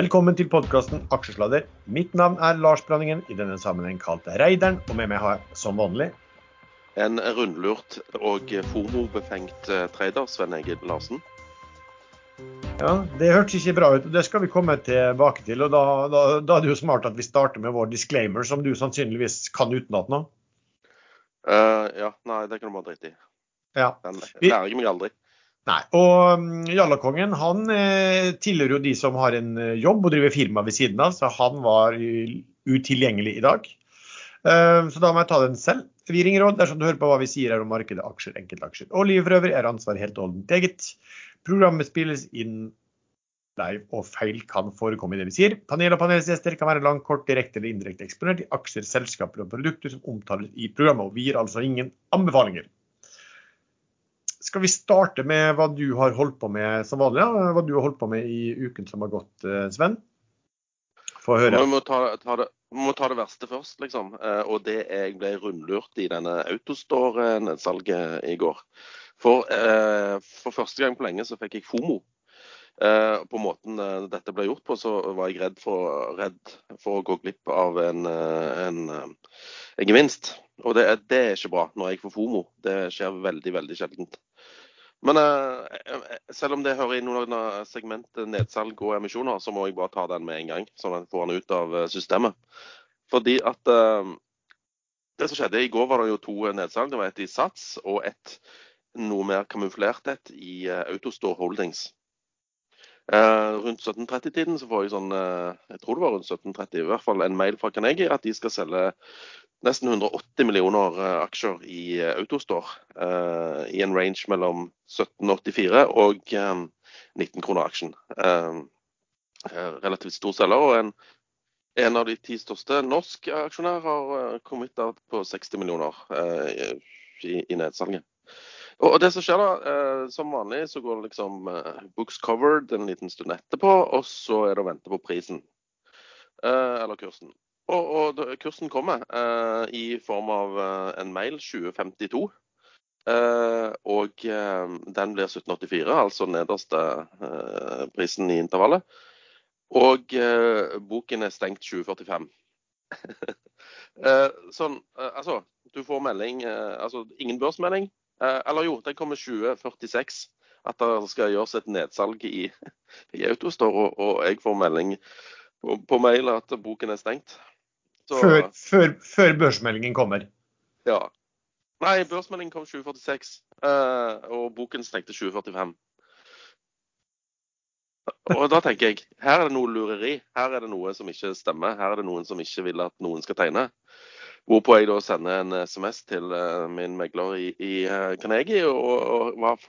Velkommen til podkasten Aksjesladder. Mitt navn er Lars Branningen, i denne sammenheng kalt Reideren. Og med meg har jeg som vanlig En rundlurt og FOMO-befengt eh, trader, Sven Egil Larsen. Ja, Det hørtes ikke bra ut. Det skal vi komme tilbake til. og da, da, da, er det jo smart at vi starter med vår disclaimer, som du sannsynligvis kan utenat nå. Uh, ja, nei, det kan du bare drite i. Ja. Den lærer jeg meg aldri. Nei, og um, Jallakongen han eh, tilhører jo de som har en eh, jobb og driver firma ved siden av, så han var utilgjengelig i dag. Uh, så da må jeg ta den selv. Vi ringer råd dersom du hører på hva vi sier her om markedet, aksjer, enkeltaksjer og livet for øvrig, er ansvaret helt holdent eget. Programmet spilles inn live, og feil kan forekomme i det vi sier. Panel og panelsgjester kan være langt, kort, direkte eller indirekte eksponert i aksjer, selskaper og produkter som omtales i programmet, og vi gir altså ingen anbefalinger. Skal vi starte med hva du har holdt på med som vanlig? Ja? Hva du har holdt på med i uken som har gått, eh, Sven? Få høre. Vi må ta, det, må ta det, verste først, liksom. Eh, og det jeg ble rundlurt i denne Autostore-nedsalget i går. For, eh, for, første gang på lenge så fikk jeg FOMO. På måten dette ble gjort på, så var jeg redd for, redd for å gå glipp av en, en, en gevinst. Og det, det, er ikke bra når jeg får FOMO. Det skjer veldig, veldig sjeldent. Men selv om det hører inn under segmentet nedsalg og emisjoner, så må jeg bare ta den med en gang, sånn at jeg får den ut av systemet. Fordi at det som skjedde i går, var det jo to nedsalg. Det var et i Sats og et noe mer kamuflert et i Autostore Holdings. Uh, rundt 1730-tiden så får jeg sånn, uh, jeg tror det var rundt 1730, i hvert fall en mail fra Carnegie at de skal selge nesten 180 millioner eh, aksjer i Autostore. Uh, I en range mellom 1784 og um, 19 kroner aksjen. Uh, relativt stor selger. og en, en, av de ti største norske aksjonærer har uh, kommet på 60 millioner i nedsalget. Og det som skjer da, Som vanlig så går det liksom books covered en liten stund etterpå, og så er det å vente på prisen. eller kursen. Og, og kursen kommer eh, i form av eh, en mail 2052. Eh, og eh, den blir 1784, altså nederste eh, prisen i intervallet. Og eh, boken er stengt 2045. sånn, altså, du får melding Altså ingen børsmelding. Eller jo, den kommer 2046 at det skal gjøres et nedsalg i, i Autostore, og, og jeg får melding på, på mail at boken er stengt. Så... Før, før, før, børsmeldingen kommer? Ja. Nei, børsmeldingen kom 2046, uh, og boken stengte 2045. Og da tenker jeg her er det noe lureri. Her er det noe som ikke stemmer. Her er det noen som ikke vil at noen skal tegne. Hvorpå jeg da sender en SMS til uh, min megler i, i uh, Carnegie. Og, og var,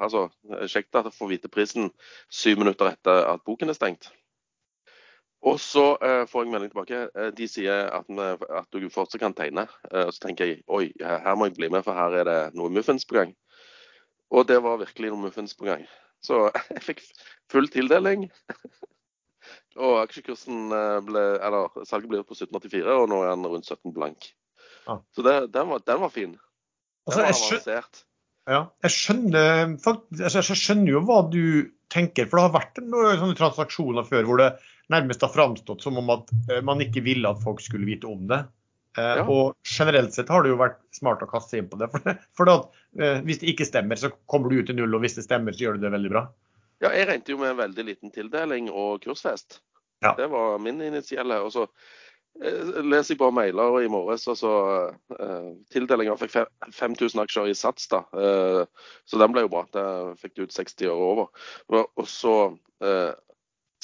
altså, kjekt at jeg får vite prisen syv minutter etter at boken er stengt. Og så uh, får jeg melding tilbake. Uh, de sier at, at, du fortsatt kan tegne. Uh, så tenker jeg oi, her må jeg bli med, for her er det noe muffins på gang. Og det var virkelig noe muffins på gang. Så jeg fikk full tildeling. Og aksjekursen ble Eller salget ble på 1784, og nå er den rundt 17 blank. Ah. Så det, den, var, den, var, fin. Den altså, var avansert. Ja, jeg skjønner, altså, jeg skjønner jo hva du tenker, for det har vært noen sånne transaksjoner før hvor det nærmest har framstått som om at eh, man ikke ville at folk skulle vite om det. Eh, ja. Og generelt sett har det jo vært smart å kaste seg inn på det. For, for at, eh, hvis det ikke stemmer, så kommer du ut til null, og hvis det stemmer, så gjør du det veldig bra. Ja, jeg regnet jo med en veldig liten tildeling og kursfest. Ja. Det var min initielle. Og så leser jeg bare mailer i morges, og så uh, tildelinga fikk 5000 aksjer i Sats, da. Uh, så den ble jo bra. Det fikk du ut 60 år over. Og så uh,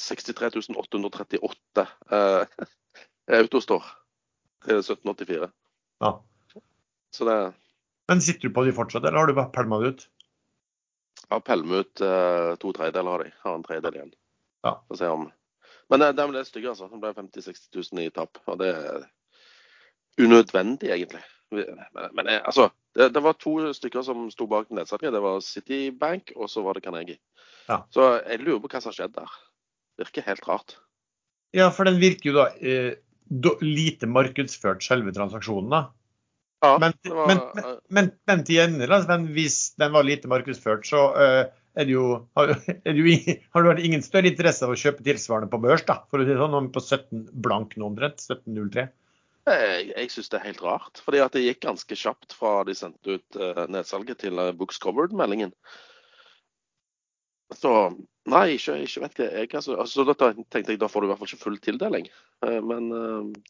63 838 eh, Autostore til 1784. Ja. Så det Men sitter du på de fortsatt, eller har du bare pælma det ut? Jeg pelle pælma ut eh, to tredjedeler av de. Har en tredjedel igjen. Ja. Får se om Men det, det er stygge, altså. Det ble 50 000-60 000 i tap. Og det er unødvendig, egentlig. Men, men eh, altså, det, det, var to stykker som sto bak nedsalget. Det var Citibank, og så var det Carnegie. Ja. Så jeg lurer på hva som har skjedd der virker helt rart. Ja, for den virker jo da eh, lite markedsført, selve transaksjonen. da. Ja, men, var, men, men, men, til gjengjeld, altså, hvis den var lite markedsført, så uh, er det jo, har, er det jo, har det vært ingen større interesse av å kjøpe tilsvarende på børs, da, for å si det sånn, på 17 blank nå omtrent? 17.03? Jeg, jeg syns det er helt rart. fordi at det gikk ganske kjapt fra de sendte ut uh, nedsalget til uh, Books Covered-meldingen. Så nei, ikke, ikke vet jeg. jeg altså, altså, da tenkte jeg da får du i hvert fall ikke full tildeling. Uh, men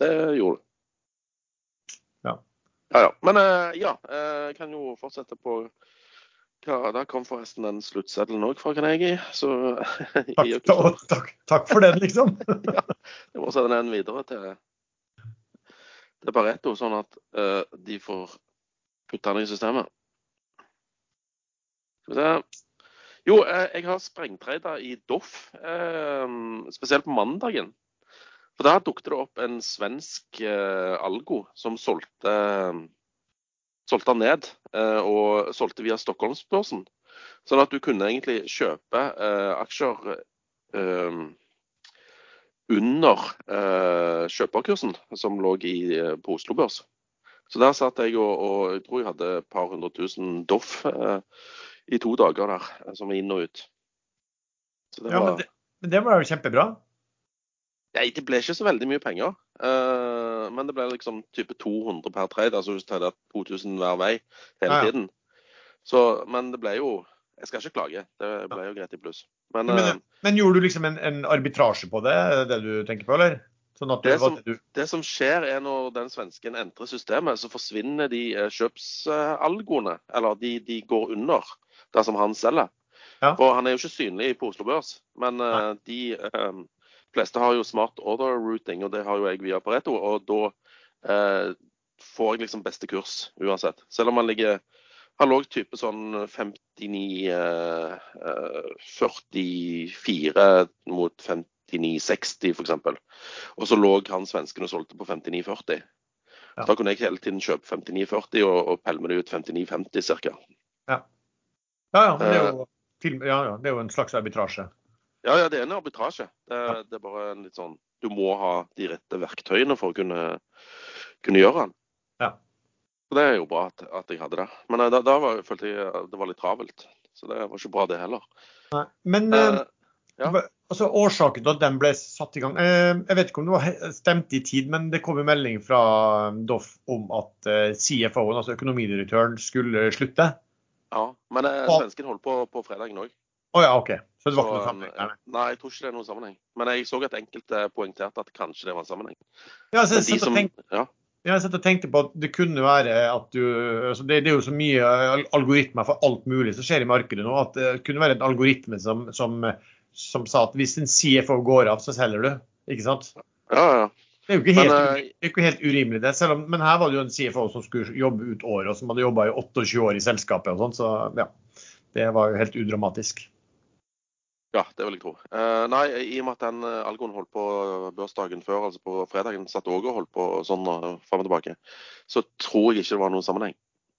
det gjorde du. Ja. Ja. Men ja, jeg kan jo fortsette på hva, Da kom forresten den sluttseddelen òg fra Carnegie. Så takk, takk, takk, for den, liksom. ja, jeg må sende den videre til det er Pareto, sånn at uh, de får putta den i systemet. Skal vi se. Jo, jeg har sprengtreida i Doff, uh, spesielt på mandagen. For der dukket det opp en svensk algo som solgte, solgte ned, og solgte via Stockholmsbørsen. Sånn at du kunne egentlig kjøpe aksjer under eh, kjøperkursen som lå i, eh, på Oslo Børs. Så der satt jeg og, og jeg tror jeg hadde et par hundre tusen Doff eh, i to dager der, eh, som var inn og ut. Det ja, men, det, men det var jo kjempebra? Nei, det ble ikke så veldig mye penger. Uh, men det ble liksom type 200 per trade, altså hvis du tar 2000 hver vei hele ja, tiden. Så, men det ble jo Jeg skal ikke klage. Det ble jo greit i pluss. Men, men, eh, men, gjorde du liksom en, en, arbitrasje på det, det du tenker på, eller? Sånn det, som, du... det, som, skjer er når den svensken entrer systemet, så forsvinner de eh, kjøpsalgoene. Eller de, de, går under det som han selger. Ja. For han er jo ikke synlig på Oslo Børs. Men uh, de um, fleste har jo smart order routing, og det har jo jeg via Pareto. Og da eh, får jeg liksom beste kurs uansett. Selv om man ligger han lå type sånn 59-44 eh, mot 59-60 f.eks. Og så lå han svensken og solgte på 59-40. Ja. Da kunne jeg hele tiden kjøpe 59-40 og, og pælme det ut 59-50 ca. Ja. Ja, ja, eh. ja, ja, det er jo en slags arbitrasje. Ja, ja, det er en arbitrasje. Det, ja. det, er bare en litt sånn Du må ha de rette verktøyene for å kunne, kunne gjøre den. Ja. Så det er jo bra at, at jeg hadde det. Men eh, da, da var, følte jeg at det var litt travelt. Så det var ikke bra, det heller. Nei, men eh, ja. altså, årsaken til at den ble satt i gang eh, Jeg vet ikke om det var stemt i tid, men det kom en melding fra Doff om at CFO-en, altså økonomidirektøren, skulle slutte. Ja, men eh, svensken holdt på på fredagen òg. Å oh, ja, OK. Så det var ikke noe sammenheng? Nei, jeg tror ikke det er noen sammenheng. Men jeg så at enkelte poengterte at kanskje det var en sammenheng. Ja, så, de som, tenk... ja. Jeg satt og tenkte på at det kunne være at du altså det, det, er jo så mye algoritmer for alt mulig som skjer i markedet nå, at det kunne være en algoritme som, som, som sa at hvis en CFO går av, så selger du. Ikke sant? Ja, ja. Det er jo ikke helt, men, uh, ikke helt urimelig, det. Om, men her var det jo en CFO som skulle jobbe ut året, og som hadde jobba i 28 år i selskapet og sånn, så ja. Det var jo helt udramatisk. Ja, det vil jeg tro. Uh, nei, i og med at den uh, algoen holdt på børsdagen før, altså på fredagen, satt òg og holdt på sånn uh, fram og tilbake, så tror jeg ikke det var noen sammenheng.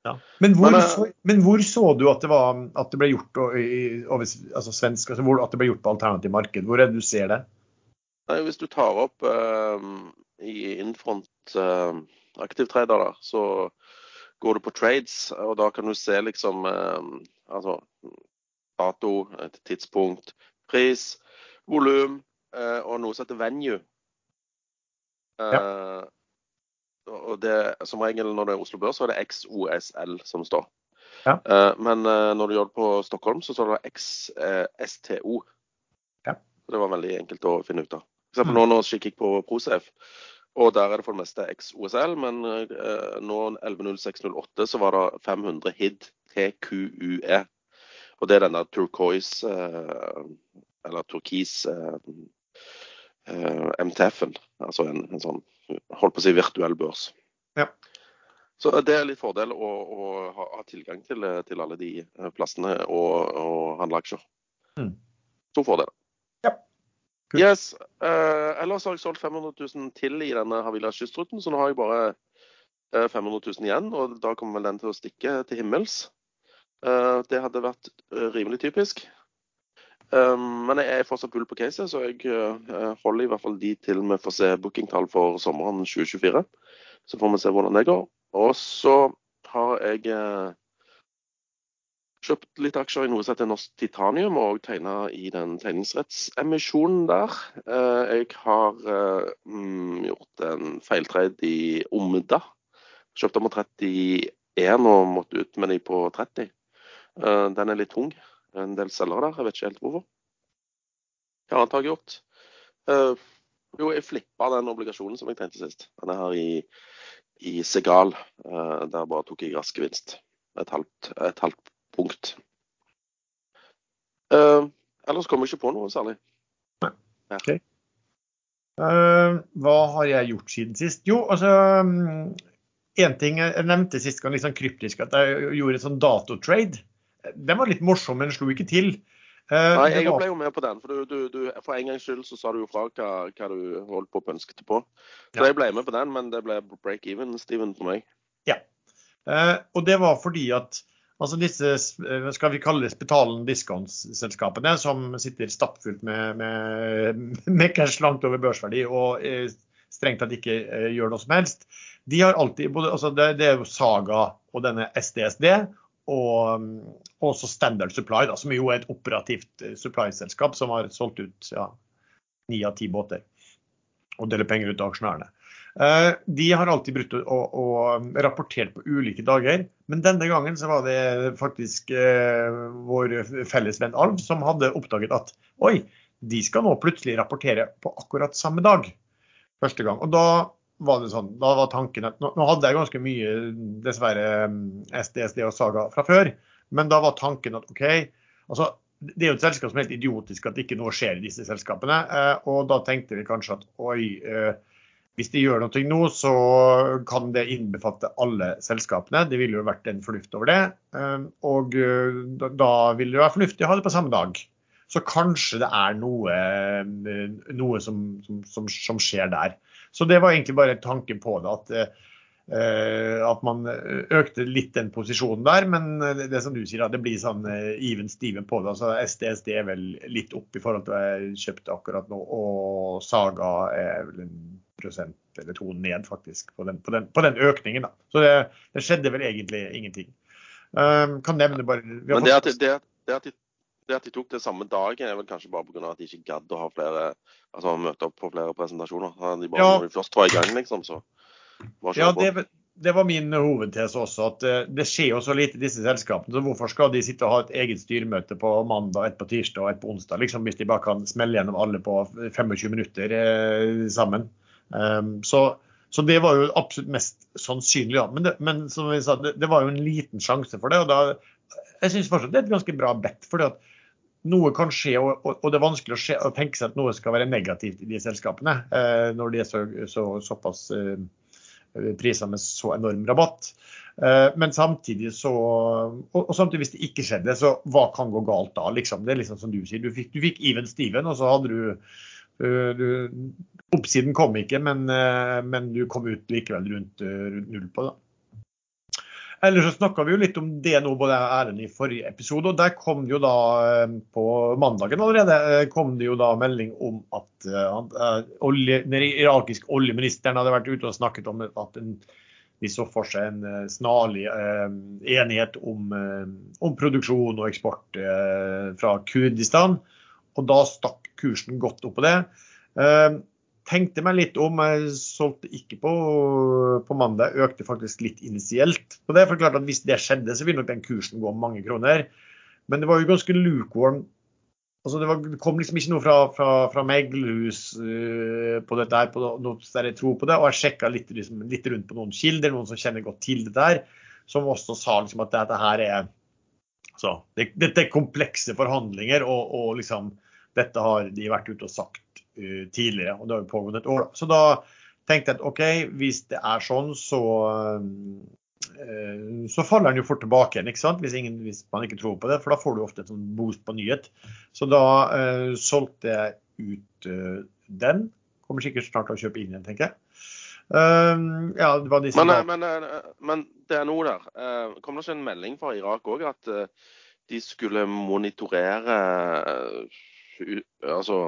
Ja. Men, hvor, men, så, men, hvor, så, du at det, var, at det ble gjort over, altså svensk, altså hvor, at det ble gjort på alternativ marked? Hvor er det du ser det? Nei, hvis du tar opp i Infront aktivtrader, så går du på trades, og da kan du se liksom altså dato, et tidspunkt, pris, volum eh, og noe som heter venue. Ja. Eh, og det, Som regel når det er Oslo Børs, så er det XOSL som står. Ja. Eh, men når du gjør det på Stockholm, så står det XSTO. Ja. Det var veldig enkelt å finne ut av. For eksempel mm. nå, nå kikker jeg på Prosef, og der er det for det meste XOSL. Men nå 11.06.08 så var det 500 HID TQUE. Og det er denne turquoise, eh, eller turkis eh, eh, MTF-en. Altså en, en, sånn, holdt på å si virtuell børs. Ja. Så det er litt fordel å, å ha, ha, tilgang til, til, alle de plassene og, og handle aksjer. Mm. To fordeler. Ja. Cool. Yes. Eh, ellers har jeg solgt 500 000 til i denne Havila kystruten, så nå har jeg bare 500 000 igjen. Og da kommer vel den til å stikke til himmels. Eh, det hadde vært eh, rimelig typisk. Eh, men jeg er fortsatt bull på caset, så jeg holder i hvert fall de til vi får se bookingtall for sommeren 2024. Så får vi se hvordan det går. Og så har jeg kjøpt litt aksjer i noe som heter Norsk Titanium, og tegna i den tegningsrettsemisjonen der. Jeg har mm, gjort en feiltrade i Omda. Kjøpte om på 31 og måtte ut med de på 30. Den er litt tung. En del selgere der. Jeg vet ikke helt hvorfor. Hva annet har jeg gjort? Jo, jeg flippa den obligasjonen som jeg tenkte sist. Den er her i, i Segal. Der bare tok jeg rask gevinst. Et halvt, et halvt punkt. Ellers kommer jeg ikke på noe særlig. Okay. Uh, hva har jeg gjort siden sist? Jo, altså Én ting jeg nevnte sist gang, litt sånn kryptisk, at jeg gjorde et sånn datotrade. Den var litt morsom, men slo ikke til. Uh, Nei, jeg var... ble jo med på den. For, du, du, du, for en gangs skyld så sa du jo fra hva, hva du holdt på å pønskete på. Så ja. jeg ble med på den, men det ble break even, Steven, for meg. Ja. Uh, og det var fordi at Altså disse eh, skal vi kalle det Spetalen Discounts-selskapene, som sitter stappfullt med, med, med, cash langt over børsverdi og uh, strengt tatt ikke gjør noe som helst. De har alltid, både, altså det, det, er jo Saga og denne SDSD, og også Standard Supply, da, som jo er et operativt supply-selskap som har solgt ut ni av ti båter og deler penger ut til aksjonærene. Eh, de har alltid brutt og, og, rapportert på ulike dager, men denne gangen så var det faktisk eh, vår felles venn Alv som hadde oppdaget at oi, de skal nå plutselig rapportere på akkurat samme dag. Første gang. Og da var det sånn, da var tanken at Nå, nå hadde jeg ganske mye, dessverre, SDSD og Saga fra før, men da var tanken at OK, altså det er jo et selskap som er helt idiotisk at ikke noe skjer i disse selskapene. Eh, og da tenkte vi kanskje at oi, hvis de gjør noe nå, så kan det innbefatte alle selskapene. Det ville jo vært en fornuft over det. Eh, og da, da ville det være fornuftig å ha det på samme dag. Så kanskje det er noe, eh, noe som, som, som, skjer der. Så det var egentlig bare tanken på det. At, at man økte litt den posisjonen der. Men det, som du sier, det blir sånn even steven på det. altså SDSD er vel litt opp i forhold til hva jeg kjøpte akkurat nå. Og Saga er vel en prosent eller to ned, faktisk, på den, på den, på den økningen. Da. Så det, det, skjedde vel egentlig ingenting. Um, kan nevne bare Men det at, det, det, at de, det at de tok det samme dagen, er vel kanskje bare pga. at de ikke gadd å ha flere, altså møte opp på flere presentasjoner. De bare, ja. Når de først var i gang, liksom, så var ja, det, det var min hovedtese også. at uh, Det skjer jo så lite i disse selskapene. så Hvorfor skal de sitte og ha et eget styremøte på mandag, et på tirsdag og et på onsdag? liksom Hvis de bare kan smelle gjennom alle på 25 minutter eh, sammen. Um, så, så, det var jo absolutt mest sannsynlig. Ja. Men, det, men som vi sa, det, det, var jo en liten sjanse for det. og da, Jeg syns fortsatt det er et ganske bra bet. fordi at noe kan skje, og, det er vanskelig å, skje, å, tenke seg at noe skal være negativt i de selskapene eh, når de er så, så, såpass eh, priser med så enorm rabatt. Eh, men samtidig så og, samtidig hvis det ikke skjedde, så hva kan gå galt da? Liksom? Det er liksom som du sier. Du fikk, du fikk even Steven, og så hadde du du, oppsiden kom ikke, men, men, du kom ut likevel rundt, rundt null på det. Ellers så snakka vi jo litt om det nå både Erlend i forrige episode. og Der kom det jo da på mandagen allerede kom det jo da melding om at uh, olje, den irakiske oljeministeren hadde vært ute og snakket om at en, de så for seg en snarlig enighet om, om, produksjon og eksport fra Kurdistan. Og da stakk kursen godt opp på det. Tenkte meg litt om. Jeg solgte ikke på, på, mandag, økte faktisk litt initielt på det. For klart at Hvis det skjedde, så ville nok den kursen gå om mange kroner. Men det var jo ganske lukewarm. Altså det, var, det, kom liksom ikke noe fra, fra, fra meglerhus uh, på dette her, på noe der jeg tror på det. Og jeg sjekka litt, liksom, litt, rundt på noen kilder, noen som kjenner godt til det der, som også sa liksom at dette her er altså, det, Dette er komplekse forhandlinger, og, og liksom dette har de vært ute og sagt tidligere, og det har jo pågått et år. Så da tenkte jeg at OK, hvis det er sånn, så, uh, så faller den jo fort tilbake igjen. ikke sant? Hvis, ingen, hvis, man ikke tror på det, for da får du ofte et sånn boost på nyhet. Så da uh, solgte jeg ut den. Kommer sikkert snart til å kjøpe inn igjen, tenker jeg. ja, det var disse men, men, men, det er noe der. Kom det ikke en melding fra Irak òg at de skulle monitorere altså,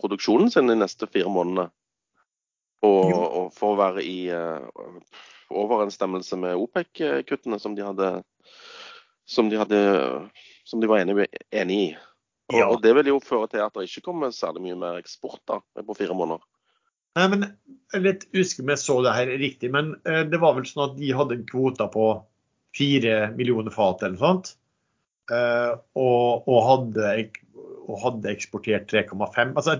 produksjonen sin de neste fire månedene. Og, og for å være i uh, overensstemmelse med OPEC-kuttene som de hadde som de, hadde, som de var enig, enig i. Og, ja. og, Det vil jo føre til at det ikke kommer særlig mye mer eksport da, på fire måneder. Nei, men Jeg er litt usikker om jeg så det her riktig, men uh, det var vel sånn at de hadde kvoter på fire millioner fat eller noe sånt. Uh, og, og, hadde, og hadde eksportert 3,5. Altså,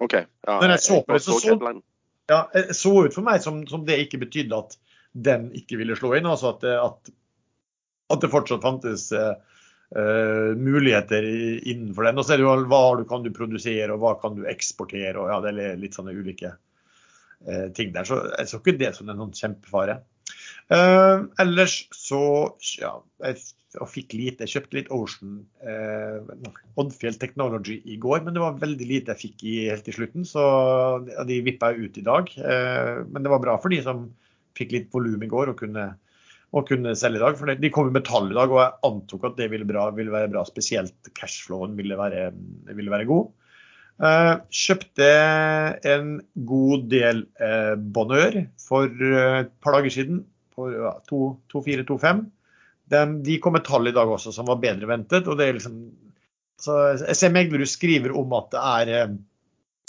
okay. ja, når jeg så på det, så, så, ja, så ut for meg som, som, det ikke betydde at den ikke ville slå inn. Altså at, at, at det fortsatt fantes uh, muligheter innenfor den. Og så er det jo hva du kan du produsere, og hva kan du eksportere. og ja, Det er litt sånne ulike uh, ting der. Så jeg så ikke det som en sånn kjempefare. Uh, ellers så ja, jeg, jeg fikk lite. Jeg kjøpte litt Ocean uh, Oddfjell Technology i går, men det var veldig lite jeg fikk i, helt til slutten. Så ja, de vippa ut i dag. Uh, men det var bra for de som fikk litt volum i går og kunne, og kunne, selge i dag. For de kom med tall i dag, og jeg antok at det ville, bra, ville være bra. Spesielt cashflowen ville være, ville være god. Uh, kjøpte en god del uh, Bonheur for et par dager siden, for ja, 2425. De kom med tall i dag også som var bedre ventet. og det er liksom, så Jeg ser Meglerud skriver om at det er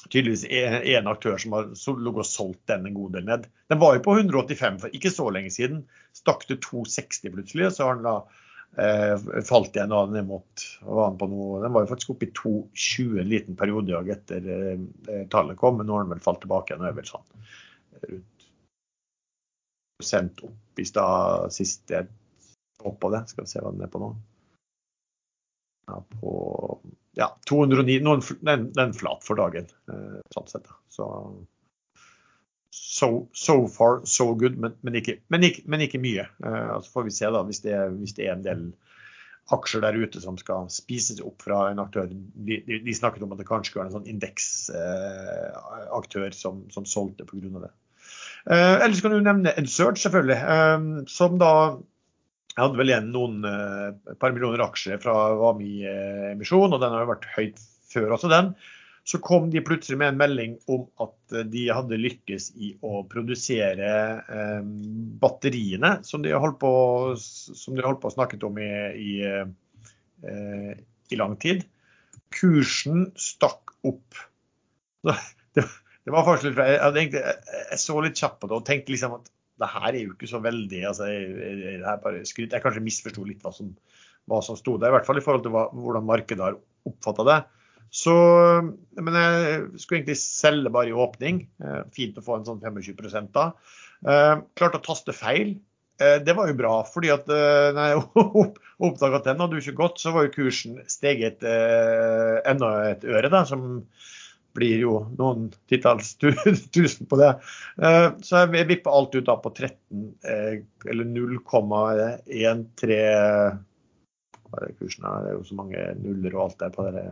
tydeligvis en aktør som har ligget og solgt den en god del ned. Den var jo på 185 for ikke så lenge siden. Stakk til 260 plutselig, og så har den da eh, falt igjen da ned mot var den, på noe, den var jo faktisk oppe i 220 en liten periode etter eh, tallet kom, men nå har den vel falt tilbake igjen. og er vel sånn rundt prosent opp i stad sist jeg hoppa det. Skal vi se hva den er på nå. Ja, på ja, 209, noen, den, den flat for dagen. Eh, sånn sett. Så so, so, far, so good, men, men, ikke, men, ikke, men ikke, mye. Eh, altså får vi se da, hvis det, hvis det, er en del aksjer der ute som skal spises opp fra en aktør. De, de, de snakket om at det kanskje skulle være en sånn indeksaktør eh, som, som solgte pga. det. Eh, ellers kan du nevne Ensurge, selvfølgelig, uh, som da jeg hadde vel igjen noen uh, par millioner aksjer fra Vami-emisjon, og den har jo vært høyt før også, den. Så kom de plutselig med en melding om at de hadde lykkes i å produsere uh, batteriene som de holdt på, som å snakke om i, i, uh, i, lang tid. Kursen stakk opp. Det det, det, var faktisk litt, jeg, jeg, jeg, så litt kjapt på det og tenkte liksom at det her er jo ikke så veldig altså, jeg, jeg, skryt, jeg kanskje misforsto litt hva som, hva som sto der, i hvert fall i forhold til hva, hvordan markedet har oppfatta det. Så, men jeg skulle egentlig selge bare i åpning. Eh, fint å få en sånn 25 da. Eh, klarte å taste feil. Eh, det var jo bra, fordi at når jeg oppdaga at den hadde jo ikke gått, så var jo kursen steget enda et øre, da, som blir jo noen titalls tusen på det. Eh, så jeg vipper alt ut da på 13, eh, eller 0,13 Hva er det kursen her? Det er jo så mange nuller og alt der på det.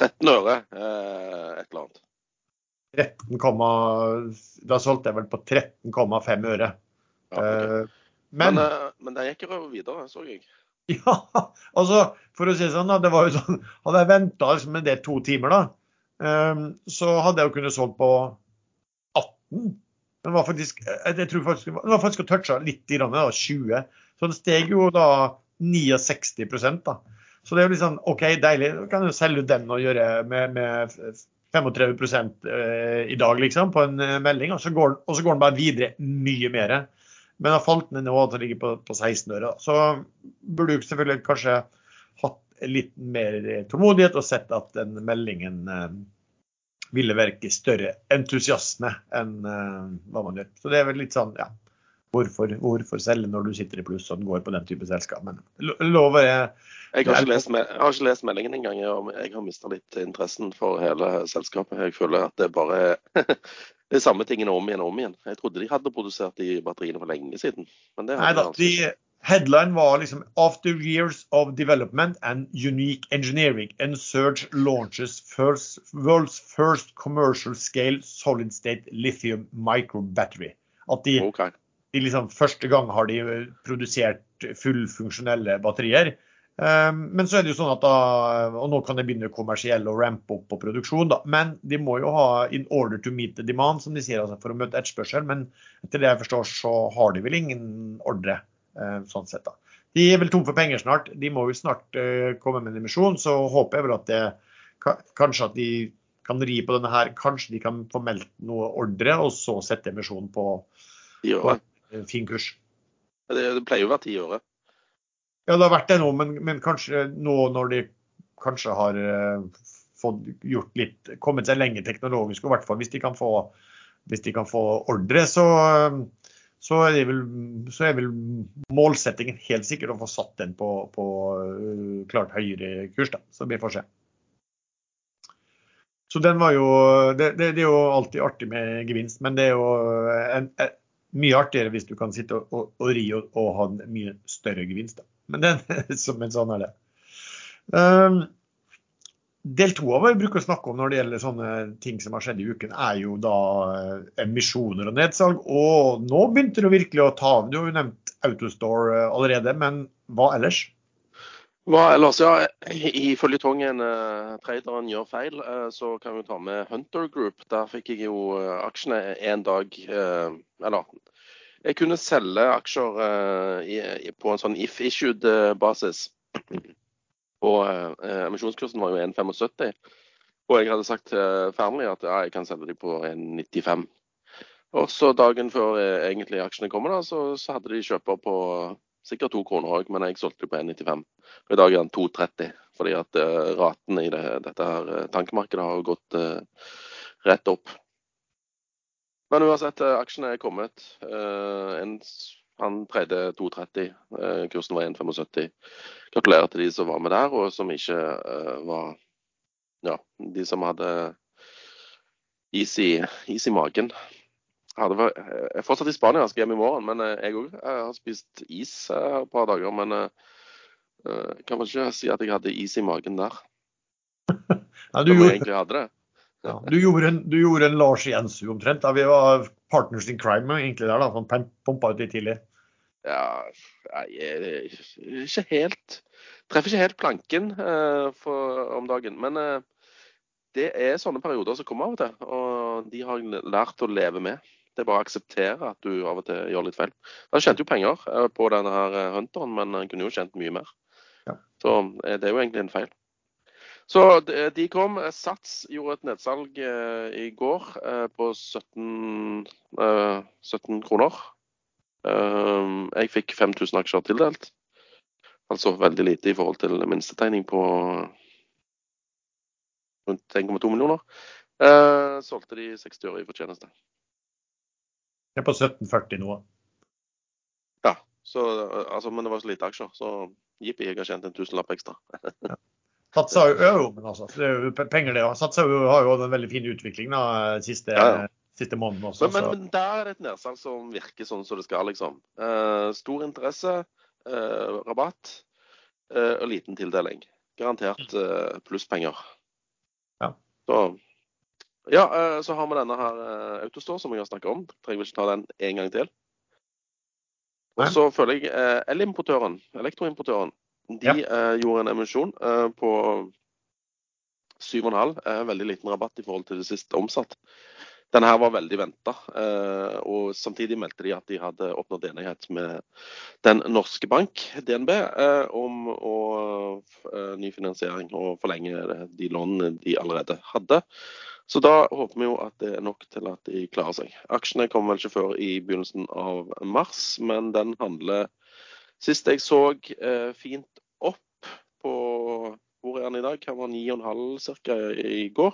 13 øre, eh, et eller annet. 13, da solgte jeg vel på 13,5 øre. Ja, okay. Men, men, men det gikk jo videre, så jeg. Ja, altså for å si det sånn, da, det var jo sånn, Hadde jeg venta liksom med det to timer, da, så hadde jeg jo kunnet solgt på 18. Den var faktisk, jeg tror faktisk, den var faktisk å toucha litt i da, 20. Så den steg jo da 69 da. Så det er jo sånn OK, deilig. Da kan du selge den og gjøre med, med 35 eh, i dag, liksom, på en eh, melding. Og så, går, og så går den bare videre mye mer. Men har falt ned nå den ligger på, på 16 øre. Så burde du selvfølgelig kanskje hatt litt mer tålmodighet og sett at den meldingen eh, ville virke større entusiasme enn uh, hva man gjør. Så det er vel litt sånn, ja. Hvorfor, hvorfor selge når du sitter i pluss og går på den type selskap? Men lover jeg jeg har, lest, jeg har ikke lest meldingen engang. Jeg, har mista litt interessen for hele selskapet. Jeg føler at det bare er det samme tingene om igjen og om igjen. Jeg trodde de hadde produsert de batteriene for lenge siden. Men det Nei da, altså. de, Headline var liksom 'After years of development and unique engineering, Ensurge launches first, world's first commercial scale solid state lithium micro battery'. At de, okay. de liksom, første gang har de produsert fullfunksjonelle batterier. Um, men så er det jo sånn at da, og nå kan det begynne kommersiell og rampe opp på produksjon, da. Men de må jo ha 'in order to meet the demand', som de sier, altså for å møte etterspørsel. Men etter det jeg forstår, så har de vel ingen ordre. Eh, sånn sett da. De er vel tom for penger snart. De må jo snart uh, komme med en emisjon. Så håper jeg vel at det kanskje at de kan ri på denne her. Kanskje de kan få meldt noe ordre, og så sette emisjonen på, på en fin kurs. Det, det, pleier jo å være ti året. Ja, det har vært det nå, men, men, kanskje nå når de kanskje har fått gjort litt, kommet seg lenger teknologisk, og i hvert fall hvis de kan få, hvis de kan få ordre, så, så, er vel, så, er vel, målsettingen helt sikkert å få satt den på, på uh, klart høyere kurs. Da. Så vi får se. Så den var jo det, det, det, er jo alltid artig med gevinst, men det er jo en, en, mye artigere hvis du kan sitte og, og, og ri og, og, ha en mye større gevinst. Da. Men, den, men sånn er det. Um, del to av hva vi bruker å snakke om når det gjelder sånne ting som har skjedd i uken, er jo da eh, emisjoner og nedsalg. Og nå begynte det virkelig å ta av. Du har jo nevnt Autostore eh, allerede, men hva ellers? Hva ellers? Ja, I føljetongen uh, traderen gjør feil, uh, så kan vi ta med Hunter Group. Der fikk jeg jo aksjene en dag Eller jeg kunne selge aksjer i, på en sånn if issued-basis. Og emisjonskursen var jo 1,75. Og jeg hadde sagt til Fearnley at ja, jeg kan selge dem på 1,95. Og så dagen før egentlig aksjene kommer, da, så, så hadde de kjøper på Sikkert to kroner òg, men jeg solgte på 1,95. Og I dag er den 2,30, fordi at eh, raten i det, dette her uh, tankemarkedet har gått eh, rett opp. Men uansett, aksjene er kommet. En, han tredde 2,30. kursen var 1,75. Gratulerer til de som var med der, og som ikke var Ja, de som hadde is i, is i magen. Jeg er fortsatt i Spania, jeg skal hjem i morgen. Men eh, jeg òg har spist is eh, et par dager. Men eh, kan vel ikke si at jeg hadde is i magen der. Nei, du, gjorde, ja, du, gjorde en, du, gjorde, en, Lars Jensu omtrent. da Vi var partners in crime egentlig der, da, som pumpa ut litt tidlig. Ja, jeg ikke helt Treffer ikke helt planken uh, for, om dagen. Men uh, det er sånne perioder som kommer av og til. Og de har jeg lært å leve med. Det er bare å akseptere at du av og til gjør litt feil. Han tjente jo penger eh, på denne her Hunteren, men han kunne jo tjent mye mer. Ja. Så det er jo egentlig en feil. Så de kom. Sats gjorde et nedsalg i går på 17, 17 kroner. Jeg fikk 5000 aksjer tildelt. Altså veldig lite i forhold til minstetegning på rundt 1,2 millioner. Solgte de 60 øre i fortjeneste. Det er på 1740 nå. Ja, så, altså, men det var så lite aksjer, så jippi, jeg har tjent en tusenlapp ekstra. Satsa jo, men altså, det er jo penger det. Satsa jo, har jo en veldig fin utvikling da, siste, ja, ja. siste måneden også. Men, men, men, der er det et nedsalg som virker sånn som det skal, liksom. Eh, stor interesse, eh, rabatt eh, og liten tildeling. Garantert eh, plusspenger. Ja. Så ja, eh, så har vi denne her eh, Autostore som jeg har snakket om. Trenger ikke ta den en gang til. Og så føler jeg elimportøren, elektroimportøren, de ja. gjorde en emisjon på 7,5. Veldig liten rabatt i forhold til det siste omsatt. Denne her var veldig venta. Og samtidig meldte de at de hadde oppnådd enighet med den norske bank, DNB, om å ny finansiering og forlenge de lånene de allerede hadde. Så da håper vi jo at det er nok til at de klarer seg. Aksjene kommer vel ikke før i begynnelsen av mars, men den handler sist jeg så eh, fint på Hvor er han i dag? Han var 9,5 ca. i går.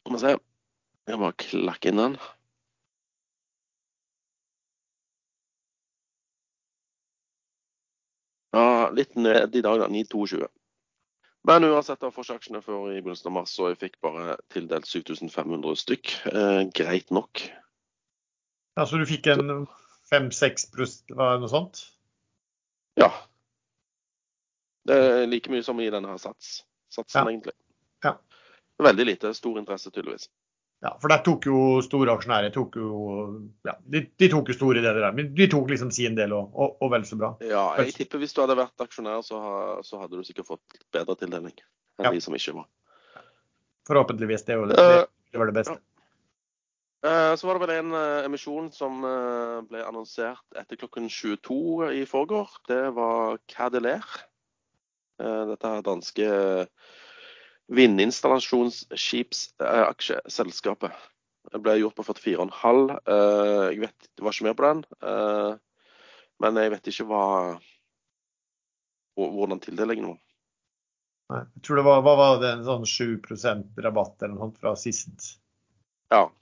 Skal vi se. Jeg bare klakke inn den. Ja, litt ned i dag, da. 9,22. Men uansett, jeg får ikke aksjene før i begynnelsen av mars, og jeg fikk bare tildelt 7500 stykk. Eh, greit nok. Ja, Så du fikk en 5-6 pluss noe sånt? Ja. Det er like mye som i denne sats, satsen, ja. egentlig. Ja. Veldig lite. Stor interesse, tydeligvis. Ja, for der tok jo store aksjonærer tok jo, ja, de, de, tok jo store deler der. Men de tok liksom sin del og, og, og vel så bra. Ja, jeg tipper hvis du hadde vært aksjonær, så, så hadde du sikkert fått bedre tildeling enn ja. de som ikke var. Forhåpentligvis. Det, jo, det, det var det beste. Eh, så var det vel en eh, emisjon som eh, ble annonsert etter klokken 22 i forgår. Det var Cadeler. Dette er danske vindinstallasjonsskipsaksjeselskapet. Det ble gjort på 44,5. Jeg vet, det var ikke mer på den. Men jeg vet ikke hva, hvordan tildelingen var. Jeg tror det var, hva var det, en sånn 7% rabatt eller noe fra sist? Ja,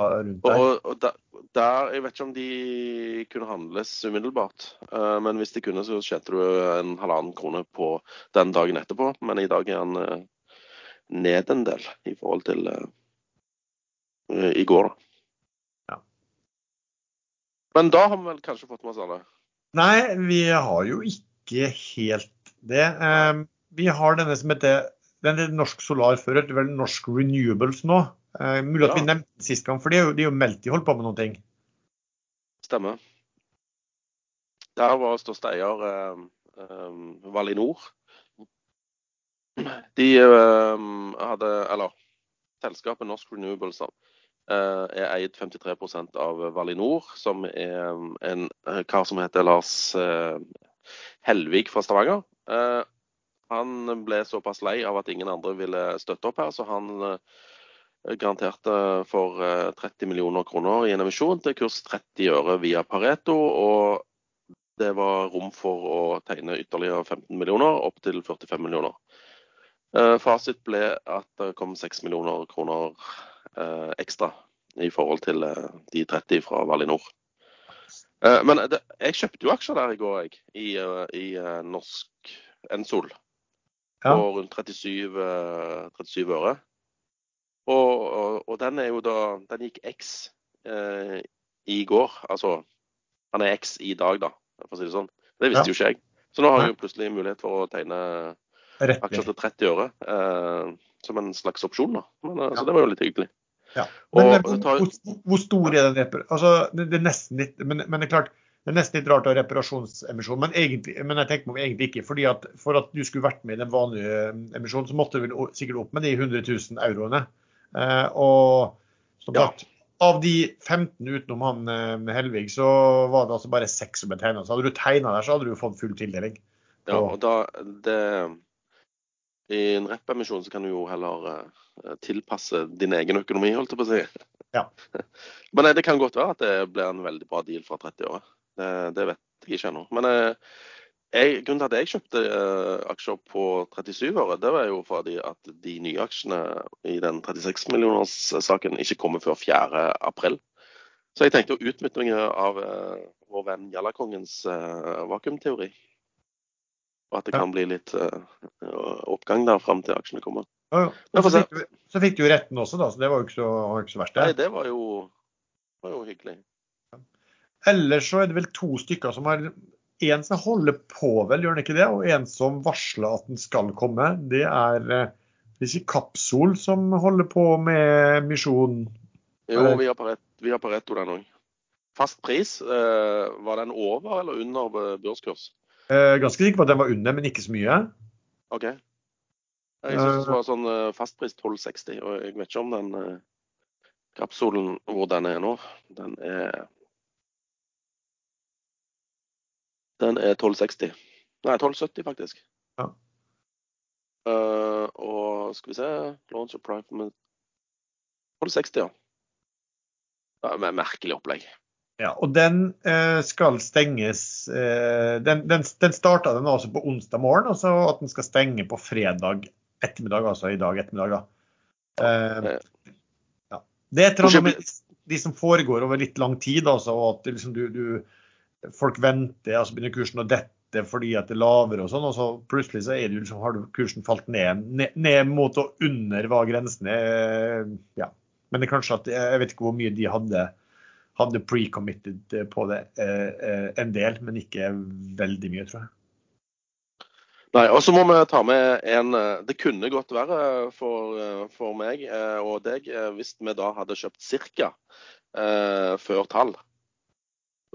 rundt der. Og, og der, der, Jeg vet ikke om de kunne handles umiddelbart, uh, men hvis de kunne, så tjente du en halvannen krone på den dagen etterpå. Men i dag er han uh, ned en del i forhold til uh, i går, da. Ja. Men da har vi vel kanskje fått med oss alle? Nei, vi har jo ikke helt det. Vi har denne som heter den er Norsk Solar før, det er vel Norsk Renewables nå. Uh, mulig at ja. vi nevnte den sist gang, for det er jo, det er jo meldt de holdt på med noen ting. Stemmer. Der var største eier uh, uh, Valinor. De hadde Eller selskapet Norsk Renewables er eid 53% av Valinor, som er en kar som heter Lars Helvig fra Stavanger. Han ble såpass lei av at ingen andre ville støtte opp her, så han garanterte for 30 eh, millioner kroner i en emisjon til kurs 30 øre via Pareto. Og det var rom for å tegne ytterligere 15 millioner, opp til 45 millioner. Eh, fasit ble at det kom 6 millioner kroner eh, ekstra i forhold til de 30 fra Valinor. Men det, jeg kjøpte jo aksjer der i går, jeg, i, i norsk Ensol. På rundt 37, 37 øre. Og, og, og, den da Den gikk X eh, i går. Altså han er X i dag, da, for å si det sånn. Det visste ja. jo ikke jeg. Så nå har jeg jo plutselig mulighet for å tegne aksjer til 30 øre eh, som en slags opsjon. da. Men, eh, ja. Så det var jo litt hyggelig. Ja. Men, og, men tar... hvor, hvor, stor er den altså, det, det, er nesten litt, men, men, det er klart, det er nesten litt rart å ha reparasjonsemisjon, men, egentlig, men jeg tenker meg egentlig ikke. fordi at For at du skulle vært med i den vanlige emisjonen, så måtte du vel sikkert opp med de 100 000 euroene. Eh, og som sagt, av de 15 utenom han eh, Helvig, så var det altså bare seks som ble tegna. Så hadde du tegna der, så hadde du fått full tildeling. Ja, og da det, I en rep-emisjon så kan du jo heller uh, tilpasse din egen økonomi, holdt jeg på å si. Ja. Men det kan godt være at det blir en veldig bra deal fra 30 år. Det, det vet jeg ikke ennå. Men uh, jeg, grunnen til at jeg kjøpte uh, aksjer på 37-året, det var jo fordi at de nye aksjene i den 36 millioners-saken ikke kommer før 4. april. Så jeg tenkte å utnytte av uh, vår venn Jallakongens uh, vakuumteori. Og at det kan bli litt oppgang der fram til aksjene kommer. Ja, ja. Så, fikk du, så, fikk du, retten også, da, så det var jo ikke så, ikke så verst. Det. Nei, det var jo, var jo hyggelig. Ellers så er det vel to stykker som har en som holder på, vel, gjør den ikke det? Og en som varsler at den skal komme. Det er eh, det ikke Kapsol som holder på med misjonen? Jo, vi har Pareto, vi har Pareto den òg. Fast pris, eh, var den over eller under børskurs? Eh, ganske sikker på at den var under, men ikke så mye. OK. Jeg syns det var sånn fastpris 1260, og jeg vet ikke om den kapsolen hvor den er nå. Den er Den er 1260. Nei, 1270 faktisk. Ja. Uh, og skal vi se Launch of Prime 1260, ja. Det er et merkelig opplegg. Ja, og den uh, skal stenges uh, Den, den, den starta den altså på onsdag morgen, og så at den skal stenge på fredag ettermiddag, altså i dag ettermiddag. da. ja. Det er et eller annet med de som foregår over litt lang tid, altså, og at liksom du, du folk venter, altså begynner kursen å dette fordi at det er lavere og sånn, og så plutselig så er det liksom, har kursen falt ned, ned, ned mot og under hva grensen er. Ja. Men det er kanskje at jeg vet ikke hvor mye de hadde, hadde pre-committed på det. Eh, eh, en del, men ikke veldig mye, tror jeg. Nei, og så må vi ta med en Det kunne godt være for, for meg og deg hvis vi da hadde kjøpt ca. Eh, før tall.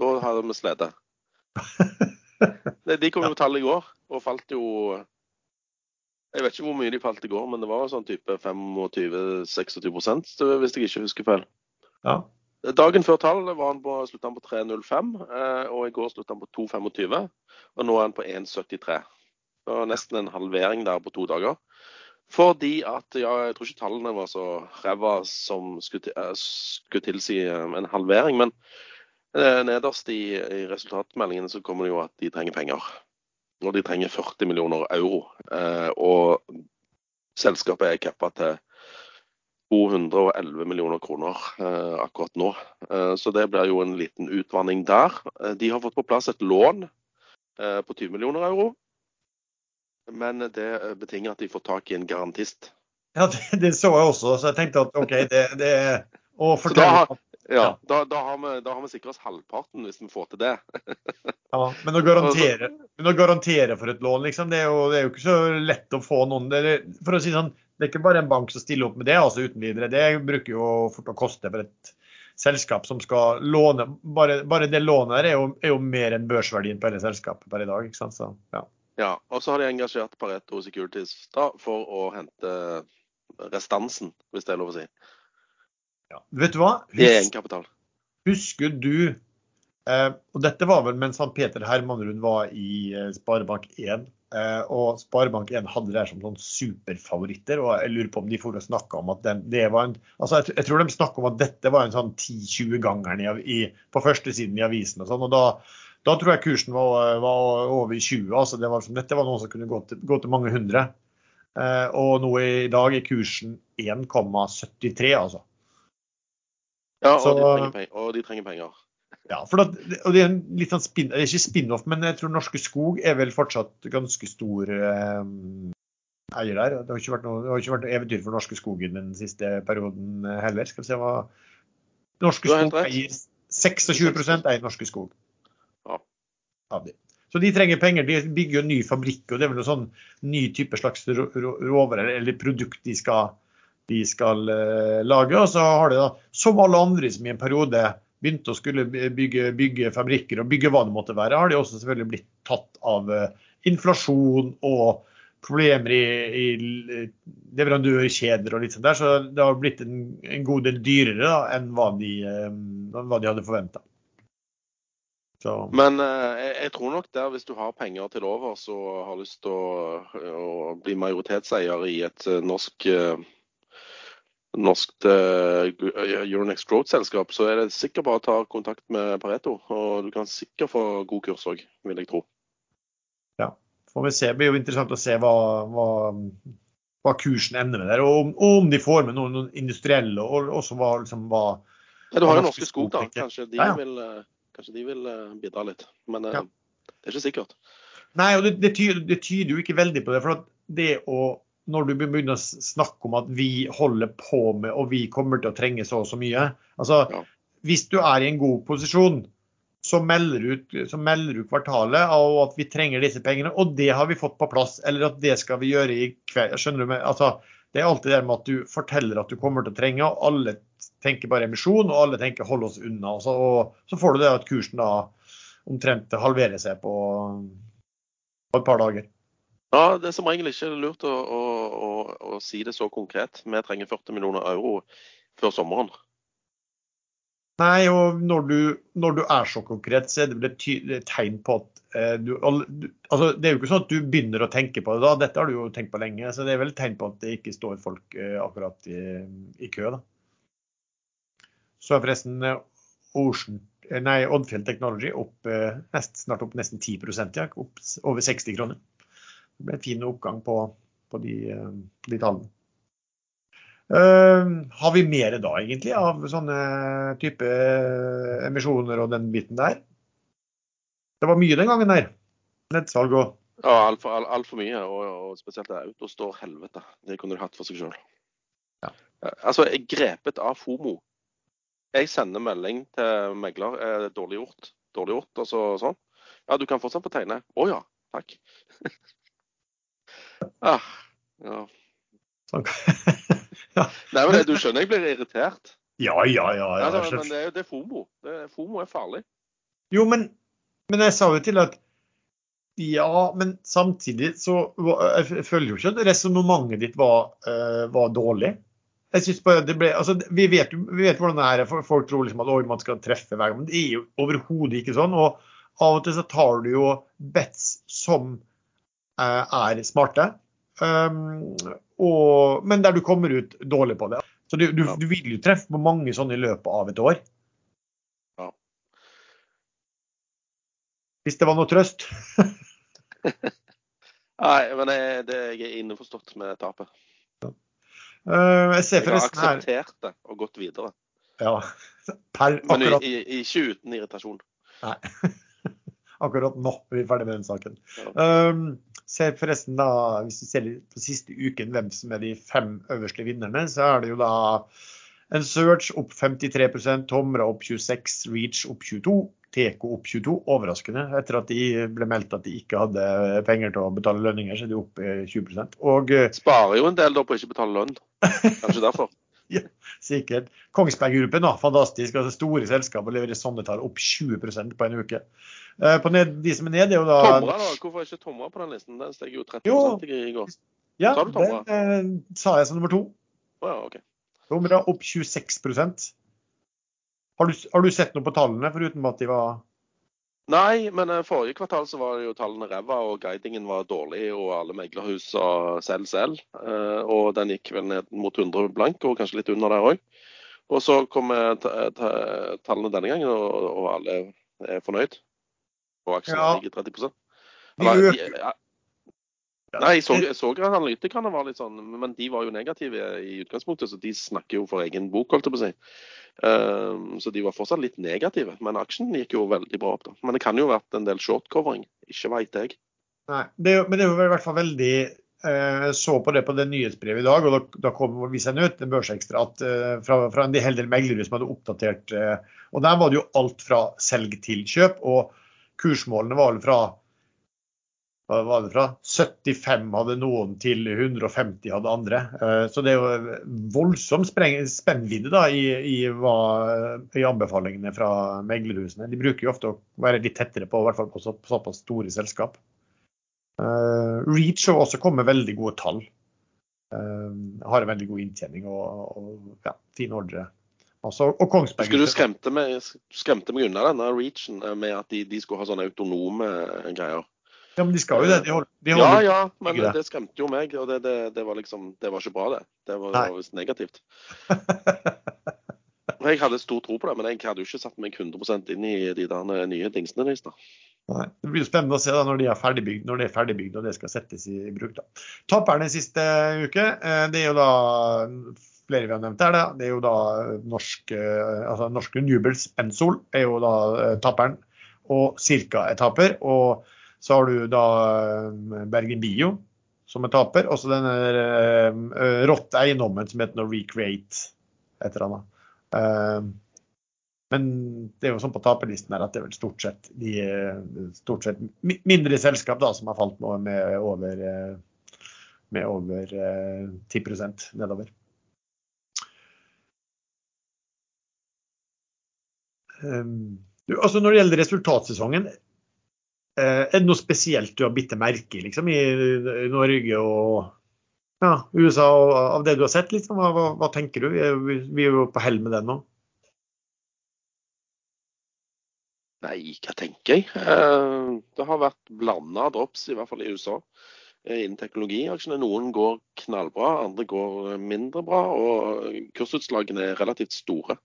Da hadde vi slitt. De kom jo med tall i går, og falt jo Jeg vet ikke hvor mye de falt i går, men det var sånn type 25-26 hvis jeg ikke husker feil. Ja. Dagen før tallet var han på, slutta han på 3,05, eh, og i går slutta han på 2,25. Og nå er han på 1,73. Så nesten en halvering der på to dager. Fordi at ja, jeg tror ikke tallene var så ræva som skulle, eh, skulle, tilsi eh, en halvering. Men nederst i, i resultatmeldingen så kommer det jo at de trenger penger. Og de trenger 40 millioner euro. Og selskapet er cappa til 211 millioner kroner eh, akkurat nå. Eh, så det blir jo en liten utvanning der. Eh, de har fått på plass et lån eh, på 20 millioner euro. Men det betinger at de får tak i en garantist. Ja, det, det så jeg også, så jeg tenkte at OK, det, det å fortelle da, ja, da, da, har vi, da har vi sikra oss halvparten hvis vi får til det. ja, men å, garantere, men å garantere for et lån, liksom, det er, jo, det er jo ikke så lett å få noen det, For å si sånn, det er ikke bare en bank som stiller opp med det altså uten videre. Det bruker jo fort å koste for et selskap som skal låne. Bare, bare det lånet her er jo, er jo mer enn børsverdien på hele selskapet per i dag. ikke sant? Så, ja. ja, og så har de engasjert Pareto Securities da, for å hente restansen, hvis det er lov å si. Ja. Vet du hva? Husk, husker du eh, Og dette var vel mens han Peter Hermanrud var i eh, Sparebank1 Eh, og Sparebank1 hadde det som sånn superfavoritter. og Jeg lurer på om de får snakke om at den, det var en altså jeg, jeg, tror de snakker om at dette var en sånn 10-20-gangeren på førstesiden i avisen. og sånn, og da, da, tror jeg kursen var, var over i 20. altså det var, Dette var noen som kunne gå til, gå til mange hundre. Eh, og nå i dag er kursen 1,73, altså. Ja, og, Så, de penger, og de trenger penger. Ja, for det, og det er en litt sånn spin, ikke spin-off, men jeg tror Norske Skog er vel fortsatt ganske stor eh, eier der. Det har ikke vært noe, ikke vært noe eventyr for Norske Skog i den siste perioden heller. Skal vi se hva Norske Skog eier 26 eier Norske Skog. Ja. Av de. Så de trenger penger. De bygger jo en ny fabrikk, og det er vel noe sånn ny type slags råvarer eller produkt de skal, de skal uh, lage. Og så har de da, som alle andre som i en periode begynte å skulle bygge, bygge, fabrikker og bygge hva det måtte være, har de også selvfølgelig blitt tatt av eh, inflasjon og problemer i, i leverandørkjeder og litt sånn der. Så det har blitt en, en god del dyrere da, enn hva de, eh, hva de hadde forventa. Men eh, jeg, jeg, tror nok der hvis du har penger til over, så har lyst til å, å bli majoritetseier i et norsk eh, norsk uh, Euronext Growth-selskap, så er det sikkert bare å ta kontakt med Pareto. Og du kan sikkert få god kurs òg, vil jeg tro. Ja, får vi se. Det blir jo interessant å se hva, hva, hva kursen ender med der. Og om, og om, de får med noen, noen industrielle, og også hva, liksom, hva ja, Du har jo Norske Skog, da. Kanskje de, ja, ja. Vil, eh, kanskje de vil eh, bidra litt. Men det er ikke sikkert. Nei, og det, det, tyder, det tyder jo ikke veldig på det. For at det å når du begynner å snakke om at vi holder på med og vi kommer til å trenge så og så mye. Altså, ja. Hvis du er i en god posisjon, så melder, ut, så melder du kvartalet og at vi trenger disse pengene, og det har vi fått på plass. Eller at det skal vi gjøre i kveld. Skjønner du? Altså, det er alltid det med at du forteller at du kommer til å trenge, og alle tenker bare emisjon, og alle tenker hold oss unna. Og så, og så får du det at kursen da omtrent halverer seg på, på et par dager. Ja, Det er som regel ikke lurt å, å, å, å, si det så konkret. Vi trenger 40 millioner euro før sommeren. Nei, og når du, når du er så konkret, så er det vel et tegn på at eh, du, altså, Det er jo ikke sånn at du begynner å tenke på det da, dette har du jo tenkt på lenge. Så det er vel et tegn på at det ikke står folk eh, akkurat i, i, kø. da. Så er forresten eh, Ocean, eh, nei, Oddfjell Technology opp, eh, nest, snart opp nesten 10 ja, opp over 60 kroner. Det ble en fin oppgang på, på de, de, tallene. Uh, har vi mer da, egentlig, av sånne type emisjoner og den biten der? Det var mye den gangen der. Nettsalg og Ja, altfor alt, alt for mye. Og, og spesielt det autostore helvete. Det kunne du hatt for seg sjøl. Ja. Uh, altså, jeg grepet av FOMO. Jeg sender melding til megler. Er det dårlig gjort? Dårlig gjort, altså sånn. Ja, du kan fortsatt få tegne. Å ja, takk. Ah, ja. Sånn. ja. Nei, men Du skjønner jeg blir irritert? Ja, ja, ja. ja. Altså, men det er, jo det er FOMO. Det er, FOMO er farlig. Jo, men, men jeg sa jo til at ja, men samtidig så Jeg føler jo ikke at resonnementet ditt var, uh, var, dårlig. jeg synes bare det ble, altså, vi, vet, vi vet hvordan det er. Folk tror liksom at man skal treffe hver gang. Men det er jo overhodet ikke sånn. Og av og til så tar du jo bets som er smarte, um, og, men der du kommer ut dårlig på det. Så du, du, du, vil jo treffe på mange sånne i løpet av et år. Ja. Hvis det var noe trøst. Nei, men jeg, det, jeg er innforstått med tapet. Uh, jeg Jeg har akseptert det og gått videre. Ja, per akkurat Men ikke uten irritasjon. Nei. akkurat nå er vi ferdig med den saken. Um, ser forresten da, Hvis vi ser på siste uken hvem som er de fem øverste vinnerne, så er det jo da en Search opp 53% Tomra opp 26 Reach opp 22 Teko opp 22. Overraskende. Etter at de ble meldt at de ikke hadde penger til å betale lønninger, så er de opp 20 Og, eh, Sparer jo en del da på å ikke betale lønn. Kanskje derfor. Ja, sikkert. Kongsberg Gruppen, da, fantastisk. altså Store selskaper leverer sånne tall opp 20% på en uke. Eh, på ned, de som er nede, er jo da Tomra, da? Hvorfor er ikke Tomra på den listen? Den steg jo 30 jo, i går. Ja, sa du Tomra? Den eh, sa jeg som nummer to. Oh, ja, okay. Tomra opp 26 har du, har du sett noe på tallene, foruten at de var Nei, men eh, forrige kvartal så var jo tallene ræva, og guidingen var dårlig, og alle meglerhus sa selv. Eh, og den gikk vel ned mot 100 blank, og kanskje litt under der òg. Og så kommer tallene denne gangen, og, alle er fornøyd. Og aksjene ja. ligger 30 Eller, de, Nei, jeg så, jeg så analytikerne var litt sånn, men de var jo negative i utgangspunktet, så de snakker jo for egen bok, holdt jeg på å si. Um, så de var fortsatt litt negative. Men aksjen gikk jo veldig bra opp, da. Men det kan jo ha vært en del short-covering. Ikke veit jeg. Nei, det men det er jo i hvert fall veldig eh, så på det på det nyhetsbrevet i dag, og da, da kom vi den ut en børsekstra at, eh, fra, fra, en hel del meglere som hadde oppdatert. Eh, og der var det jo alt fra selg til kjøp, og kursmålene var vel fra hva var det fra? 75 hadde noen til 150 hadde andre. Eh, så det er jo voldsom spennvidde i, i, i, anbefalingene fra meglerhusene. De bruker jo ofte å være litt tettere på, i hvert fall på så, såpass store selskap. Uh, Reach har også kommet veldig gode tall. Uh, har en veldig god inntjening og, og ja, fin ordre. Altså, og Kongsberg Husker du skremte meg, skremte meg unna denne Reachen med at de, de skulle ha sånne autonome greier? Ja, men de skal jo det. De holder, de holder ja, ja, men det. det skremte jo meg. Og det, det, det, var liksom Det var ikke bra, det. Det var, var visst negativt. jeg hadde stor tro på det, men jeg hadde jo ikke satt meg 100% inn i de der nye dingsene deres. da. Nei, Det blir jo spennende å se da når de er ferdigbygd, når det er ferdigbygd og det skal settes i bruk. da. Taperne siste uke, eh, det er jo da flere vi har nevnt her. Det er jo da norsk, eh, altså norske Newbels Ensol er jo da eh, taperen, og Cirka er taper. og så har du da eh, Bergen Bio som er taper, og så denne uh, råtte eiendommen som heter Recreate et eller annet. Men det er jo sånn på taperlisten her at det er vel stort sett, de, stort sett mindre selskap da, som har falt med, med over, med over uh, 10 nedover. Du, altså når det gjelder resultatsesongen, Eh, er det noe spesielt du har bitt deg merke i liksom, i Norge og ja, USA og av det du har sett? Liksom? Hva, hva, tenker du? Vi, er jo på hell med det nå. Nei, hva tenker jeg? Eh, det har vært blanda drops, i hvert fall i USA. Eh, innen teknologiaksjene. Noen går knallbra, andre går mindre bra. Og kursutslagene er relativt store.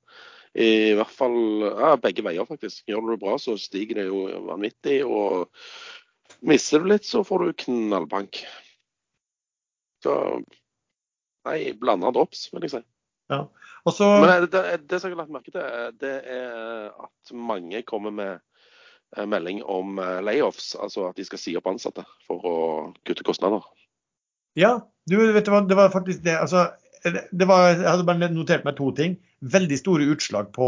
I hvert fall ja, begge veier, faktisk. Gjør du det bra, så stiger det jo vanvittig. Og mister du litt, så får du knallbank. Så nei, blanda drops, vil jeg si. Ja. Også... Men det, det, som jeg har lagt merke til, det er at mange kommer med eh, melding om eh, layoffs, altså at de skal si opp ansatte for å kutte kostnader. Ja, du vet hva, det var faktisk det. Altså, var, jeg hadde bare notert meg to ting. Veldig store utslag på,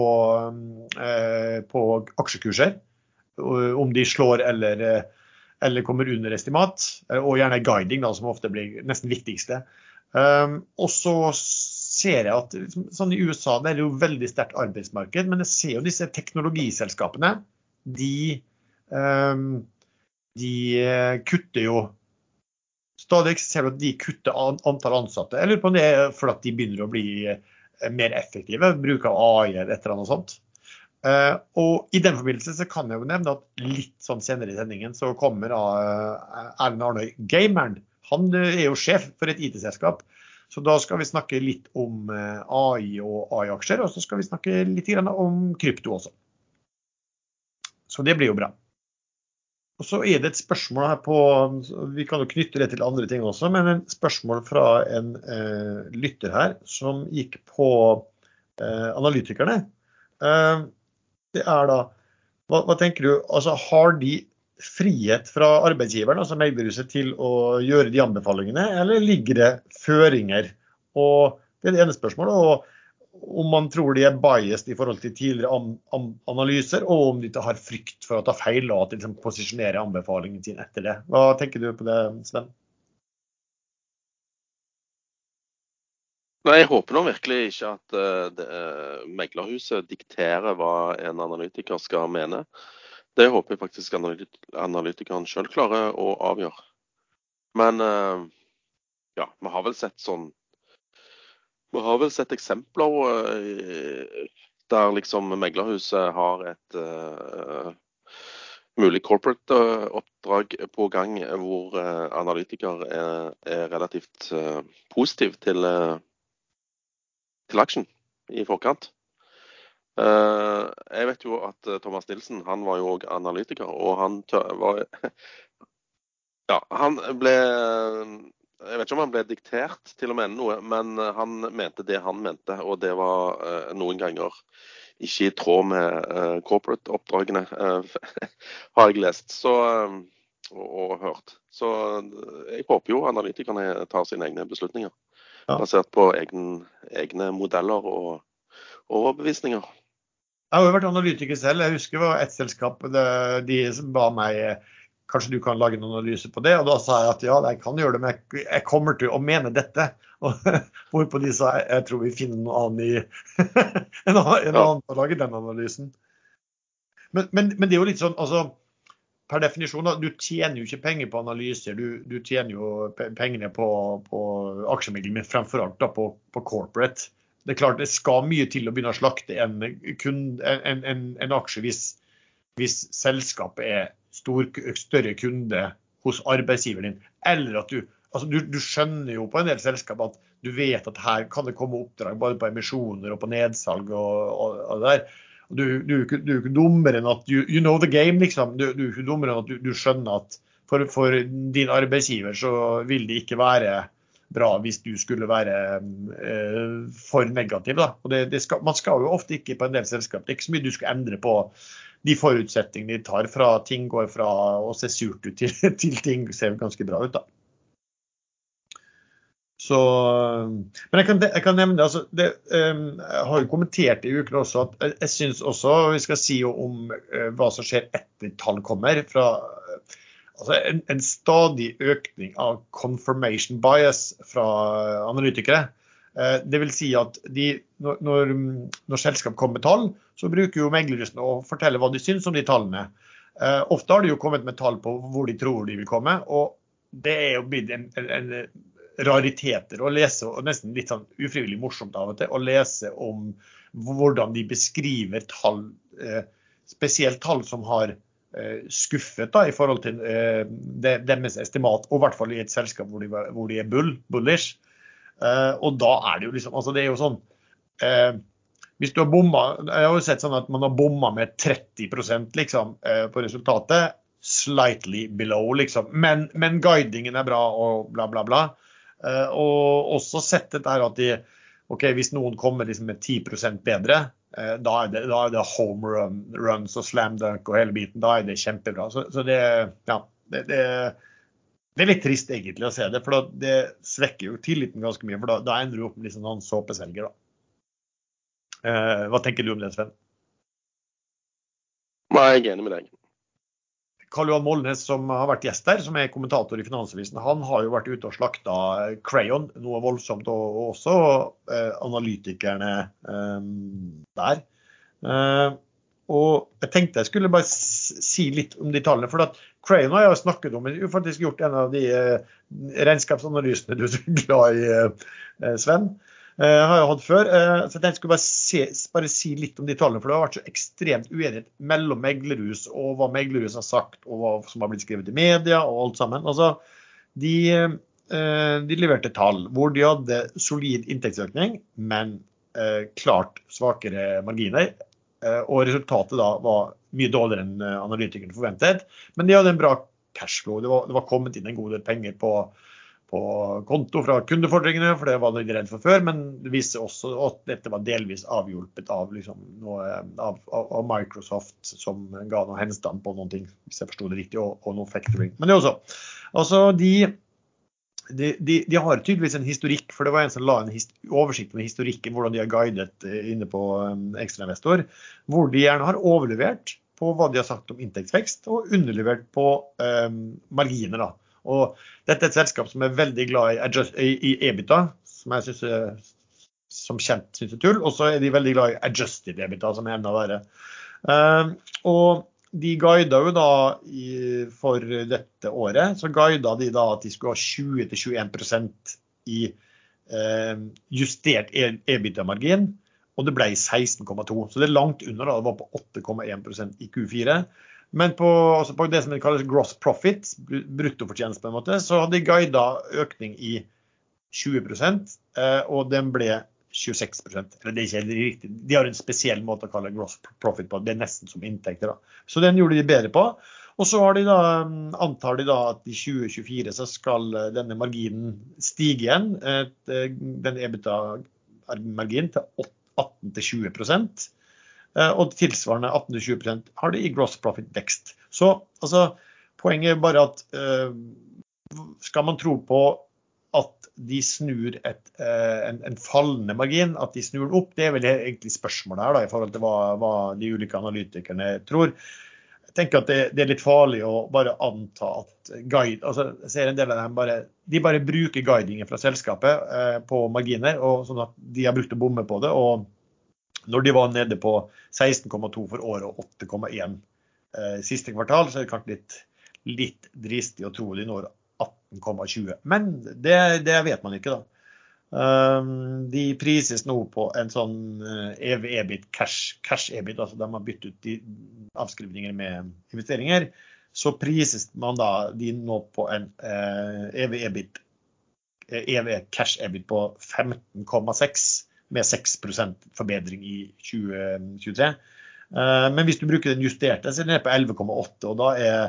eh, på aksjekurser. Om de slår eller, eller, kommer under estimat. Og gjerne guiding, da, som ofte blir nesten viktigste. Um, og så ser jeg at sånn i USA det er jo veldig sterkt arbeidsmarked, men jeg ser jo disse teknologiselskapene. De, um, de kutter jo stadig ser du at de kutter antall ansatte. Jeg lurer på om det er fordi de begynner å bli eh, mer effektive, bruk av AI eller et eller annet sånt. Uh, og I den forbindelse så kan jeg jo nevne at litt sånn senere i sendingen så kommer uh, Erlend Arnøy, gameren. Han er jo sjef for et IT-selskap. Så da skal vi snakke litt om uh, AI og AI-aksjer, og så skal vi snakke litt om krypto også. Så det blir jo bra. Og så er det et spørsmål her på Vi kan jo knytte det til andre ting også, men en spørsmål fra en eh, lytter her som gikk på eh, analytikerne. Eh, det er da hva, hva, tenker du? Altså, har de frihet fra arbeidsgiveren, altså meglerhuset, til å gjøre de anbefalingene, eller ligger det føringer? Og Det er det ene spørsmålet. og om man tror de er biased i forhold til tidligere analyser, og om de ikke har frykt for å ta feil og at de liksom posisjonerer anbefalingen sin etter det. Hva tenker du på det, Sven? Nei, Jeg håper nå virkelig ikke at uh, det, uh, meglerhuset dikterer hva en analytiker skal mene. Det håper jeg faktisk analyt analytikeren sjøl klarer å avgjøre. Men uh, ja, vi har vel sett sånn vi har vel sett eksempler uh, der liksom meglerhuset har et uh, mulig corporate-oppdrag på gang hvor uh, analytiker er, er relativt positiv til, til aksjen i forkant. jeg vet jo at Thomas Nilsen han var jo òg analytiker, og han var Ja, han ble jeg vet ikke om han ble diktert til å mene noe, men eh, han mente det han mente. Og det var uh, noen ganger ikke i tråd med uh, corporate-oppdragene, uh, har jeg lest så, og, og, hørt. Så jeg håper jo analytikerne tar sine egne beslutninger. Ja. Basert på egen, egne modeller og overbevisninger. Jeg har jo vært analytiker selv. Jeg husker det var ett selskap det, de som ba meg Kanskje du kan lage en analyse på det? Og da sa jeg at ja, jeg kan gjøre det, men jeg kommer til å mene dette. Og hvorpå de sa jeg tror vi finner noe annet i en annen, en annen å lage den analysen. Men, men, men, det er jo litt sånn, altså per definisjon, du tjener jo ikke penger på analyser. Du, du tjener jo pengene på, på aksjemidler, men fremfor alt da på, på, corporate. Det er klart det skal mye til å begynne å slakte en, en, en, en aksje hvis, hvis selskapet er stor, større kunde hos arbeidsgiveren din. Eller at du, altså du, du skjønner jo på en del selskap at du vet at her kan det komme oppdrag både på emisjoner og på nedsalg og, og, og det der. Du, du, er ikke dummere enn at you, you, know the game, liksom. Du, du er ikke dummere enn at du, skjønner at for, for, din arbeidsgiver så vil det ikke være bra hvis du skulle være eh, for negativ. Da. Og det, det skal, man skal jo ofte ikke på en del selskap. Det er ikke så mye du skal endre på de forutsetningene de tar fra ting går fra å se surt ut til, til ting ser ganske bra ut. da. Så, men jeg kan, jeg kan nevne altså, det, um, Jeg har jo kommentert i uken også at jeg, jeg syns også vi skal si om uh, hva som skjer etter tall kommer. fra altså en, en, stadig økning av confirmation bias fra analytikere. Uh, det vil si at de, når, når, selskap kommer med tall, så bruker jo meglerne å fortelle hva de syns om de tallene. Uh, ofte har de jo kommet med tall på hvor de tror de vil komme, og det er jo blitt en, en, en rariteter å lese, og nesten litt sånn ufrivillig morsomt av og til, å lese om hvordan de beskriver tall, uh, spesielt tall som har skuffet da, i forhold til deres estimat, og i hvert fall i et selskap hvor de, hvor de er bull, bullish. Og da er det jo liksom altså det er jo sånn hvis du har bomma Jeg har jo sett sånn at man har bomma med 30 liksom, eh, på resultatet. Slightly below, liksom. Men, men, guidingen er bra og bla, bla, bla. Eh, og også sett dette her at de, ok, hvis noen kommer liksom med 10 bedre, eh, da er, det, da er, det, home run, runs og slam dunk og hele biten. Da er det kjempebra. Så, så det, ja, det, det, det, er litt trist egentlig å se det, for det svekker jo tilliten ganske mye. For da, da ender du opp med liksom sånn såpeselger. da. Eh, hva tenker du om det, Sven? Nei, jeg er enig med deg. Karl Johan Molnes, som har vært gjest der, som er kommentator i Finansavisen, han har jo vært ute og slakta Crayon noe voldsomt, og også eh, analytikerne eh, der. Eh, og jeg tenkte jeg skulle bare si litt om de tallene. For at Crayon har jeg snakket om, jeg har faktisk gjort en av de eh, regnskapsanalysene du er så glad i, eh, Sven. Eh, har jeg hatt før. Så jeg skulle bare, se, bare, si litt om de tallene. For det har vært så ekstremt uenighet mellom meglerhus og hva meglerhus har sagt, og hva som har blitt skrevet i media og alt sammen. Altså, de, de leverte tall hvor de hadde solid inntektsøkning, men klart svakere marginer Eh, og resultatet da var mye dårligere enn eh, analytikerne forventet. Men de hadde en bra cashflow. Det var, det var kommet inn en god del penger på, på konto fra kundefordringene, for det var de redd for før. Men det viste også at dette var delvis avhjulpet av, liksom, noe, av, av, Microsoft, som ga noe henstand på noen ting, hvis jeg forsto det riktig, og, og noe factoring. Men det også. Altså, de de, de, har tydeligvis en historikk, for det var en som la en oversikt med historikken, hvordan de har guidet eh, inne på um, ekstrainvestor, hvor de gjerne har overlevert på hva de har sagt om inntektsvekst, og underlevert på um, marginer. Da. Og dette er et selskap som er veldig glad i, adjust, i, i EBITA, som jeg synes som kjent syns er tull. Og så er de veldig glad i adjusted EBITA, som er enda verre. Um, og de guida jo da i, for dette året, så guida de da at de skulle ha 20-21% i eh, justert e- EBITDA-margin. Og det ble 16,2. Så det er langt under. da, Det var på 8,1% i Q4. Men på, altså på, det som kalles gross profit, bruttofortjeneste, på en måte, så hadde de guida økning i 20 eh, og den ble 26% Eller det er ikke helt riktig. De har en spesiell måte å kalle gross profit på. Det er nesten som inntekter. da. Så den gjorde de bedre på. Og så de da, antar de da at i 2024 så skal eh, denne marginen stige igjen. Eh, den EBITA-marginen til 18-20 eh, Og tilsvarende 18-20% har de i gross profit-vekst. Så altså, poenget er bare at skal man tro på de snur et, eh, en, en, fallende margin, at de snur den opp, det er vel egentlig spørsmålet her da, i forhold til hva, hva de ulike analytikerne tror. Jeg tenker at det, det, er litt farlig å bare anta at guide, altså jeg ser en del av dem bare, De bare bruker guidingen fra selskapet eh, på marginer, og sånn at de har brukt å bomme på det. og når de var nede på 16,2 for året og 8,1 eh, siste kvartal, så er det kanskje litt, litt dristig å tro de når 18,20. Men det, det, vet man ikke, da. Um, de prises nå på en sånn EV-EBIT, eh, cash, cash EBIT, altså de har byttet ut de avskrivninger med investeringer. Så prises man da de nå på en EV-EBIT, EV cash EBIT på 15,6 med 6% forbedring i 2023. Uh, men hvis du bruker den justerte, så er den nede på 11,8, og da er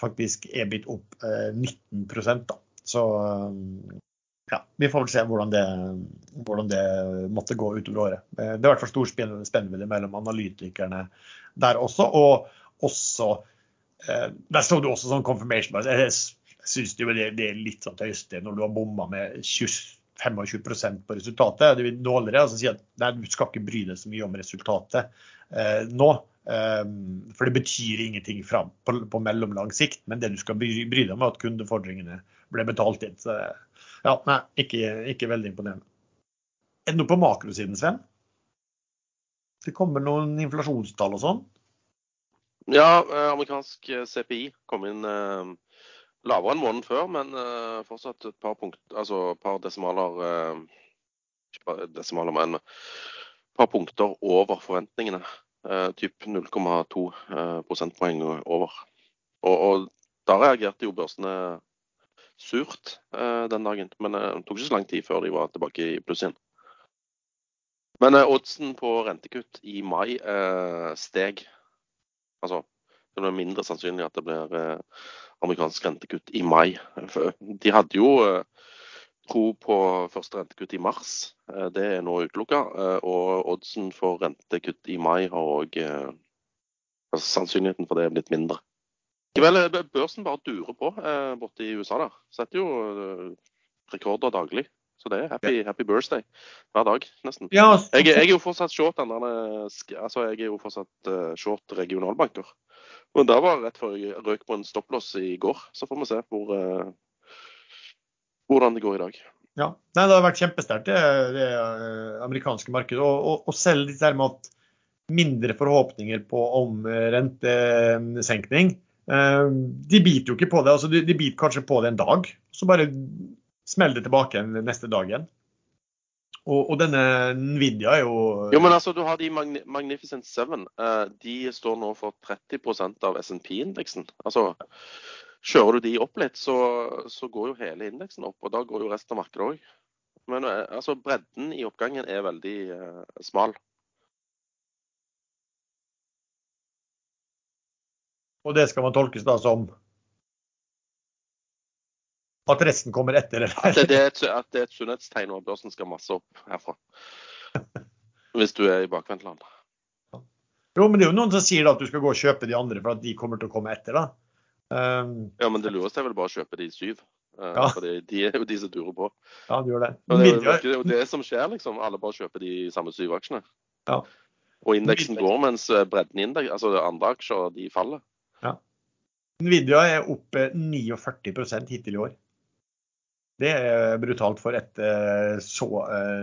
faktisk blitt opp 19 eh, da. Så eh, ja, vi får vel se hvordan det, hvordan det måtte gå utover året. Eh, det er i hvert fall stor spennvidde mellom analytikerne der også. Og også Der så du også sånn confirmation Jeg syns det, det, er litt sånn tøyste når du har bomma med 20, 25% på resultatet. Det blir dårligere. altså si at nei, Du skal ikke bry deg så mye om resultatet eh, nå. Um, for det betyr ingenting fram på, på, mellomlang sikt, men det du skal bry, deg om, er at kundefordringene ble betalt inn. Så ja, nei, ikke, ikke veldig imponerende. Er det noe på makrosiden, Sven? Det kommer noen inflasjonstall og sånn? Ja, eh, amerikansk eh, CPI kom inn eh, lavere enn måneden før, men eh, fortsatt et par, punkt, altså par desimaler eh, Ikke desimaler, men et par punkter over forventningene. Uh, typ 0,2 uh, prosentpoeng over. Og, og, da reagerte jo børsene surt uh, den dagen. Men det tok ikke så lang tid før de var tilbake i pluss igjen. Men oddsen på rentekutt i mai steg. Altså det er mindre sannsynlig at det blir amerikansk rentekutt i mai. De hadde jo tro på første rentekutt i mars. Eh, det er nå utelukka. Eh, og oddsen for rentekutt i mai har òg eh, altså Sannsynligheten for det er blitt mindre. Vel, børsen bare durer på borte i USA. der. Setter jo rekorder daglig. Så det er happy, happy birthday hver dag, nesten. Ja, jeg, jeg, er jo fortsatt short altså jeg er jo fortsatt short regionalbanker. Men det var rett før jeg røk på en stopplås i går. Så får vi se hvor, hvordan det går i dag. Ja, Nei, Det har vært kjempesterkt, det, det, amerikanske markedet. Og, og, og selv dette med at mindre forhåpninger på om rentesenkning. De biter jo ikke på det. altså De, de biter kanskje på det en dag, så bare smeller det tilbake neste dag igjen. Og, og, denne Nvidia er jo Jo, men altså, du har de Magnificent Seven. De står nå for 30% av SNP-indeksen. Altså, Kjører du de opp litt, så, så, går jo hele indeksen opp. Og da går jo resten av markedet òg. Men eh, altså, bredden i oppgangen er veldig uh, smal. Og det skal man tolkes da som at resten kommer etter? Eller? At det, er et, at det er et sunnhetstegn, og børsen skal masse opp herfra. Hvis du er i bakvendtland. Jo, men det er jo noen som sier at du skal gå og kjøpe de andre for at de kommer til å komme etter. da. Um, ja, men det lureste er vel bare å kjøpe de syv. Uh, ja. For de er jo de som durer på. Ja, de gjør det. Og det er jo det, som skjer, liksom. Alle bare kjøper de samme syv aksjene. Ja. Og indeksen går mens eh, bredden indeks, altså andre aksjer, de faller. Ja. Nvidia er oppe 49% hittil i år. Det er brutalt for et eh, så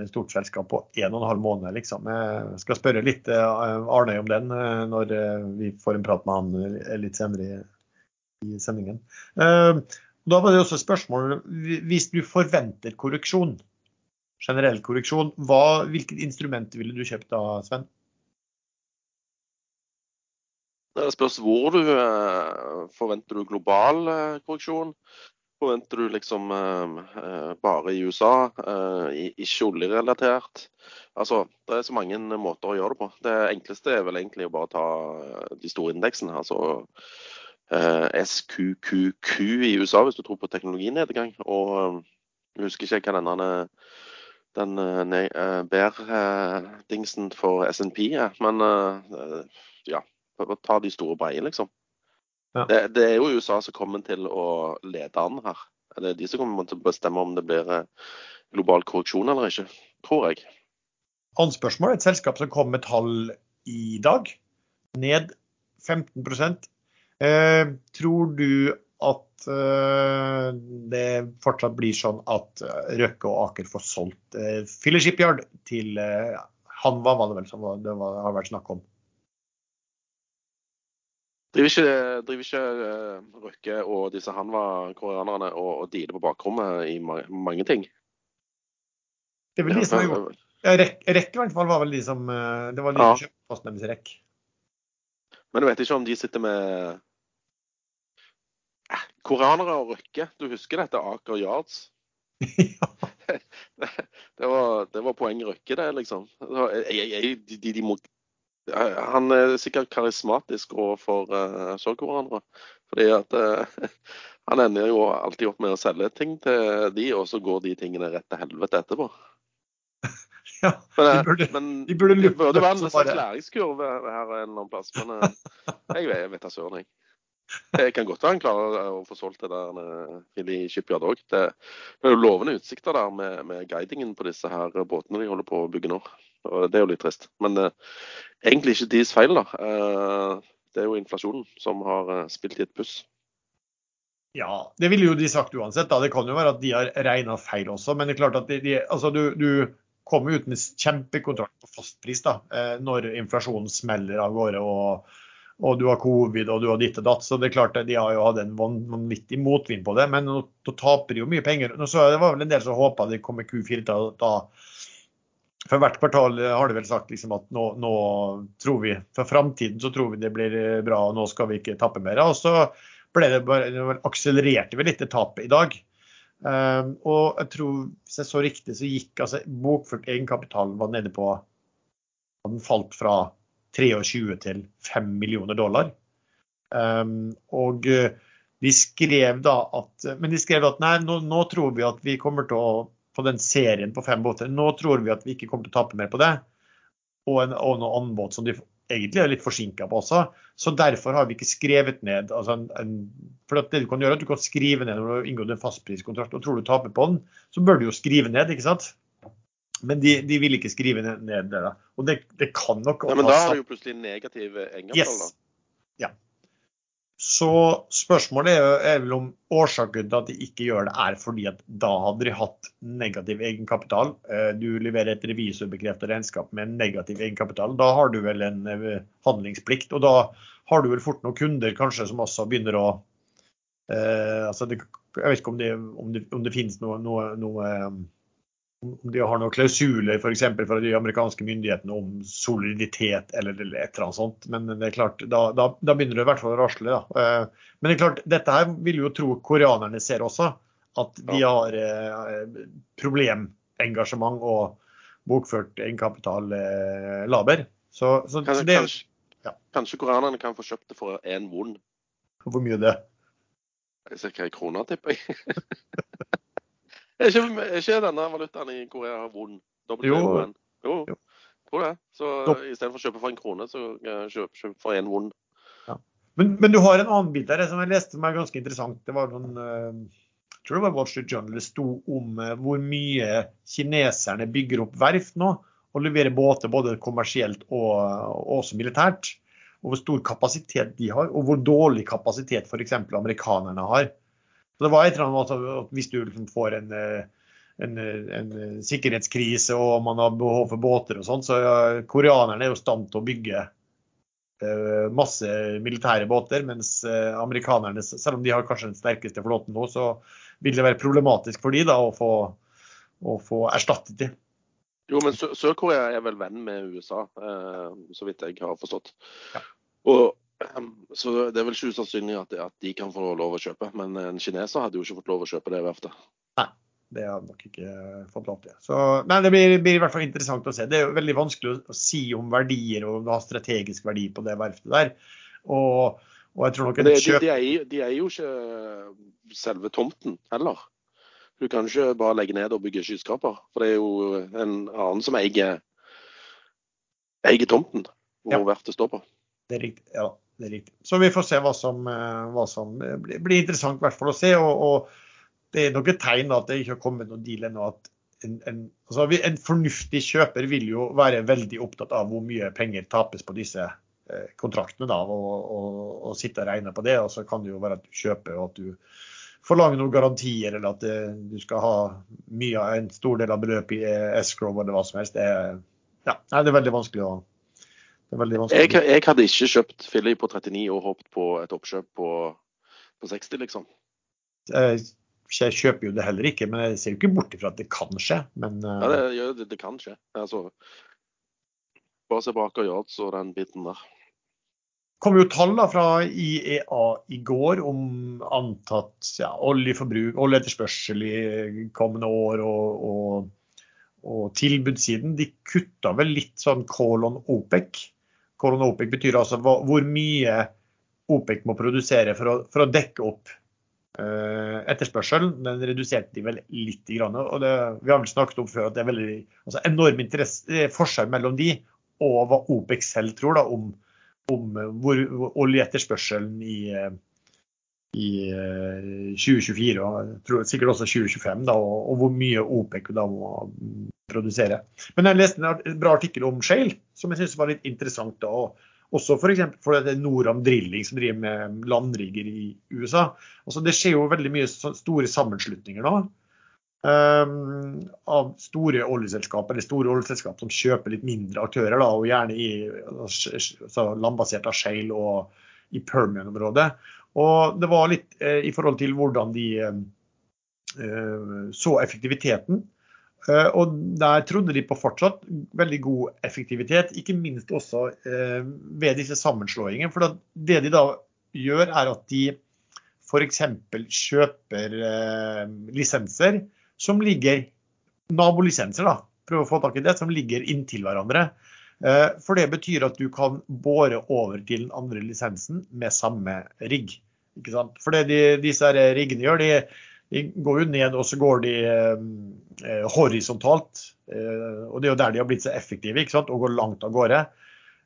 stort selskap på en og en halv måned, liksom. Jeg skal spørre litt Arnøy om den når vi får en prat med han litt senere i sendingen. Eh, da var det også spørsmål Hvis du forventer korreksjon, generell korreksjon, hva, hvilket instrument ville du kjøpt da, Sven? Det spørs hvor du eh, forventer du global eh, korreksjon. Forventer du liksom bare i USA, ikke oljerelatert? Altså, Det er så mange måter å gjøre det på. Det enkleste er vel egentlig å bare ta de store indeksene. altså SQQQ i USA, hvis du tror på teknologinedgang. Og eh, jeg husker ikke hva denne den uh, bær-dingsen for SNP er. Men ja, ta de store breie, liksom. Ja. Det, det, er jo USA som kommer til å lede an her. Det er de som kommer til å bestemme om det blir global korreksjon eller ikke, tror jeg. Annet spørsmål. Et selskap som kom med tall i dag, ned 15 Eh, tror du at eh, det fortsatt blir sånn at eh, Røkke og Aker får solgt eh, Filler Shipyard til eh, Hanva, var det vel som det var, har vært snakk om? Driver ikke, driver ikke uh, Røkke og disse Hanva-koreanerne og, og dealer på bakrommet i ma mange ting? Det vil de som har gjort ja, Rekk, Rekk i hvert fall var vel de som Det var de som kjøpte posten deres Rekk. Men du vet ikke om de sitter med Koreanere og Røkke, du husker dette Aker Yards? ja. det, var, det var poeng Røkke, det, liksom. Jeg, jeg, de, de må, han er sikkert karismatisk overfor uh, sørkoreanere. Fordi at uh, han ender jo alltid opp med å selge ting til de, og så går de tingene rett til helvete etterpå. Ja, de eh, burde, men, de burde, det burde være en slags læringskurve her en eller annen plass. Men uh, jeg vet da søren, jeg. Det kan godt være han klarer å få solgt det der Philly Shipyard òg. Det, det, er jo lovende utsikter der med, med, guidingen på disse her båtene de holder på å bygge nå. Og det er jo litt trist. Men eh, egentlig ikke deres feil, da. Eh, det er jo inflasjonen som har uh, spilt i et puss. Ja, det ville jo de sagt uansett. da. Det kan jo være at de har regna feil også. Men det er klart at de, de, altså du, du kommer ut med kjempekontrakt på fastpris da, når inflasjonen smeller av gårde. og og du har covid og du har ditt og datt. Så det er klart de har jo hatt en vanvittig motvind på det. Men nå, taper de jo mye penger. Nå så Det var vel en del som håpa det kommer Q4 til da. For hvert kvartal har de vel sagt liksom at nå, nå, tror vi For framtiden så tror vi det blir bra, og nå skal vi ikke tappe mer. Og så ble det bare, akselererte vi litt det tapet i dag. Um, og jeg tror, hvis jeg så riktig, så gikk altså bokført egenkapital var nede på Den falt fra 23 til 5 millioner dollar. Um, og eh, de skrev da at Men de skrev at nei, nå, nå, tror vi at vi kommer til å på den serien på fem båter, nå tror vi at vi ikke kommer til å tape mer på det. Og en, og en annen båt som de egentlig er litt forsinka på også. Så derfor har vi ikke skrevet ned altså en, en, For det du kan gjøre, er at du kan skrive ned når du har inngått en fastpriskontrakt og tror du taper på den, så bør du jo skrive ned, ikke sant? Men de, de, vil ikke skrive ned det. da. Og det, det kan nok Nei, Men da har du jo plutselig negativ egenkapital, yes. da. Ja. Så spørsmålet er, er vel om årsaken til at de ikke gjør det, er fordi at da hadde de hatt negativ egenkapital. Eh, du leverer et revisorbekreftet regnskap med negativ egenkapital. Da har du vel en eh, handlingsplikt. Og da har du vel fort noen kunder kanskje som også begynner å eh, altså det, Jeg vet ikke om det, om det, om det finnes noe, noe, noe om de har noen klausuler f.eks. fra de amerikanske myndighetene om soliditet eller et eller annet sånt. Men det er klart, da, da, da begynner det i hvert fall å rasle. Da. Eh, men det er klart, dette her vil jo tro koreanerne ser også. At de har eh, problemengasjement og bokført egenkapital eh, laber. Så, så, kanskje, så det, kanskje, ja. kanskje koreanerne kan få kjøpt det for én won? Hvor mye det? Ca. ei krone, tipper jeg. Er ikke, er ikke denne valutaen i Korea vond? Jo. jo. jo. Tror det. Så istedenfor å kjøpe for en krone, så kjøp, kjøp for en vond. Ja. Men, men, du har en annen bit der som jeg leste som er ganske interessant. Det var noen uh, jeg tror det var Wall Street Journal det sto om uh, hvor mye kineserne bygger opp verft nå og leverer båter både kommersielt og, og også militært. Og hvor stor kapasitet de har, og hvor dårlig kapasitet f.eks. amerikanerne har. Så det var et eller annet at Hvis du liksom får en, eh, en, eh, en, sikkerhetskrise og man har behov for båter og sånn, så koreanerne er jo i stand til å bygge eh, masse militære båter, mens amerikanerne, selv om de har kanskje den sterkeste flåten nå, så vil det være problematisk for de da å få, å få erstattet de. Jo, men Sør-Korea er vel venn med USA, så vidt jeg har forstått. Ja. Og så det er vel ikke usannsynlig at, at, de kan få lov å kjøpe. Men en kineser hadde jo ikke fått lov å kjøpe det verftet. Nei, det hadde nok ikke fått lov til. Så, men det blir, blir, i hvert fall interessant å se. Det er jo veldig vanskelig å, si om verdier og om det har strategisk verdi på det verftet der. Og, og jeg tror nok det, kjøp... de, de, de, er, jo ikke selve tomten heller. Du kan ikke bare legge ned og bygge skyskraper. For det er jo en annen som eier, eier tomten hvor ja. verftet står på. Det er riktig. ja det er riktig. Så vi får se hva som, eh, hva som blir, blir, interessant i hvert fall å se. Og, og, det er nok et tegn at det ikke har kommet noen deal ennå. en, en, altså en, fornuftig kjøper vil jo være veldig opptatt av hvor mye penger tapes på disse eh, kontraktene. da, og, og, og, sitte og regne på det. Og så kan det jo være at du kjøper og at du forlanger noen garantier, eller at eh, du skal ha mye, en stor del av beløpet i escrow eller hva som helst. Det, ja, det er veldig vanskelig å jeg, jeg, hadde ikke kjøpt Philly på 39 og håpet på et oppkjøp på, på 60, liksom. Jeg kjøper jo det heller ikke, men jeg ser jo ikke bort ifra at det kan skje. Men, ja, det, ja, det, det kan skje. Altså, bare se på Aker Yards og den biten der. Kom jo tall fra IEA i går om antatt ja, oljeforbruk, oljeetterspørsel i kommende år og, og, og tilbudssiden. De kutta vel litt sånn call on OPEC Colon OPEC betyr altså hvor mye OPEC må produsere for å, for å dekke opp uh, etterspørselen. Den reduserte de vel litt. Grann, og det, vi har vel snakket om før at det er veldig altså enorm forskjell mellom de og hva OPEC selv tror da, om, om hvor, hvor oljeetterspørselen i, i 2024 eh, og sikkert også 2025, da, og, hvor mye OPEC da må produsere. Men jeg leste en bra artikkel om Shale, som jeg synes var litt interessant. da, og også for, eksempel, for det er Noram Drilling som driver med landrigger i USA. Altså, det skjer jo veldig mye store sammenslutninger nå. Um, av store oljeselskap eller store oljeselskap som kjøper litt mindre aktører, da, og gjerne i altså, landbasert av Shale og i Permian-området. Og det var litt eh, i forhold til hvordan de eh, så effektiviteten. Eh, og der trodde de på fortsatt veldig god effektivitet, ikke minst også eh, ved disse sammenslåingene. For det de da gjør, er at de f.eks. kjøper eh, lisenser som ligger Nabolisenser, da. Prøve å få tak i det, som ligger inntil hverandre. For det betyr at du kan båre over til den andre lisensen med samme rigg. For det de, disse riggene gjør, de de går jo ned, og så går de eh, eh, horisontalt. Eh, og det er jo der de har blitt så effektive, ikke sant? og går langt av gårde.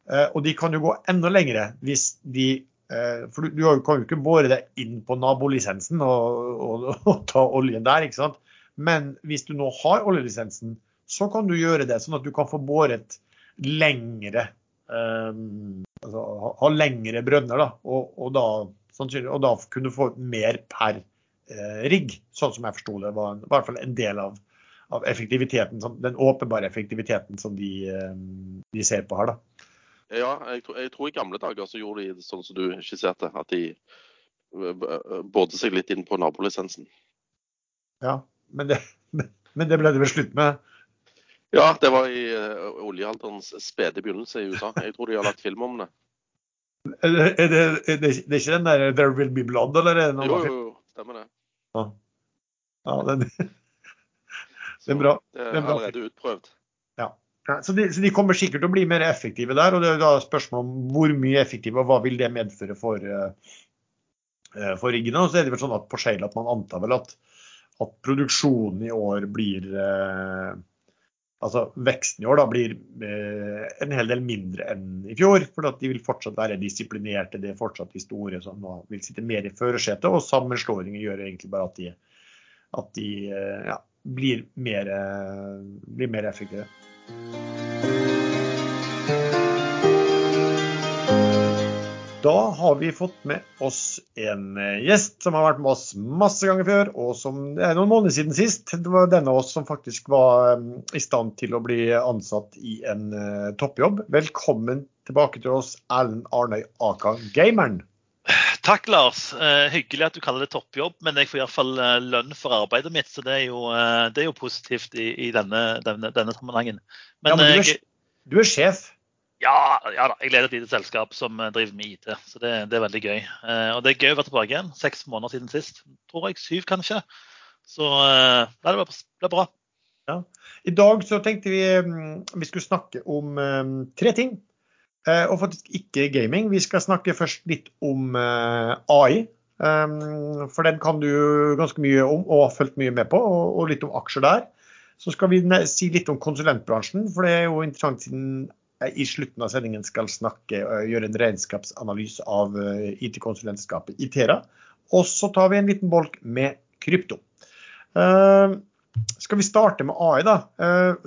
Eh, og de kan jo gå enda lengre hvis de eh, For du, du, kan jo ikke bore deg inn på nabolisensen og, og, og, ta oljen der, ikke sant. Men hvis du nå har oljelisensen, så kan du gjøre det sånn at du kan få boret lengre Um, altså, ha lengre brønner, da, og, og da Og da kunne få mer per rigg, sånn som jeg forsto det. var i hvert fall en del av, av effektiviteten, den åpenbare effektiviteten som de, eh, de, ser på her. da. Ja, jeg, jeg, tror i gamle dager så gjorde de sånn som du skisserte, at de bådde seg litt inn på nabolisensen. Ja, men det, men det ble det vel slutt med? Ja, det var i oljealderens spede begynnelse i USA. Jeg tror de har lagt film om det. Er det, er det, er det, ikke den der 'There Will Be Blood', eller? Er det noe jo, jo, jo, stemmer det. Ja, ja den, det er bra. Det er allerede utprøvd. Ja. ja så, de, så, de, kommer sikkert til å bli mer effektive der. og Det er da spørsmål om hvor mye effektive og hva vil det medføre for, uh, for riggene. Og så er det vel sånn at på Shale at man antar vel at, at produksjonen i år blir uh, altså veksten i år da blir eh, en hel del mindre enn i fjor. For at de vil fortsatt være disiplinerte. Det er fortsatt de store som vil sitte mer i førersetet. Og sammenslåinger gjør egentlig bare at de, at de eh, ja, blir, mer, eh, blir mer effektive. Da har vi fått med oss en eh, gjest som har vært med oss masse ganger før, og som det er noen måneder siden sist. Det var denne av oss som faktisk var eh, i stand til å bli ansatt i en uh, toppjobb. Velkommen tilbake til oss, Erlend Arnøy Aka, gameren. Takk, Lars. Eh, hyggelig at du kaller det toppjobb, men jeg får iallfall eh, lønn for arbeidet mitt, så det er jo, eh, det er jo positivt i, i denne, denne, denne, sammenhengen. Men, ja, men du, er, du, er, sjef? Ja, ja da, jeg leder et lite selskap som eh, driver med IT, så det, det, er veldig gøy. Eh, og det er gøy å være tilbake igjen. Seks måneder siden sist, tror jeg. Syv, kanskje. Så eh, det ble bra. Ja. I dag så tenkte vi mm, vi skulle snakke om eh, tre ting. Uh, og faktisk ikke gaming. Vi skal snakke først litt om uh, AI. For den kan du ganske mye om og har fulgt mye med på, og, og litt om aksjer der. Så skal vi si litt om konsulentbransjen, for det er jo interessant siden i slutten av sendingen skal snakke og gjøre en regnskapsanalyse av eh, IT-konsulentskapet Itera. Og så tar vi en liten bolk med krypto. Skal vi starte med AI, da?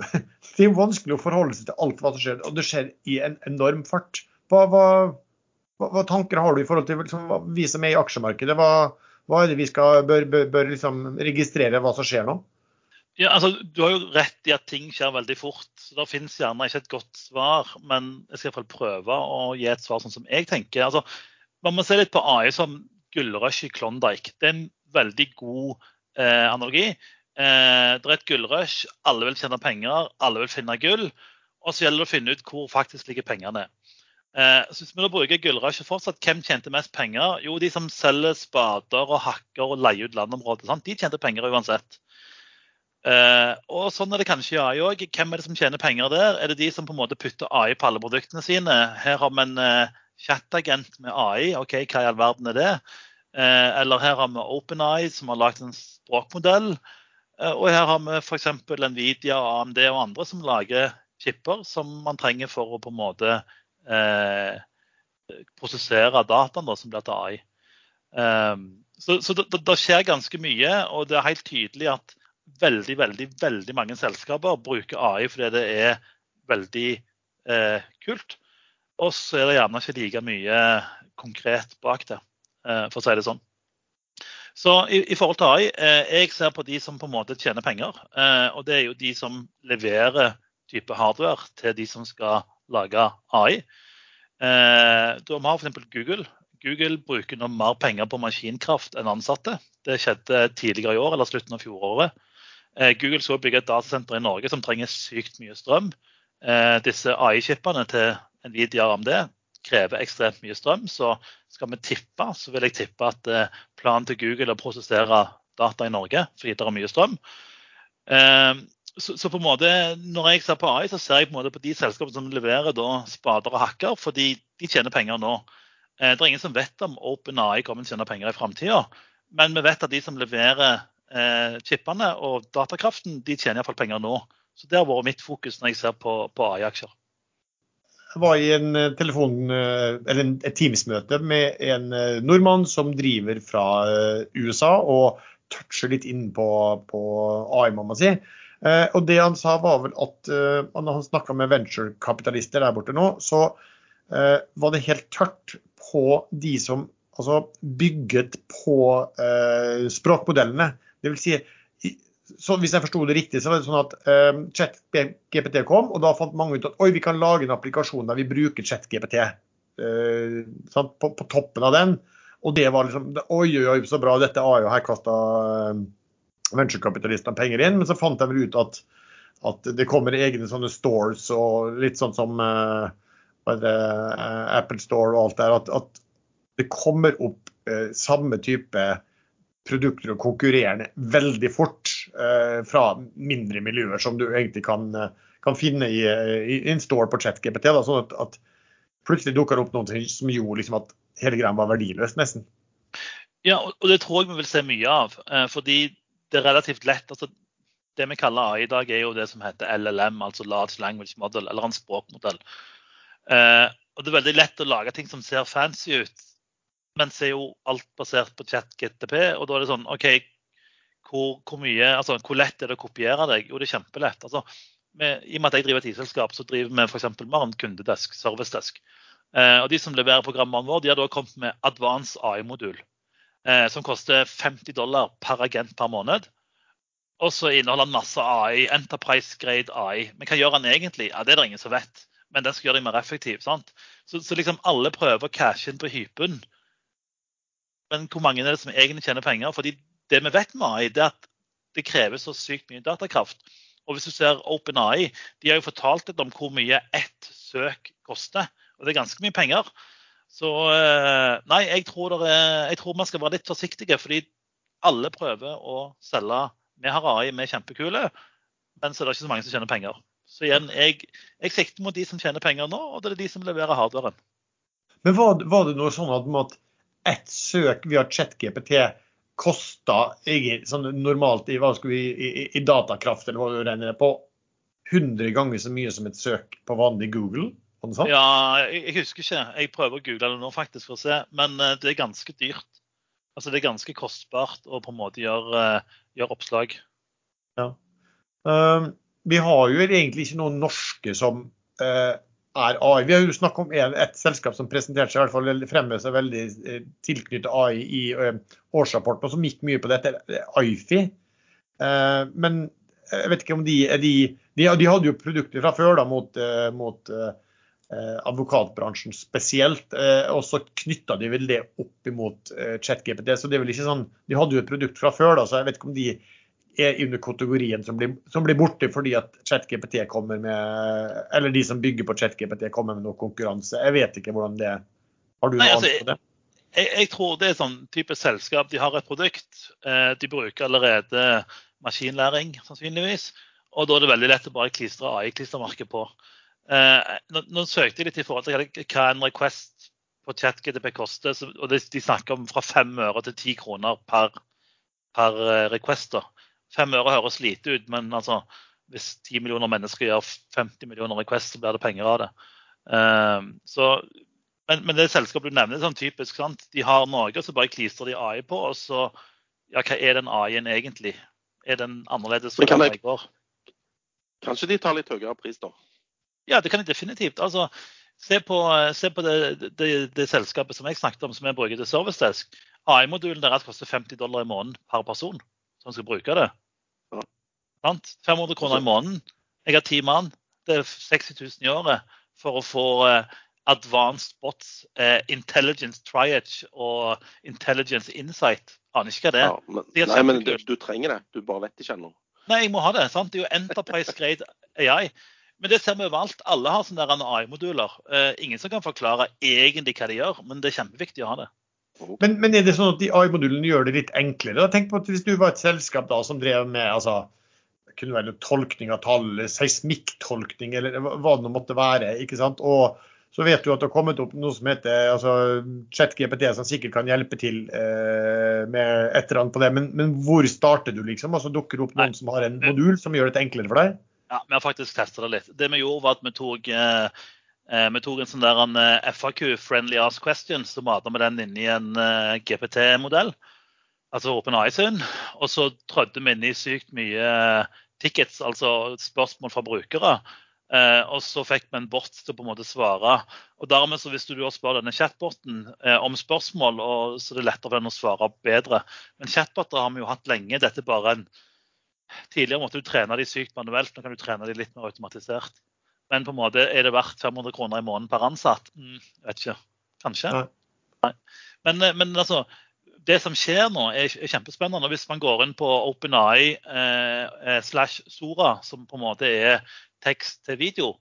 Det er jo vanskelig å forholde seg til alt hva som skjer, og det skjer i en enorm fart. Hva, hva, hva tanker har du i forhold til liksom, vi som er i aksjemarkedet? Hva, hva er det vi skal, bør, bør, bør liksom registrere hva som skjer nå? Ja, altså, Du har jo rett i at ting skjer veldig fort. så Det finnes gjerne ikke et godt svar, men jeg skal i hvert fall prøve å gi et svar sånn som jeg tenker. Altså, Man må se litt på AI som gullrush i Klondyke. Det er en veldig god eh, analogi. Eh, det er et gullrush, alle vil tjene penger, alle vil finne gull. Og så gjelder det å finne ut hvor faktisk ligger pengene. Eh, så hvis vi da bruker gullrushet fortsatt, hvem tjente mest penger? Jo, de som selger spader og hakker og leier ut landområder. De tjente penger uansett. Uh, og sånn er det kanskje i AI òg. Hvem er det som tjener penger der? Er det de som på en måte putter AI på alle produktene sine? Her har vi en uh, chatagent med AI. ok, Hva i all verden er det? Uh, eller her har vi OpenEye som har lagd en språkmodell. og her har vi f.eks. Nvidia, AMD og andre som lager chipper som man trenger for å på en måte prosessere dataen da, som blir til AI. så, så det skjer ganske mye, og det er helt tydelig at veldig, veldig, veldig mange selskaper bruker AI fordi det er veldig eh, kult. Og så er det gjerne ikke like mye konkret bak det, eh, for å si det sånn. Så i, i forhold til AI, eh, jeg ser på de som på en måte tjener penger. Eh, og det er jo de som leverer type hardware til de som skal lage AI. Eh, da har f.eks. Google. Google bruker nå mer penger på maskinkraft enn ansatte. Det skjedde tidligere i år eller slutten av fjoråret. Eh, Google skal bygge et datasenter i Norge som trenger sykt mye strøm. Eh, disse AI-chipene til Nvidia og AMD krever ekstremt mye strøm. Så skal vi tippe, så vil jeg tippe at eh, planen til Google er å prosessere data i Norge fordi det er mye strøm. Så, på en måte, når jeg ser på AI, så ser jeg på, en måte på de selskapene som leverer spader og hakker, fordi de tjener penger nå. Det er ingen som vet om OpenAI kommer til å tjene penger i framtida, men vi vet at de som leverer eh, chipene og datakraften, de tjener iallfall penger nå. Så Det har vært mitt fokus når jeg ser på, på AI-aksjer. Jeg var i en eh, telefon, eh, eller et Teams-møte med en eh, nordmann som driver fra USA og toucher litt inn på, på AI-mamma si. Og det han sa var vel at når han snakka med venturekapitalister der borte nå, så var det helt tørt på de som altså bygget på språkmodellene. Det vil si, hvis jeg forsto det riktig, så var det sånn at uh, ChatGPT kom, og da fant mange ut at oi, vi kan lage en applikasjon der vi bruker ChatGPT uh, på, på, toppen av den. Og det var liksom Oi, oi, oi, så bra, dette har jo her kasta uh, venturekapitalistene penger inn. Men så fant jeg vel ut at, at, det kommer egne sånne stores og litt sånn som uh, det, Apple Store og alt der. At, at det kommer opp samme type produkter og konkurrerende veldig fort eh, fra mindre miljøer som du egentlig kan, kan finne i, i, en store på ChatGPT. Sånn at, at, plutselig dukker det opp noe som gjorde liksom at hele greia var verdiløst, nesten. Ja, og det tror jeg vi vil se mye av. Eh, fordi det er relativt lett. altså det vi kaller AI i dag, er jo det som heter LLM, altså Large Language Model, eller en språkmodell. Eh, og Det er veldig lett å lage ting som ser fancy ut, men så er jo alt basert på chat-GTP. Og da er det sånn OK, hvor, hvor, mye, altså, hvor lett er det å kopiere deg? Jo, det er kjempelett. Altså, med, I og med at jeg driver et IT-selskap, så driver vi f.eks. med en kundedesk, servicedesk. Eh, og de som leverer programmene våre, de har da kommet med Advance AI-modul. Eh, som koster 50 dollar per agent per måned. Og så inneholder den masse AI, Enterprise Grade AI. Men hva gjør den egentlig? Ja, Det er det ingen som vet. Men den skal gjøre deg mer effektiv. sant? Så, så liksom alle prøver å cashe inn på hypen men hvor mange er det som egentlig tjener penger? Fordi det vi vet med AI, det er at det krever så sykt mye datakraft. Og hvis du ser OpenAI, de har jo fortalt litt om hvor mye ett søk koster. Og det er ganske mye penger. Så eh, nei, jeg tror, er, jeg tror man skal være litt forsiktige. Fordi alle prøver å selge Vi har AI, vi er kjempekule. Men så er det ikke så mange som tjener penger. Så igjen, jeg, jeg sikter mot de som tjener penger nå, og det er de som leverer hardwaren. Men var, var det noe sånn at ett søk via ChatGPT koster sånn normalt i, vi, i, i, datakraft eller hva du regner på, 100 ganger så mye som et søk på vanlig Google? Ja, jeg, jeg, husker ikke. Jeg prøver å google det nå faktisk for å se. Men uh, det er ganske dyrt. Altså Det er ganske kostbart å på en måte gjøre, uh, gjøre oppslag. Ja. Um, vi har jo egentlig ikke noen norske som er AI. Vi har jo snakket om et selskap som presenterte seg i hvert fall fremme seg veldig eh, tilknyttet AI i eh, årsrapporten, og som gikk mye på dette, Ifi. Eh, men jeg vet ikke om de de, de, de hadde jo produkter fra før da, mot, mot advokatbransjen spesielt. Og så knytta de vel det opp imot ChatGPT. Så det er vel ikke sånn, De hadde jo et produkt fra før, da, så jeg vet ikke om de er under kategorien som blir, som blir borte fordi at ChatGPT kommer med Eller de som bygger på ChatGPT kommer med noe konkurranse. Jeg vet ikke hvordan det. Har du noe altså, annet på det? Jeg, jeg, tror det er sånn type selskap. De har et produkt. Eh, de bruker allerede maskinlæring, sannsynligvis. Og da er det veldig lett å bare klistre AI-klistremerket på. Eh, nå, nå, søkte jeg litt i forhold til hva en request på ChatGDP koster. og de, de snakker om fra fem øre til ti kroner per, per eh, request. da. Fem øre høres lite ut, men altså, hvis ti millioner mennesker gjør 50 millioner requests, så blir det penger av det. Uh, så, men, men, det selskapet du nevner, er sånn typisk. sant? De har Norge, så bare klistrer de AI på. Og så ja, hva er den AI-en egentlig? Er den annerledes fra den i går? Kanskje de tar litt høyere pris, da? Ja, det kan de definitivt. Altså, se på, se på det, det, det, selskapet som jeg snakket om, som jeg bruker til ServiceDesk. AI-modulen deres koster 50 dollar i måneden per person som skal bruke det. Ja. 500 kroner i måneden. Jeg har ti mann. Det er 60 000 i året for å få uh, advanced bots, uh, intelligence triage og intelligence insight. Aner ikke hva det er. Ja, men, nei, men du, du, trenger det. Du bare vet ikke ennå. Nei, jeg må ha det. sant? Det er jo Enterprise Grade AI. Men det ser vi overalt. Alle har sånne AI-moduler. Uh, ingen som kan forklare egentlig hva de gjør, men det er kjempeviktig å ha det. Men, men, er det sånn at de AI-modulene gjør det litt enklere? Tenk på at Hvis du var et selskap da, som drev med altså, det kunne være tolkning av tall, seismikktolkning eller hva det måtte være. ikke sant? Og så vet du at det har kommet opp noe som heter altså, ChatGPT, som sikkert kan hjelpe til eh, med et eller annet på det. Men, men, hvor starter du, liksom? Altså Dukker det opp noen Nei. som har en modul som gjør det enklere for deg? Ja, Vi har faktisk testa det litt. Det vi gjorde var at vi tok eh, Eh, vi tok en sånn der en eh, FAQ, Friendly Ask Questions, så mata vi den inn i en uh, GPT-modell, altså OpenEye sin. Og så trødde vi inn i sykt mye tickets, altså spørsmål fra brukere. Eh, og så fikk vi en bot til å på en måte svare. Og dermed så Hvis du da spør denne chatboten eh, om spørsmål, og, så er det lettere for den å svare bedre. Men chatboter har vi jo hatt lenge. Dette er bare en Tidligere måtte du trene de sykt manuelt, nå kan du trene de litt mer automatisert. Men på en måte er det verdt 500 kroner i måneden per ansatt? Mm, vet ikke. Kanskje. Nei. Nei. Men, eh, men altså, det som skjer nå, er, kjempespennende. Hvis man går inn på OpenAI eh, eh, slash Sora, som på en måte er tekst til video,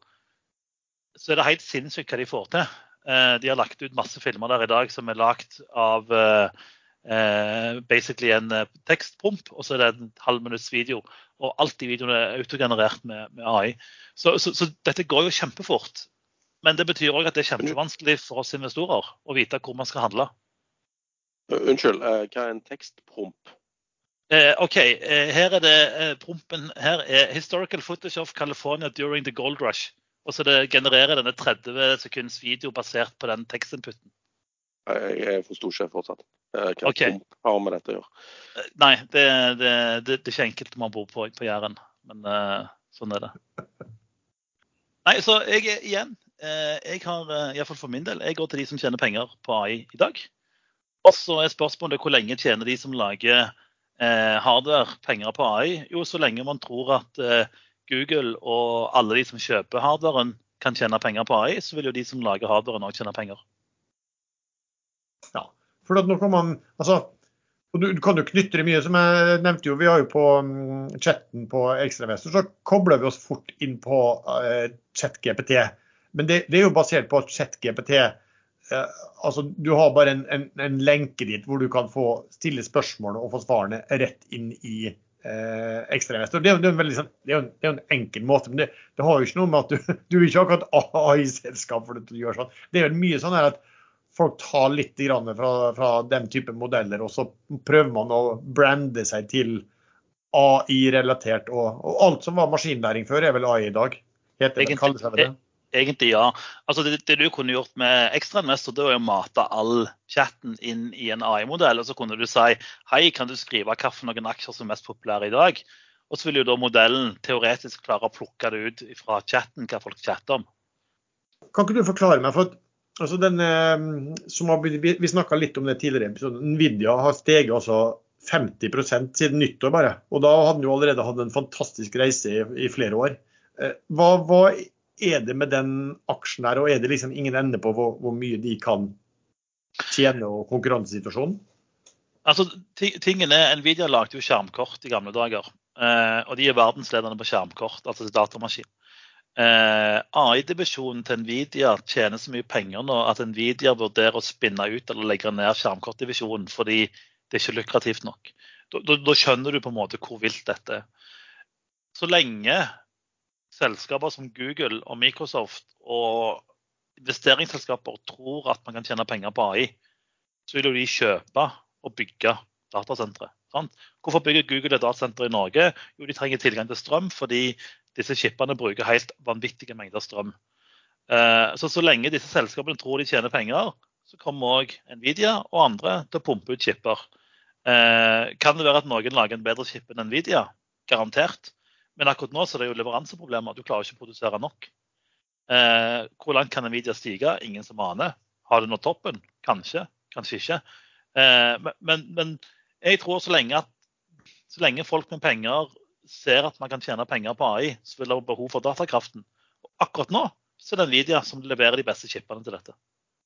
så er det helt sinnssykt hva de får til. Eh, de har lagt ut masse filmer der i dag som er lagd av eh basically en eh, tekstpromp, og så er det en halv minutts video. Og alt i videoen er autogenerert med, med AI. Så, så, så, dette går jo kjempefort. Men det betyr òg at det er kjempevanskelig for oss investorer å vite hvor man skal handle. Unnskyld, eh, hva er en tekstpromp? Eh, OK, eh, her er det eh, prompen her er 'Historical footage of California during the gold rush'. Og så det genererer denne 30 sekunds video basert på den tekstinputen. Jeg, er for stor sjef fortsatt. Hva okay. promp har med dette å gjøre? Eh, nei, det, det, det, det er ikke enkelt når man bor på, på Jæren. Men uh, sånn er det. Nei, så jeg igjen. Jeg har, iallfall for min del, jeg går til de som tjener penger på AI i dag. Og så er spørsmålet hvor lenge tjener de som lager eh, hardware penger på AI? Jo, så lenge man tror at eh, Google og alle de som kjøper hardwaren kan tjene penger på AI, så vil jo de som lager hardwaren òg tjene penger. For nå kan man altså, du, du, kan jo knytte det mye, som jeg nevnte jo. Vi har jo på um, chatten på Ekstrainvestor, så kobler vi oss fort inn på uh, ChatGPT. Men det, det, er jo basert på at ChatGPT uh, altså, du har bare en, en, en, lenke dit hvor du kan få stille spørsmål og få svarene rett inn i uh, ekstrainvestor. Det, det, sånn, det, er en enkel måte, men det, har jo ikke noe med at du, du er ikke akkurat AI-selskap for det du gjør sånn. Det er jo mye sånn at folk tar litt fra, fra, den type modeller, og så prøver man å brande seg til AI-relatert. Og, og, alt som var maskinlæring før, er vel AI i dag. Heter det, kalles det. Egentlig ja. Altså det, det, du kunne gjort med ekstrainvestor, det var å mate all chatten inn i en AI-modell. Og så kunne du si hei, kan du skrive hvilke aksjer som er mest populære i dag? Og så vil jo da modellen teoretisk klare å plukke det ut fra chatten hva folk chatter om. Kan ikke du forklare meg, for altså den, eh, har, Vi snakka litt om det tidligere. Nvidia har steget altså 50 siden nyttår bare. Og da hadde den jo allerede hatt en fantastisk reise i, i flere år. Eh, hva, hva er det med den aksjen her, og er det liksom ingen ende på hvor, hvor mye de kan tjene og konkurransesituasjonen? Altså, tingene, Nvidia lagde jo skjermkort i gamle dager. Eh, og de er verdensledende på skjermkort, altså datamaskin. Eh, AI-divisjonen til Nvidia tjener så mye penger nå at Nvidia vurderer å spinne ut eller legge ned skjermkortdivisjonen fordi det er ikke lukrativt nok. Da, skjønner du på en måte hvor vilt dette er. Så lenge selskaper som Google og Microsoft og investeringsselskaper tror at man kan tjene penger på AI, så vil jo de kjøpe og bygge datasentre. Hvorfor bygger Google et datasenter i Norge? Jo, de trenger tilgang til strøm fordi disse chipene bruker helt vanvittige mengder strøm. Eh, så så lenge disse selskapene tror de tjener penger, så kommer òg Nvidia og andre til å pumpe ut chipper. Eh, kan det være at noen lager en bedre chip enn Nvidia? Garantert. Men akkurat nå så er det jo leveranseproblemer. Du klarer ikke å produsere nok. Eh, hvor langt kan Nvidia stige? Ingen som aner. Har det nådd toppen? Kanskje, kanskje ikke. Men, men, jeg tror så lenge, at, så lenge folk med penger ser at man kan tjene penger på AI, så vil det være behov for datakraften. Og akkurat nå så er det Nvidia som leverer de beste chipene til dette.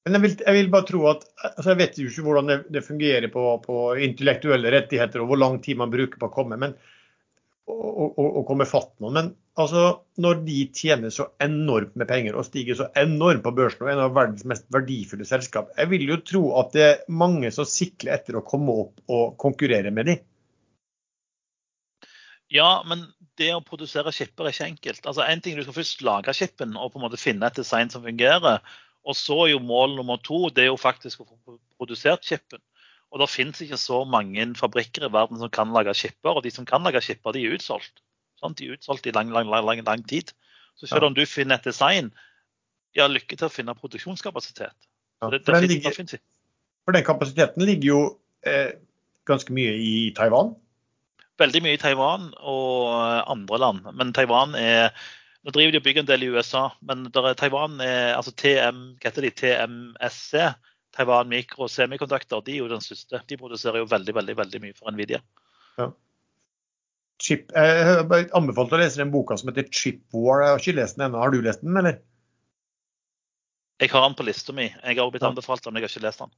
Men jeg vil, jeg vil, bare tro at altså Jeg vet jo ikke hvordan det, det fungerer på, på, intellektuelle rettigheter og hvor lang tid man bruker på å komme. men å, komme fatt noen. Men altså, når de tjener så enormt med penger og stiger så enormt på børsen og en av verdens mest verdifulle selskap, jeg vil jo tro at det er mange som sikler etter å komme opp og konkurrere med de. Ja, men det å produsere chipper er ikke enkelt. Altså, en ting Du skal først lage chipen og på en måte finne et design som fungerer. Og så er jo mål nummer to det er jo faktisk å få produsert chipen. Og det finnes ikke så mange fabrikker i verden som kan lage skipper. Og de som kan lage skipper, de er utsolgt. Sånn, de er utsolgt i lang, lang, lang, lang tid. Så selv om du finner et design, ja, lykke til å finne produksjonskapasitet. Ja, det, det for, den ligger, for, den kapasiteten ligger jo eh, ganske mye i Taiwan? Veldig mye i Taiwan og andre land. Men Taiwan er Nå driver de og bygger en del i USA, men er, Taiwan er altså TM, hva heter de, TMSC, Taiwan Micro Semiconductor, de er jo den største. De produserer jo veldig veldig, veldig mye for Nvidia. Ja. Chip, jeg har anbefalt å lese den boka som heter Chip War. Jeg har ikke lest den ennå. Har du lest den, eller? Jeg har den på lista mi. Jeg har blitt anbefalt den, men jeg har ikke lest den.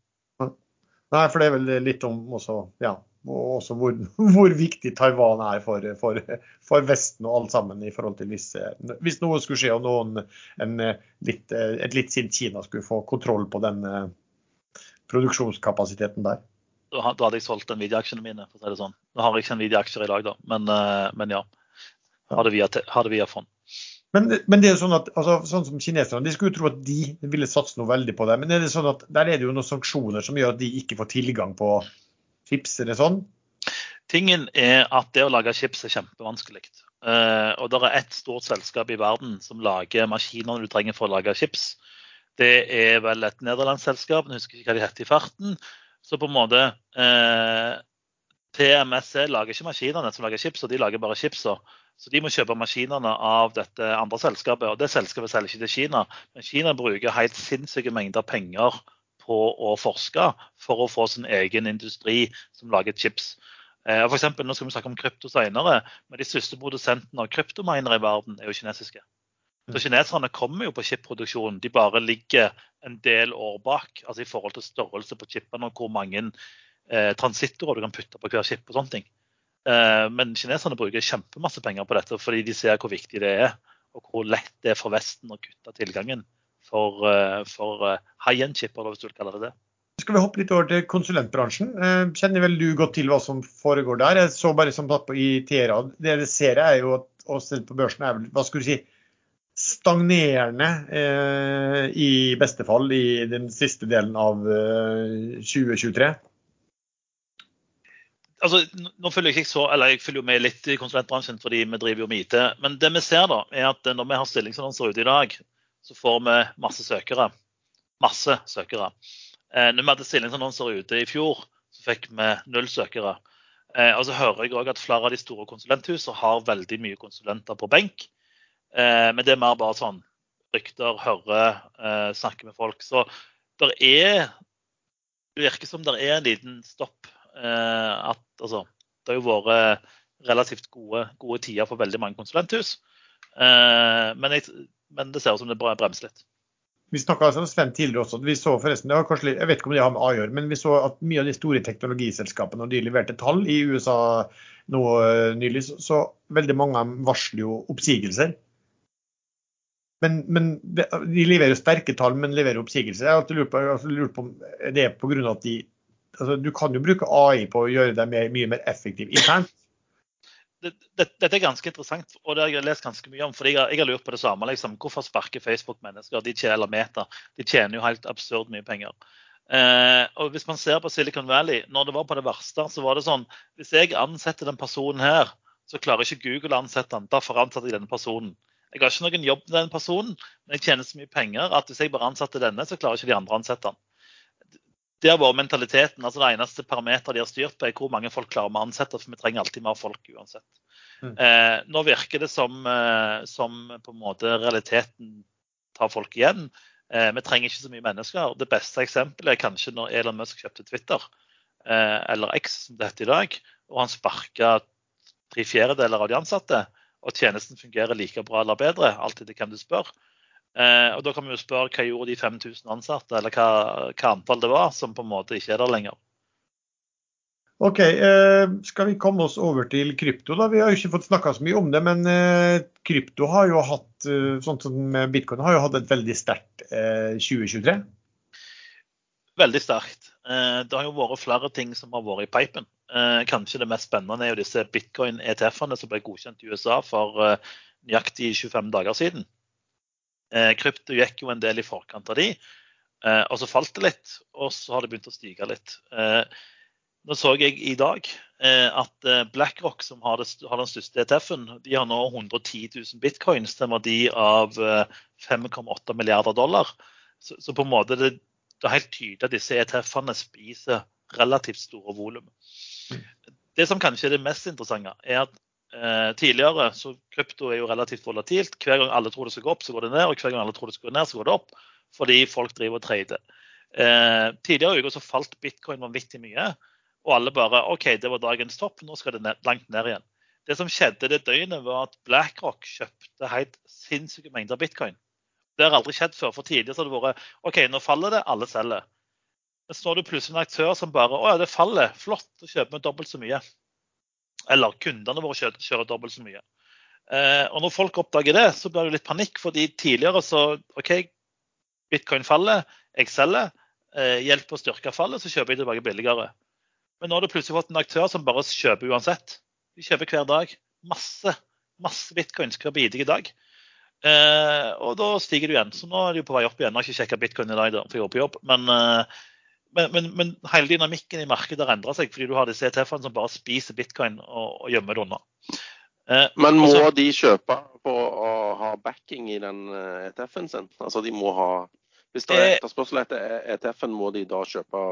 Nei, for det er vel litt om også, ja, også hvor, hvor, viktig Taiwan er for, for, for, Vesten og alt sammen. i forhold til Hvis, hvis noe skulle skje og noen, en, litt, et litt sint Kina skulle få kontroll på den eh, produksjonskapasiteten der. Da, hadde jeg solgt Nvidia-aksjene mine. for å si det sånn. Nå har jeg ikke Nvidia-aksjer i dag, da, men, eh, men ja. Har det via, har det via fond. Men, men, det er jo sånn at, altså, sånn som kineserne, de skulle jo tro at de ville satse noe veldig på det. Men er det sånn at der er det jo noen sanksjoner som gjør at de ikke får tilgang på chips? eller sånn? Tingen er at det å lage chips er kjempevanskelig. Uh, og det er ett stort selskap i verden som lager maskinene du trenger for å lage chips. Det er vel et nederlandsselskap, jeg husker ikke hva de heter i farten. Så på en måte uh, TMSC lager ikke maskinene som lager chips, og de lager bare chipsa. Så de må kjøpe maskinene av dette andre selskapet. og Det selskapet selger ikke til Kina, men Kina bruker helt sinnssyke mengder penger på å forske for å få sin egen industri som lager chips. Eh, for eksempel, nå skal vi snakke om krypto senere, men de største produsentene av kryptominere i verden er jo kinesiske. Så. Kineserne kommer jo på chipproduksjon, de bare ligger en del år bak. altså I forhold til størrelse på chipene og hvor mange eh, transittorer du kan putte på hver chip. og sånne ting. Eh, men kineserne bruker kjempemasse penger på dette fordi de ser hvor viktig det er, og hvor lett det er for Vesten å kutte tilgangen for, eh, for eh, high-end-chipper, hvis du vil kalle det det. Skal vi hoppe litt over til konsulentbransjen? Kjenner vel du godt til hva som foregår der? Jeg så bare som tatt på i TRA. Det dere ser er jo at å selge på børsen er vel, hva skulle du si, stagnerende eh, i beste fall i den siste delen av eh, 2023 altså, nå følger jeg ikke så, eller jeg følger jo med litt i konsulentbransjen fordi vi driver jo med IT. Men det vi ser da, er at når vi har stillingsannonser ute i dag, så får vi masse søkere. Masse søkere. Eh, når vi hadde stillingsannonser ute i fjor, så fikk vi null søkere. Eh, og så hører jeg òg at flere av de store konsulenthusene har veldig mye konsulenter på benk. Eh, men det er mer bare sånn rykter, hører, eh, snakker med folk. Så det er Det virker som det er en liten stopp Eh, at altså, det har jo vært relativt gode, gode tider for veldig mange konsulenthus. Eh, men, jeg, men det ser ut som det bremser litt. Vi snakka om Sven tidligere også. Vi så forresten, kanskje, Jeg vet ikke om det har med A å gjøre, men vi så at mye av de store teknologiselskapene, og de leverte tall i USA nå eh, nylig, så, veldig mange av dem varsler jo oppsigelser. Men, men de, leverer sterke tall, men leverer oppsigelser. Jeg har alltid lurt på, lurt på det er pga. at de altså, Du kan jo bruke AI på å gjøre deg mye mer effektiv internt. Dette er ganske interessant, og det har jeg lest ganske mye om. for Jeg, jeg har lurt på det samme. Liksom. Hvorfor sparker Facebook mennesker? De tjener, eller Meta, de tjener jo helt absurd mye penger. Eh, og Hvis man ser på Silicon Valley, når det var på det verste, så var det sånn Hvis jeg ansetter den personen her, så klarer ikke Google å ansette den. Derfor ansetter jeg denne personen. Jeg har ikke noen jobb med den personen, men jeg tjener så mye penger at hvis jeg bare ansetter denne, så klarer ikke de andre å ansette den det har vært mentaliteten. altså Det eneste parameteret de har styrt på, er hvor mange folk klarer vi å ansette. For vi trenger alltid mer folk uansett. Mm. Eh, nå virker det som, eh, som, på en måte realiteten tar folk igjen. Eh, vi trenger ikke så mye mennesker. Det beste eksempelet er kanskje når Elon Musk kjøpte Twitter, eh, eller X som det heter i dag, og han sparka tre fjerdedeler av de ansatte. Og tjenesten fungerer like bra eller bedre, alltid til hvem du spør. Eh, og Da kan vi jo spørre hva gjorde de 5000 ansatte, eller hva, hva, antall det var, som på en måte ikke er der lenger. Ok, eh, Skal vi komme oss over til krypto? da? Vi har jo ikke fått snakka så mye om det, men eh, krypto har jo hatt eh, sånn som bitcoin har jo hatt et veldig sterkt 2023? Eh, veldig sterkt. Eh, det har jo vært flere ting som har vært i pipen. Kanskje det mest spennende er jo disse bitcoin-ETF-ene som ble godkjent i USA for nøyaktig 25 dager siden. Eh, krypto gikk jo en del i forkant av de, eh, og så falt det litt. Og så har det begynt å stige litt. Eh, nå så jeg i dag at BlackRock, som har, det, har den største ETF-en, de har nå 110 000 bitcoins til en verdi av 5,8 milliarder dollar. Så, så, på en måte det, det er helt tydelig at disse ETF-ene spiser relativt store volum. Mm. Det som kanskje er det mest interessante, er at tidligere så krypto er jo relativt volatilt. Hver gang alle tror det skal gå opp, så går det ned. Og hver gang alle tror det skal gå ned, så går det opp. Fordi folk driver og trader. Eh, tidligere i uka så falt bitcoin vanvittig mye. Og alle bare OK, det var dagens topp, nå skal det ned, langt ned igjen. Det som skjedde det døgnet, var at BlackRock kjøpte helt sinnssyke mengder bitcoin. Det har aldri skjedd før. For tidligere så har det vært OK, nå faller det, alle selger. Men så er det plutselig en aktør som bare Å ja, det faller. Flott, da kjøper vi dobbelt så mye. Eller kundene våre kjører, kjører dobbelt så mye. Eh, og når folk oppdager det, så blir det litt panikk. fordi tidligere så OK, bitcoin faller, jeg selger. Eh, hjelp å styrke fallet, så kjøper jeg tilbake billigere. Men nå har du plutselig fått en aktør som bare kjøper uansett. De kjøper hver dag. Masse masse bitcoins hver bidige dag. Eh, og da stiger du igjen. Så nå er de på vei opp igjen. Jeg har ikke sjekka bitcoin i dag, for jeg går på jobb. Men, eh, men, men, men, hele dynamikken i markedet har endra seg fordi du har disse ETF-ene som bare spiser bitcoin og, og gjemmer det unna. Eh, men må også, de kjøpe på å ha backing i den eh, ETF-en sin? Altså de må ha Hvis det er eh, etterspørsel etter ETF-en, må de da kjøpe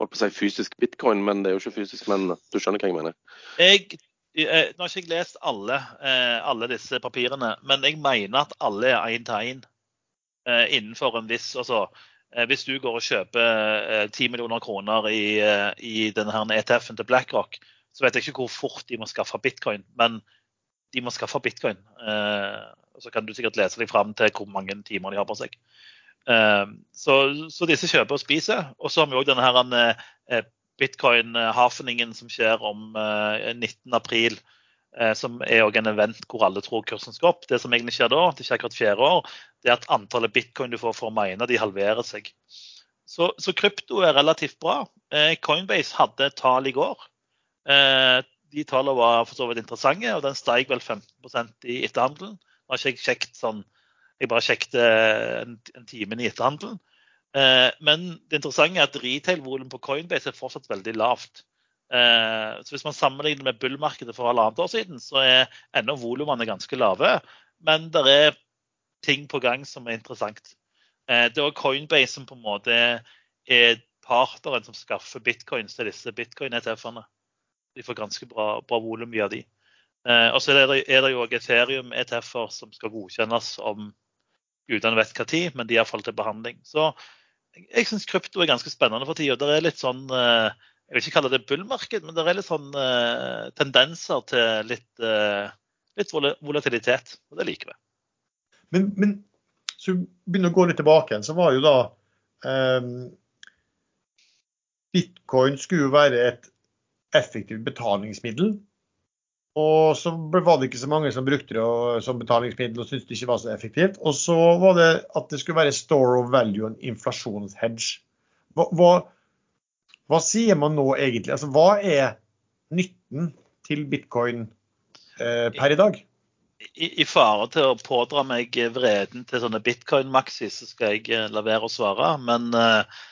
holdt på å si fysisk bitcoin, men det er jo ikke fysisk, men du skjønner hva jeg mener? Jeg Eh, nå har ikke jeg lest alle, eh, alle, disse papirene, men jeg mener at alle er én til én eh, innenfor en viss altså, Hvis du går og kjøper 10 millioner kroner i, i denne ETF-en til BlackRock, så vet jeg ikke hvor fort de må skaffe bitcoin, men de må skaffe bitcoin. Så kan du sikkert lese deg fram til hvor mange timer de har på seg. Så, så disse kjøper og spiser. Og så har vi òg denne bitcoin-hafeningen som skjer om 19.4, eh, eh, som er også en event hvor alle tror kursen skal opp. Det som egentlig skjer da, det skjer akkurat fjerde år, det er at antallet bitcoin du får for å mine, de halverer seg. Så, så krypto er relativt bra. Eh, Coinbase hadde tall i går. De tallene var for så vidt interessante, og den steg vel 15% i etterhandelen. Nå har ikke jeg sånn, jeg bare sjekket en, en time i etterhandelen. Eh, men det interessante er at retail-volumet på Coinbase er fortsatt veldig lavt. Eh, så Hvis man sammenligner med bull-markedet for halvannet år siden, så er ennå volumene ganske lave. Men det er ting på gang som er interessant. Eh, det er Coinbase som på en måte er partneren som skaffer bitcoins til disse bitcoin-ETF-ene. De får ganske bra, bra volum via de. Og så er det, er det jo Ethereum-ETF-er som skal godkjennes om gudene vet hva tid, men de er iallfall til behandling. Så jeg syns krypto er ganske spennende for tida. Det er litt sånn eh, Jeg vil ikke kalle det bullmarked, men det er litt sånn uh, tendenser til litt, uh, litt volatilitet. Og det liker vi. Men, men så begynner å gå litt tilbake igjen, så var jo da um, Bitcoin skulle jo være et effektivt betalingsmiddel og så var det ikke så mange som brukte det som betalingsmiddel og syntes det ikke var så effektivt. Og så var det at det skulle være store of value og inflasjonshedge. Hva, hva, hva, sier man nå egentlig? Altså, hva er nytten til bitcoin eh, per i dag? I, I, fare til å pådra meg vreden til sånne bitcoin-maxi, så skal jeg eh, la være å svare. Men eh,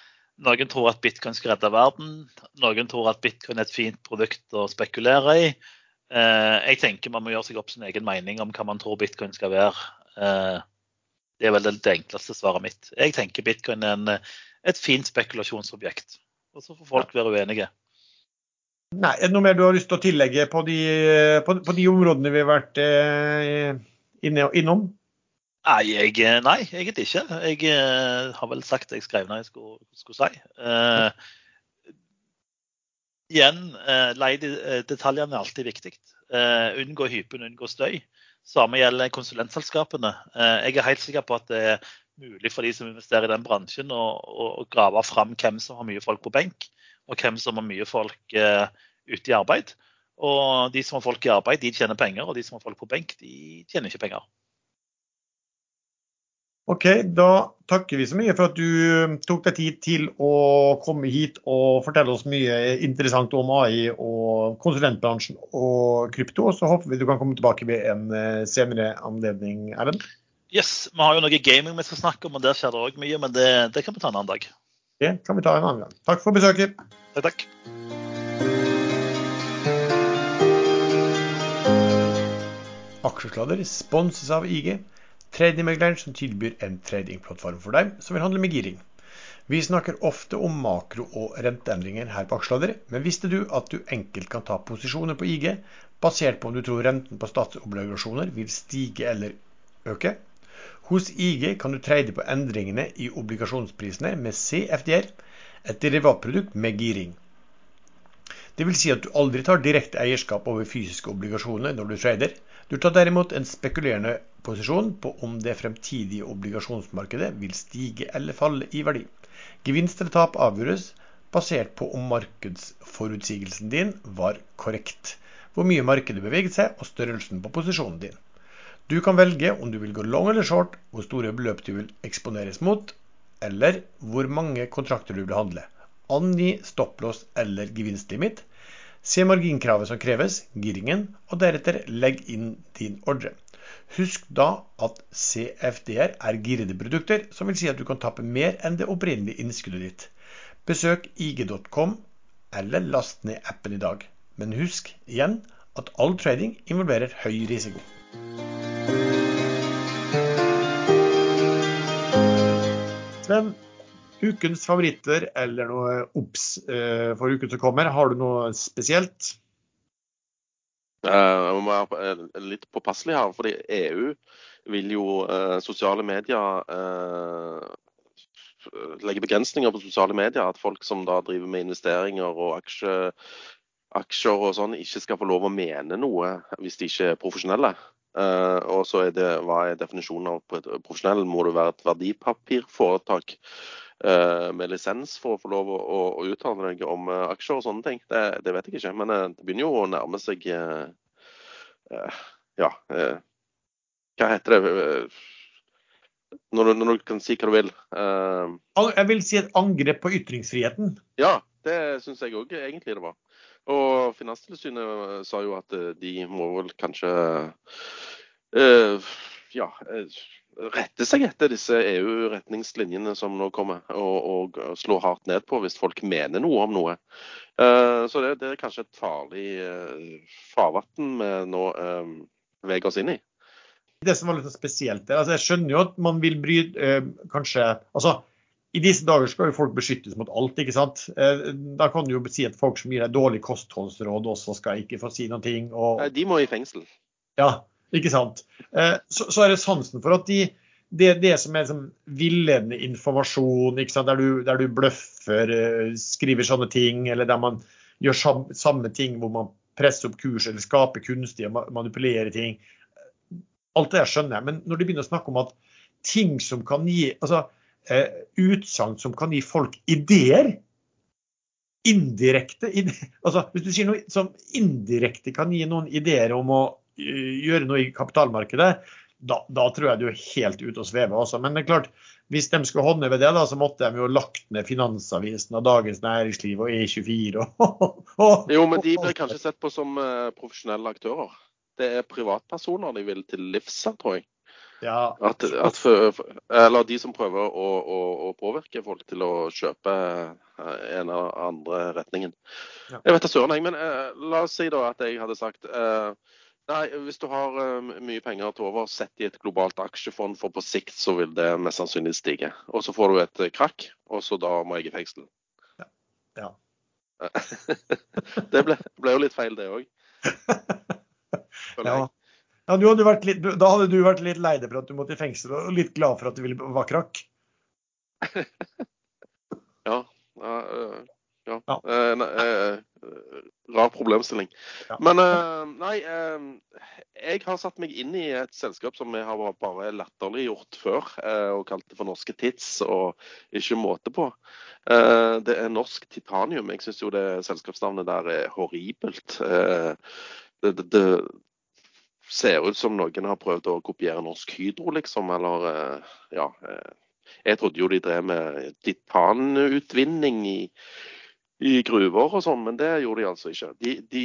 noen tror at bitcoin skal redde verden. Noen tror at bitcoin er et fint produkt å spekulere i. Eh, jeg tenker man må gjøre seg opp sin egen mening om hva man tror bitcoin skal være. Eh, det er vel det enkleste svaret mitt. Jeg tenker bitcoin er en, et fint spekulasjonsobjekt. Og så får folk være uenige. Nei, Er det noe mer du har lyst til å tillegge på de, på, på de områdene vi har vært eh, inne, innom? Nei, jeg, nei, egentlig ikke. Jeg eh, har vel sagt det jeg skrev når jeg skulle, skulle si. Eh, igjen, eh, leiedetaljene er alltid viktig. Eh, unngå hypen, unngå støy. Samme gjelder konsulentselskapene. Eh, jeg er helt sikker på at det er mulig for de som investerer i den bransjen, å, å grave fram hvem som har mye folk på benk, og hvem som har mye folk uh, ute i arbeid. Og de som har folk i arbeid, de tjener penger, og de som har folk på benk, de tjener ikke penger. Ok, Da takker vi så mye for at du um, tok deg tid til å komme hit og fortelle oss mye interessant om AI og konsulentbransjen og krypto. Så håper vi du kan komme tilbake ved en eh, senere anledning, Erlend. Yes, Vi har jo noe gaming vi skal snakke om, og der skjer det òg mye. Men det, det, kan vi ta en annen dag. Det kan vi ta en annen gang. Takk for besøket. Takk, takk. Aksjesladder sponses av IG. tradingmegleren som tilbyr en tradingplattform for deg som vil handle med giring. Vi snakker ofte om makro- og renteendringer her på Aksjesladder, men visste du at du enkelt kan ta posisjoner på IG basert på om du tror renten på statsobligasjoner vil stige eller øke? Hos IG kan du trade på endringene i obligasjonsprisene med CFDR, et derivatprodukt med giring. Det vil si at du aldri tar direkte eierskap over fysiske obligasjoner når du trader. Du tar derimot en spekulerende posisjon på om det fremtidige obligasjonsmarkedet vil stige eller falle i verdi. Gevinst eller tap avgjøres basert på om markedsforutsigelsen din var korrekt, hvor mye markedet beveget seg og størrelsen på posisjonen din. Du kan velge om du vil gå long eller short, hvor store beløp du vil eksponeres mot, eller hvor mange kontrakter du vil handle. Angi stopplås eller gevinstlimit. Se marginkravet som kreves, giringen, og deretter legg inn din ordre. Husk da at CFD-er er girede produkter, som vil si at du kan tappe mer enn det opprinnelige innskuddet ditt. Besøk ig.com, eller last ned appen i dag. Men husk igjen at all trading involverer høy risiko. Sven, ukens favoritter eller noe obs eh, for uken som kommer. Har du noe spesielt? Eh, jeg må være litt påpasselig her, fordi EU vil jo sosiale medier legge begrensninger på sosiale medier. At folk som da driver med investeringer og aksje, aksjer og sånn, ikke skal få lov å mene noe hvis de ikke er profesjonelle. Uh, og så er det, Hva er definisjonen av profesjonell? Må det være et verdipapirforetak? Eh, med lisens for å få lov å, å uttale deg om eh, aksjer og sånne ting. Det, det, vet jeg ikke. Men eh, det begynner jo å nærme seg Ja, hva heter det? Når du, når du, kan si hva du vil. Jeg vil si et angrep på ytringsfriheten. Ja, det syns jeg òg egentlig det var. Og Finanstilsynet sa jo at de må vel kanskje ja, rette seg etter disse EU-retningslinjene som nå kommer, og, og, slå hardt ned på hvis folk mener noe om noe. Uh, så det, det, er kanskje et farlig uh, farvann vi nå uh, veger oss inn i. Det som var litt spesielt altså Jeg skjønner jo at man vil bry kanskje altså i disse dager skal jo folk beskyttes mot alt, ikke sant. Da kan du jo si at folk som gir deg dårlig kostholdsråd også skal ikke få si noe. Og... De må i fengsel. Ja, ikke sant? Eh, så, så er det sansen for at de, det, det som er liksom villedende informasjon, der du, der, du, bløffer, eh, skriver sånne ting, eller der man gjør samme, samme ting hvor man presser opp kurs eller skaper kunstig og manipulerer ting. Alt det skjønner jeg. Men når de begynner å snakke om at ting som kan gi altså eh, Utsagn som kan gi folk ideer indirekte altså Hvis du sier noe som indirekte kan gi noen ideer om å gjøre noe i kapitalmarkedet, da, da, tror jeg du er helt ute og sveve Også. Men det er klart, hvis de skulle håndheve det, da, så måtte de jo lagt ned Finansavisen og Dagens Næringsliv og E24. Og, jo, men de blir kanskje sett på som uh, profesjonelle aktører. Det er privatpersoner de vil til livs tror jeg. Ja. At, at for, eller de som prøver å, å, å, påvirke folk til å kjøpe eh, en eller andre retningen. Ja. Jeg vet da søren, jeg. Men eh, la oss si da at jeg hadde sagt eh, Nei, Hvis du har eh, mye penger til over, sett i et globalt aksjefond, for på sikt så vil det mest sannsynlig stige. Og så får du et uh, krakk, og så da må jeg i fengsel. Ja. ja. det ble, ble, jo litt feil, det òg. ja. Ja hadde litt, da hadde du vært litt lei deg for at du måtte i fengsel, og litt glad for at du ville være krakk. ja. Uh, ja. ja. Eh, ne, eh, rar problemstilling. Ja. Men eh, nei, eh, jeg har satt meg inn i et selskap som jeg har bare latterliggjort før, eh, og kalt det for Norske Tids, og ikke måte på. Eh, det er Norsk Titanium. Jeg syns jo det selskapsnavnet der er horribelt. Det, det, det, ser ut som noen har prøvd å kopiere Norsk Hydro, liksom, eller ja. Jeg trodde jo de drev med titanutvinning i i gruver og sånn, men det gjorde de altså ikke. De, de,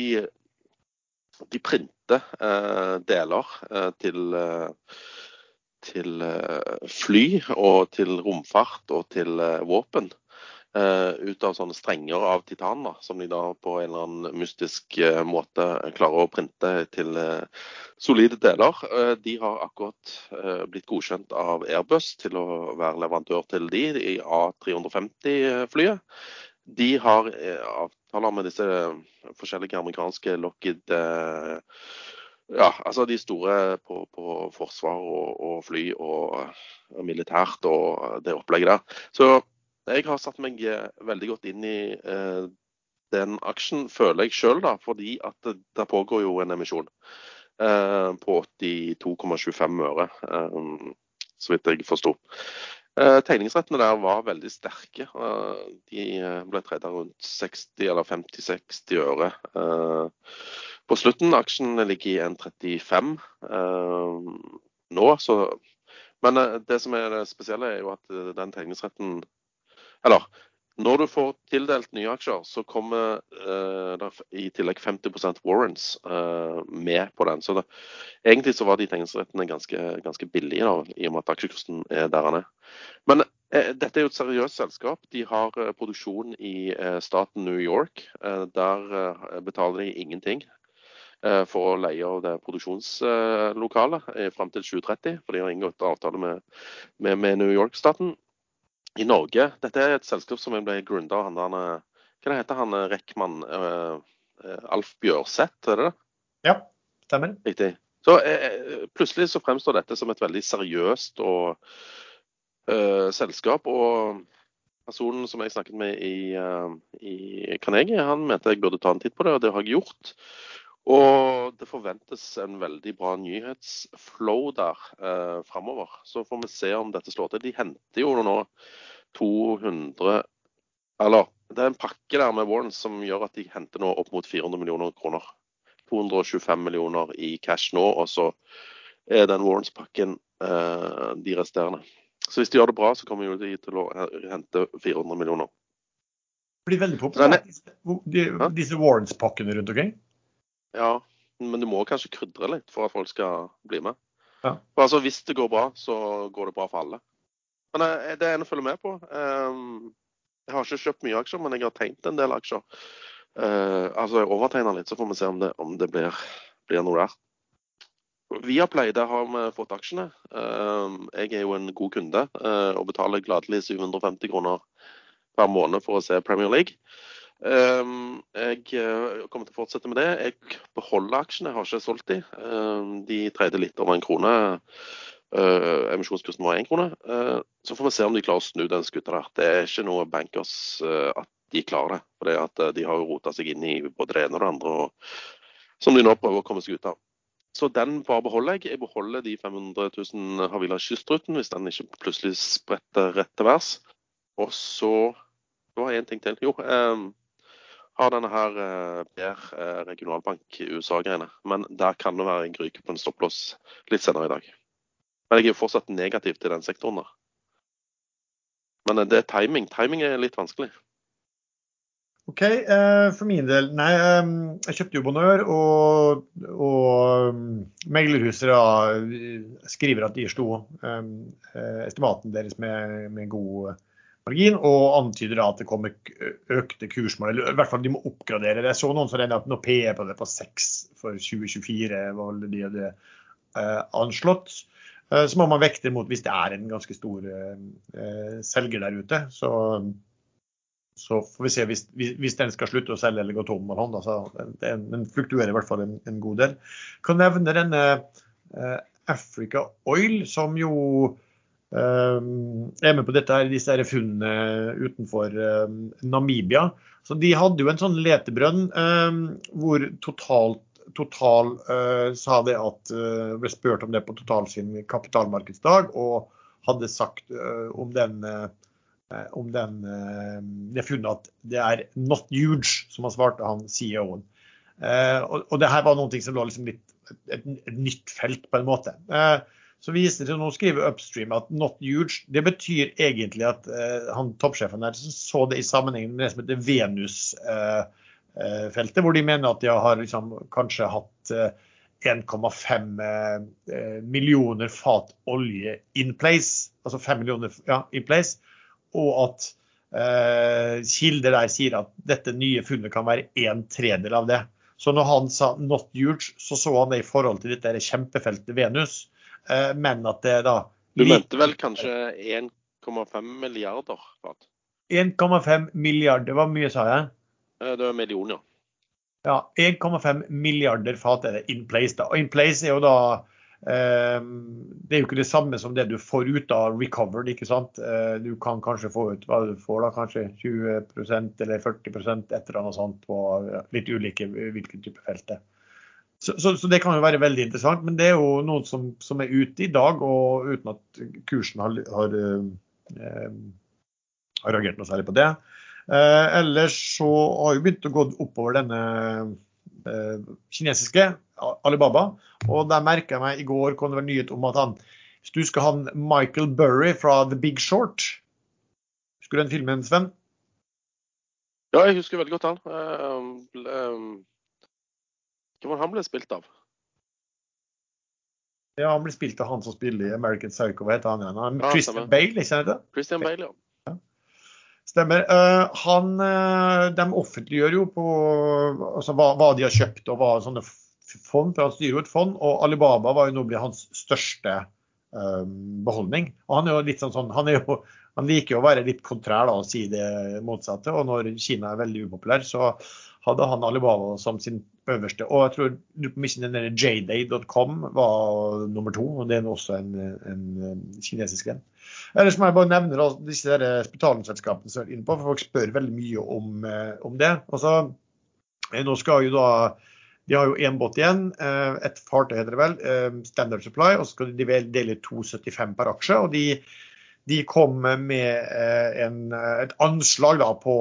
de printer eh, deler eh, til, eh, til eh, fly og til romfart og til eh, våpen. Uh, ut av sånne strenger av titan, da, som de da på en eller annen mystisk uh, måte klarer å printe til uh, solide deler. de har akkurat blitt godkjent av Airbus til å være leverandør til de i A350-flyet. De har avtaler med disse forskjellige amerikanske Lockheed ja, altså de store på, på forsvar og, og, fly og militært og det opplegget der. Så jeg har satt meg eh, veldig godt inn i eh, den aksjen, føler jeg sjøl, fordi at det, det, pågår jo en emisjon eh, på 82,25 øre, eh, så vidt jeg forsto. Eh, tegningsrettene der var veldig sterke. Eh, de ble treda rundt 60 eller 50-60 øre på slutten. Aksjen ligger i 1,35 nå, så men det som er det spesielle, er jo at den tegningsretten eller når du får tildelt nye aksjer, så kommer uh, det i tillegg 50% warrants uh, med på den. Så det, egentlig så var de tegningsrettene ganske, ganske billige, da, i og med at aksjekursen er der han er. Men uh, dette er jo et seriøst selskap. De har produksjon i staten New York. der betaler de ingenting for å leie det produksjonslokalet fram til 2030. For de har inngått avtale med, med, med New York-staten i Norge. Dette er et selskap som ble grunda av han der Hva det heter han Reckman uh, Alf Bjørseth, er det det? Ja, stemmer. Riktig. Så uh, plutselig så fremstår dette som et veldig seriøst og uh, selskap. og Personen som jeg snakket med i, i Carnegie, han mente jeg burde ta en titt på det, og det har jeg gjort. Og det forventes en veldig bra nyhetsflow der eh, framover. Så får vi se om dette slår til. De henter jo nå 200 Eller det er en pakke der med Warrens som gjør at de henter nå opp mot 400 millioner kroner. 225 millioner i cash nå, og så er den Warrens-pakken eh, de resterende. Så hvis de gjør det bra, så kommer de til å hente 400 millioner. Det blir veldig populært, disse, disse Warrens-pakkene rundt omkring? Okay? Ja, men du må kanskje krydre litt for at folk skal bli med. Ja. For altså, Hvis det går bra, så går det bra for alle. Men eh, det er en å følge med på. Um, jeg har ikke kjøpt mye aksjer, men jeg har tegnet en del aksjer. Uh, altså jeg overtegner litt, så får vi se om det, om det blir, blir, noe der. Viaplay, der har vi fått aksjene. Uh, jeg er jo en god kunde uh, og betaler gladelig 750 kroner per måned for å se Premier League. Ehm, jeg eh, kommer til å fortsette med det. Jeg beholder aksjene, jeg har ikke solgt de. Ehm, de tredde litt over en krone. Eh, emisjonskursen var én krone. Eh, så får vi se om de klarer å snu den skuta der. Det er ikke noe bankers at de klarer det. For de har jo rota seg inn i både det ene og det andre, og, som de nå prøver å komme seg ut av. Så den bare beholder jeg. Jeg beholder de 500 000 Havila kystruten hvis den ikke plutselig spretter rett til værs. Og så Det var én ting til. Jo. Um, har denne her Per eh, regionalbank i USA-greiene. Men der kan det være en gryke på en stopplås litt senere i dag. Men jeg er jo fortsatt negativ til den sektoren der. Men eh, det er timing. Timing er litt vanskelig. OK. Eh, for min del, nei. Jeg kjøpte jo Bonheur, og, og meglerhuset skriver at de slo estimaten deres med, med god margin, og antyder at det kommer økte kursmål. Eller i hvert fall de må oppgradere det. Jeg så noen som regna at nå PE på det på 6 for 2024 var det de hadde eh, anslått. Eh, så må man vekte mot hvis det er en ganske stor eh, selger der ute. Så, så får vi se hvis, hvis, den skal slutte å selge eller gå tom hånd. Altså, den, den, fluktuerer i hvert fall en, en god del. Jeg kan nevne denne Africa Oil, som jo Ehm, er med på dette, her, disse her funnene utenfor ehm, Namibia. Så De hadde jo en sånn letebrønn ehm, hvor totalt Total uh, sa det at uh, ble spurt om det på Total sin kapitalmarkedsdag, og hadde sagt uh, om den, om den det funnet at det er 'not huge', som han svarte han CEO-en. Og, og, det her var noe som lå liksom litt et, et, nytt felt, på en måte. Uh, så viser det nå skriver Upstream at 'not huge'. Det betyr egentlig at uh, han toppsjefen der så det i sammenheng med det som heter Venus-feltet, uh, uh, hvor de mener at de har liksom, kanskje hatt 1,5 millioner fat olje in place. Altså 5 millioner ja, in place. Og at Eh, kilder der sier at dette nye funnet kan være en tredel av det. Så når han sa 'not huge', så så han det i forhold til dette kjempefeltet Venus. Eh, men at det da Du mente vel kanskje 1,5 milliarder fat? 1,5 milliarder, hva mye sa jeg? Eh, det var millioner. Ja, 1,5 milliarder fat er det in place. da. Og in place er jo da Ehm, det er jo ikke det samme som det du får ut av recovered. ikke sant? Eh, du kan kanskje få ut hva du får da, kanskje 20% eller 40 et eller annet sånt på litt ulike hvilken type felt det så, så, så, det kan jo være veldig interessant. Men det er jo noen som, som er ute i dag, og uten at kursen har, har, eh, har reagert noe særlig på det. Eh, ellers så har jo begynt å gå oppover denne eh, kinesiske Alibaba. Og der merka jeg meg i går kom det være nyhet om at han Hvis du skal ha Michael Burry fra The Big Short Husker du den filmen, Sven? Ja, jeg husker veldig godt han. Uh, uh, hvem var han ble spilt av? Ja, Han ble spilt av han som spiller i American Psycho. Hva heter han igjen? Christian Bale, ikke sant? Christian Bale, ja. Stemmer. Uh, han, uh, de offentliggjør jo på altså, hva, hva, de har kjøpt og hva sånne fond, for han styrer jo et fond. Og Alibaba var jo nå blitt hans største uh, beholdning. Og han er jo litt sånn, sånn han, jo, han, liker jo å være litt kontrær da, og si det motsatte. Og når Kina er veldig upopulær, så hadde han Alibaba som sin øverste. Og jeg tror den jday.com var nummer to, og det er også en, en kinesisk en. Ellers må jeg bare nevne da, disse betalingsselskapene som er inne på, for folk spør veldig mye om, eh, om det. Altså, nå skal jo da de har jo én båt igjen, eh, et fartøy heter det vel, eh, Standard Supply, og så skal de dele 2,75 per aksje. og de, de kom med en, et anslag da på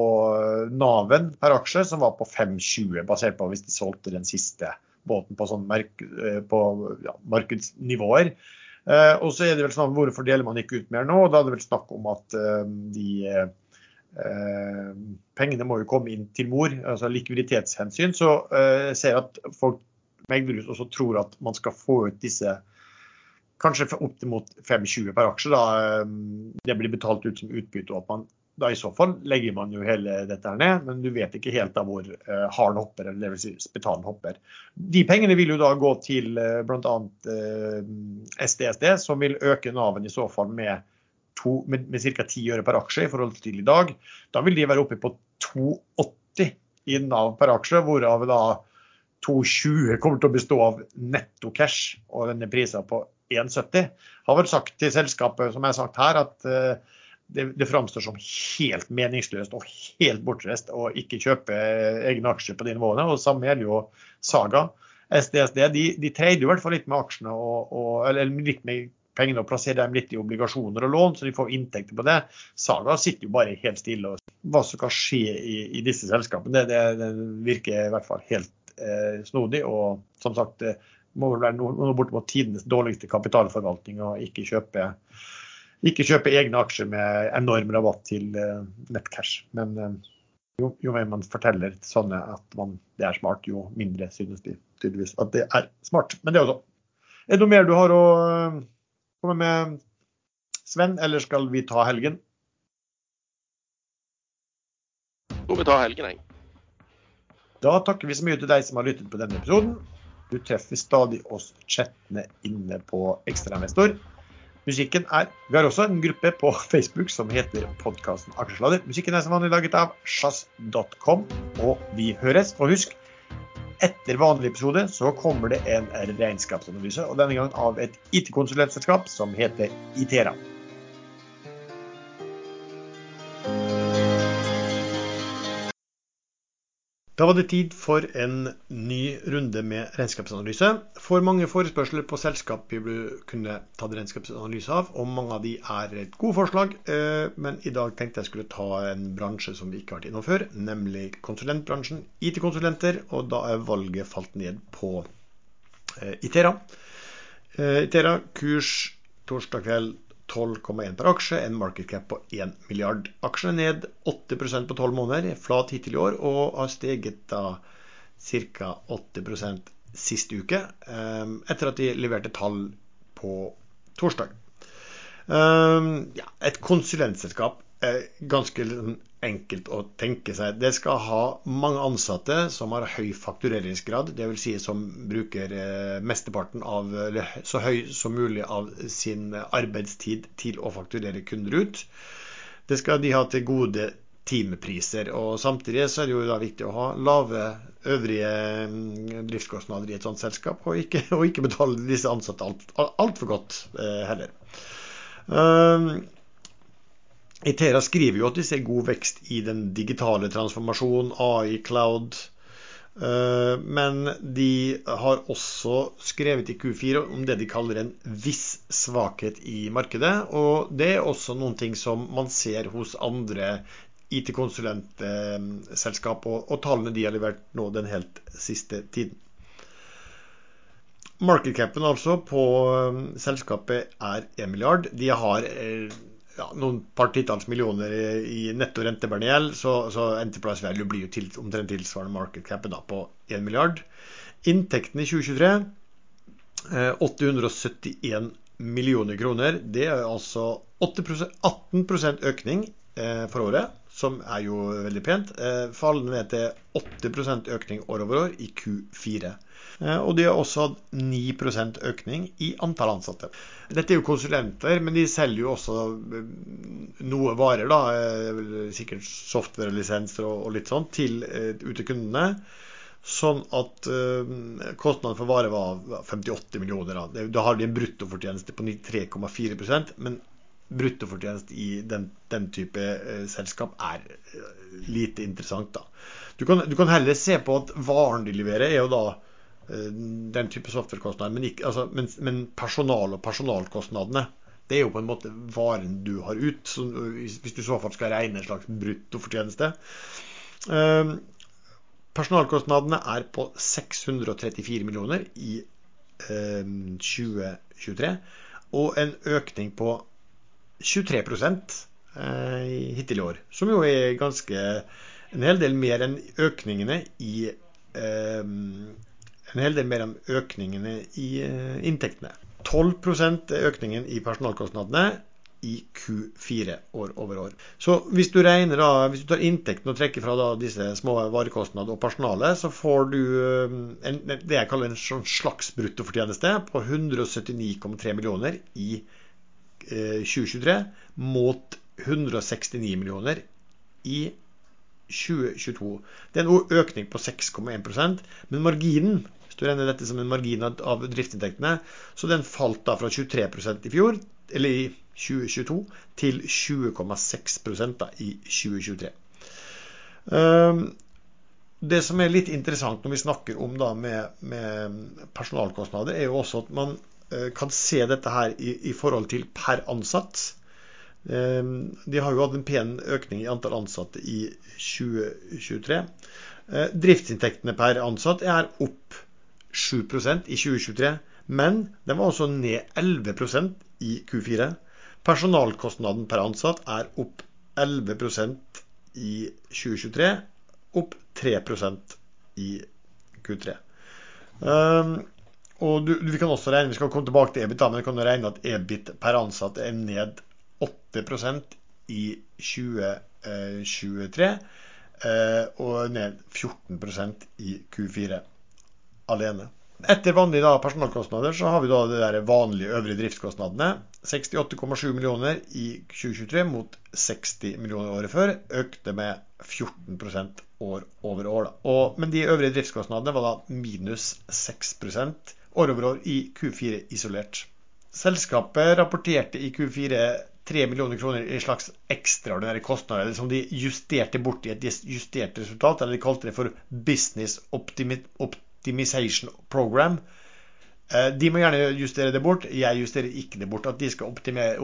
Naven per aksje som var på 5,20, basert på hvis de solgte den siste båten på, sånn merk, på ja, markedsnivåer. Eh, og så er det vel sånn, Hvorfor deler man ikke ut mer nå? Da er det vel snakk om at eh, de eh, pengene må jo komme inn til mor, altså likviditetshensyn. Så jeg ser at folk også tror at man skal få ut disse kanskje opp mot 5,20 per aksje. da Det blir betalt ut som utbytte. og at man da i så fall legger man jo hele dette her ned, men du vet ikke helt da hvor uh, haren hopper, eller dvs. Si spetalen hopper. De pengene vil jo da gå til uh, bl.a. Uh, SDSD, som vil øke Naven i så fall med, to, med, med ca. 10 øre per aksje i forhold til i dag. Da vil de være oppe på 2,80 i Nav per aksje, hvorav da 2,20 kommer til å bestå av netto cash og denne prisen på 1,70. Har vel sagt til selskapet, som jeg har sagt her, at uh, det, det framstår som helt meningsløst og helt bortreist å ikke kjøpe egne aksjer på de nivåene. og Samme gjelder jo Saga. SDSD de, de trader i hvert fall litt med aksjene og, og, eller litt med pengene og plasserer dem litt i obligasjoner og lån, så de får inntekter på det. Saga sitter jo bare helt stille. og Hva som kan skje i, i disse selskapene, det, det, det, virker i hvert fall helt eh, snodig. Og som sagt, det må vel være noe, bortimot tidenes dårligste kapitalforvaltning å ikke kjøpe ikke kjøpe egne aksjer med enorm rabatt til uh, nettcash. Men uh, jo, jo, mer man forteller sånne at man, det er smart, jo mindre synes de tydeligvis at det er smart. Men det er også. Er det noe mer du har å uh, komme med, Sven, eller skal vi ta helgen? Skal vi ta helgen, jeg. Da takker vi så mye til deg som har lyttet på denne episoden. Du treffer stadig oss chattene inne på Ekstrainvestor musikken er Vi har også en gruppe på Facebook som heter podkasten Aksjesladder. Musikken er som vanlig laget av sjazz.com, og vi høres. Og husk, etter vanlig episode så kommer det en regnskapsanalyse, og denne gangen av et IT-konsulentselskap som heter Itera. Da var det tid for en ny runde med regnskapsanalyse. For mange forespørsler på selskap vi kunne tatt regnskapsanalyse av, og mange av de er et gode forslag. Eh, men i dag tenkte jeg skulle ta en bransje som vi ikke har vært innom før, nemlig konsulentbransjen. IT-konsulenter, og da er valget falt ned på eh, Itera. Eh, Itera kurs torsdag kveld 12,1 per aksje, en market cap på 1 milliard. Aksjene ned 8% på 12 måneder, flat hittil i år, og har steget da ca. 8% sist uke, ehm, etter at de leverte tall på torsdag. Ehm, et konsulentselskap. ganske enkelt å tenke seg. Det skal ha mange ansatte som har høy faktureringsgrad, dvs. Si som bruker eh, mesteparten av, eller så høy som mulig av sin arbeidstid til å fakturere kunder ut. Det skal de ha til gode timepriser. og Samtidig så er det jo da viktig å ha lave øvrige mm, driftskostnader i et sånt selskap, og ikke, og ikke betale disse ansatte altfor alt, alt godt eh, heller. Um, Itera skriver jo at de ser god vekst i den digitale transformasjonen, AI, cloud. Eh, men de har også skrevet i Q4 om det de kaller en viss svakhet i markedet. Og det er også noen ting som man ser hos andre IT-konsulentselskap, og, tallene de har levert nå den helt siste tiden. Markedcapen altså på eh, selskapet er 1 milliard. De har eh, ja, noen par titalls millioner i netto rentebærende gjeld, så, så, Enterprise Value blir jo til, omtrent tilsvarende market capet på 1 milliard. Inntektene i 2023 eh, 871 millioner kroner. Det er altså 8 18 økning eh, for året, som er jo veldig pent. Eh, fallende ned til 8% økning år over år i Q4. Eh, og de har også hatt 9% økning i antall ansatte. Dette er jo konsulenter, men de selger jo også eh, noe varer, da, eh, sikkert software-lisenser og litt sånn, til, ut til kundene. Sånn at kostnaden for varer var 58 millioner. Da, da har de en bruttofortjeneste på 3,4% men bruttofortjeneste i den, den type selskap er lite interessant. da. Du kan, du kan, heller se på at varen de leverer, er jo da den type softwarekostnader. Men, altså, men, men, personal og personalkostnadene det er jo på en måte varen du har ut, så, hvis du i så fall skal regne en slags bruttofortjeneste. Eh, personalkostnadene er på 634 millioner i eh, 2023, og en økning på 23 eh, hittil i år. Som jo er ganske en hel del mer enn økningene i eh, en hel del mer om økningene i eh, inntektene. 12 er økningen i personalkostnadene i Q4 år over år. Så hvis du regner da, hvis du tar inntekten og trekker fra da disse små varekostnadene og personalet, så får du eh, en, det jeg kaller en sånn slags bruttofortjeneste på 179,3 millioner i 2023 eh, mot 169 millioner i 2022. Det er en økning på 6,1% men marginen du regner dette som en margin av driftsinntektene, så den falt da fra 23% i fjor, eller i 2022, til 20,6% i 2023. Ehm, det som er litt interessant når vi snakker om da med, med personalkostnader, er jo også at man eh, kan se dette her i, i forhold til per ansatt. Ehm, de har jo hatt en pen økning i antall ansatte i 2023. Eh, driftsinntektene per ansatt er opp 7% i 2023, men den var også ned 11% i Q4. Personalkostnaden per ansatt er opp 11% i 2023, opp 3% i Q3. Um, og du, vi kan også regne, vi skal komme tilbake til EBIT, men vi kan regne at EBIT per ansatt er ned 8% i 2023 Uh, og ned 14% i Q4 alene. Etter vanlige personalkostnader så har vi da de vanlige øvrige driftskostnadene. 68,7 millioner i 2023 mot 60 millioner året før. Økte med 14% år over år. Og, men de øvrige driftskostnadene var da minus 6% år over år i Q4 isolert. Selskapet rapporterte i Q4 3 millioner kroner i slags ekstraordinære kostnader som de justerte bort i et justert resultat, eller de kalte det for business optimi optimization program. Eh, de må gjerne justere det bort. Jeg justerer ikke det bort. At de skal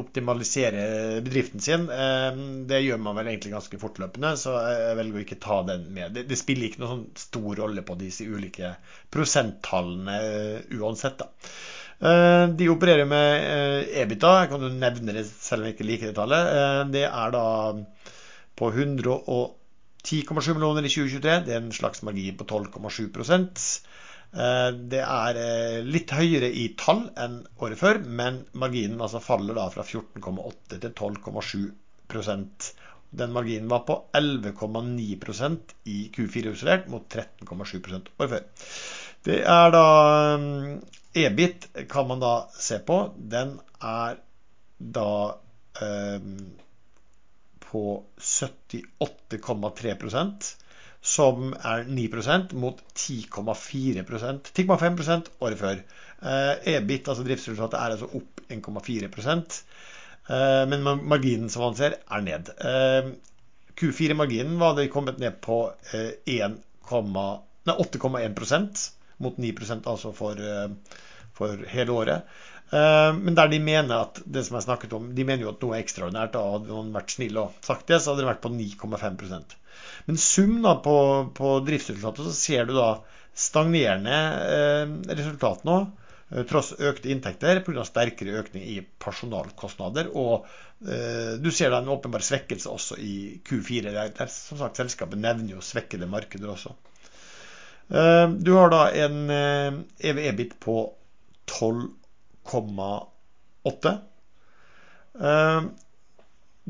optimalisere bedriften sin, eh, det gjør man vel egentlig ganske fortløpende, så jeg velger å ikke ta den med. Det, spiller ikke noen sånn stor rolle på disse ulike prosenttallene eh, uansett. da. De opererer med EBITA, jeg kan jo nevne det selv om jeg ikke liker det tallet. Det er da på 110,7 millioner i 2023. Det er en slags margin på 12,7 Eh, det er eh, litt høyere i tall enn året før, men marginen altså faller da fra 14,8 til 12,7% Den marginen var på 11,9% i Q4 isolert, mot 13,7% året før. Det er da EBIT kan man da se på. Den er da eh, på 78,3 som er 9% mot 10,4% 10,5% året før. Eh, EBIT, altså driftsresultatet, er altså opp 1,4 eh, men marginen som man ser, er ned. Eh, Q4-marginen var kommet ned på 8,1% mot 9% altså for, for hele året. Men der de mener at det som jeg snakket om, de mener jo at noe er ekstraordinært. Da hadde noen vært snill og sagt det, så hadde det vært på 9,5 Men sum da på, på driftsresultatet, så ser du da stagnerende eh, resultat nå. Eh, tross økte inntekter pga. sterkere økning i personalkostnader. Og eh, du ser da en åpenbar svekkelse også i Q4. Der, som sagt, Selskapet nevner jo svekkede markeder også. Eh, du har da en eh, EV-EBIT på 12,8.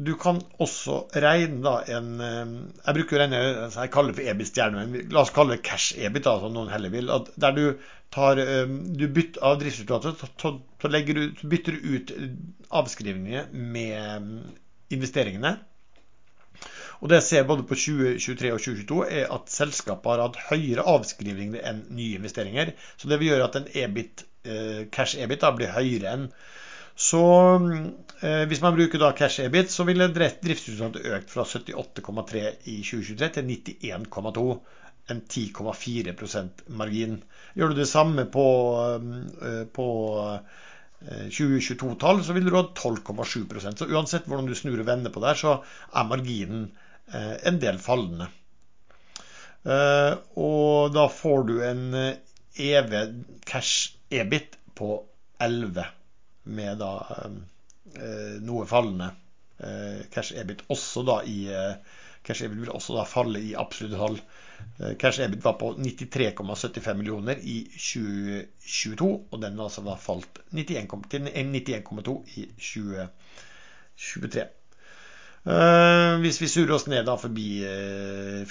Eh, du kan også regne da en eh, Jeg bruker å regne jeg kaller det for EBIT-stjerne, la oss kalle det cash-EBIT, da, som noen heller vil. der du tar eh, du bytter av driftsresultatet, så bytter du ut avskrivninger med investeringene. Og det jeg ser både på 2023 og 2022, er at selskapet har hatt høyere avskrivninger enn nye investeringer. Så det vil gjøre at en EBIT, cash-EBIT blir høyere enn så eh, hvis man bruker da cash EBIT, så ville driftsresultatet økt fra 78,3 i 2023 til 91,2. En 10,4% margin. Gjør du det samme på, eh, på 2022-tall, eh, så vil du ha 12,7% Så uansett hvordan du snur og vender på det, så er marginen eh, en del fallende. Og da får du en EV cash EBIT på 11 med da eh, noe fallende eh, cash EBIT også da i eh, Cash EBIT vil også da falle i absolutte tall. Cash EBIT var på 93,75 millioner i 2022, og den altså da falt 91,2 til 91,2 i 2023. hvis vi surer oss ned da forbi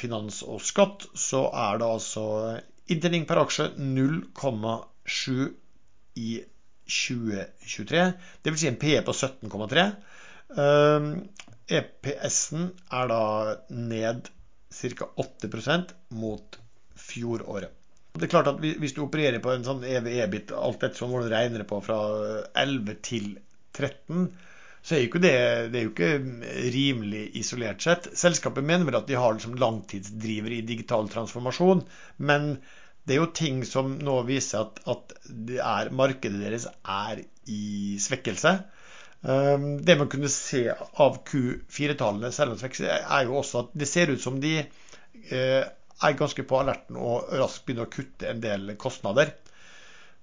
finans og skatt, så er det altså inntjening per aksje 0,7 i 2023. Dvs. Si en PE på 17,3. EPS-en ehm, e er da ned ca. 8% mot fjoråret. Det er klart at Hvis du opererer på en sånn EV-EBIT, alt etter hvordan du regner på, fra 11 til 13, så er jo det, det er jo ikke rimelig isolert sett. Selskapet mener vel at de har liksom langtidsdriver i digital transformasjon, men det er jo ting som nå viser at, at er, markedet deres er i svekkelse. Um, det man kunne se av Q4-tallene, er jo også at det ser ut som de uh, er ganske på alerten og raskt begynner å kutte en del kostnader.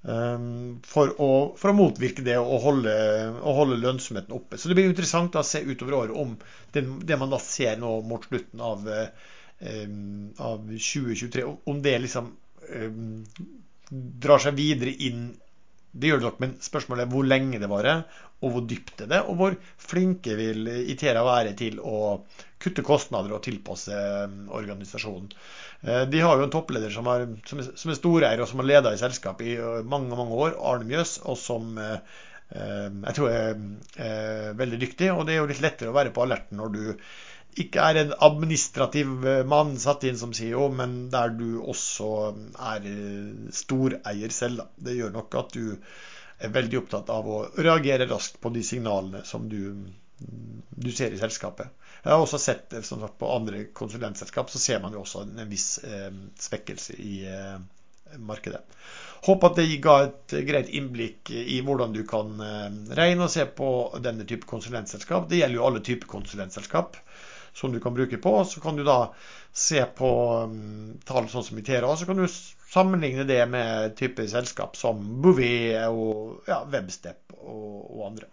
Um, for, å, for, å, motvirke det og holde, og holde, lønnsomheten oppe. Så det blir interessant å se utover året om det, det man da ser nå mot slutten av, um, av 2023, om det liksom Eh, drar seg videre inn Det gjør det nok, men spørsmålet er hvor lenge det varer, og hvor dypt det er, og hvor flinke vil Itera være til å kutte kostnader og tilpasse eh, organisasjonen. Eh, de har jo en toppleder er, som er, som er storeier, og som har leda i selskapet i mange mange år, Arne Mjøs, og som jeg tror er veldig dyktig. Og det er jo litt lettere å være på alerten når du ikke er en administrativ eh, mann satt inn som CEO, men der du også er eh, storeier selv. Da. Det gjør nok at du er veldig opptatt av å reagere raskt på de signalene som du, du ser i selskapet. Jeg har også sett som sagt, på andre konsulentselskap, så ser man jo også en viss eh, svekkelse i eh, markedet. Håper at det ga et greit innblikk i hvordan du kan eh, regne og se på denne type konsulentselskap. Det gjelder jo alle typer konsulentselskap som du kan bruke på. Så kan du da se på um, tall sånn som Itera, så kan du sammenligne det med type selskap som Bouvet og ja, Webstep og, og andre.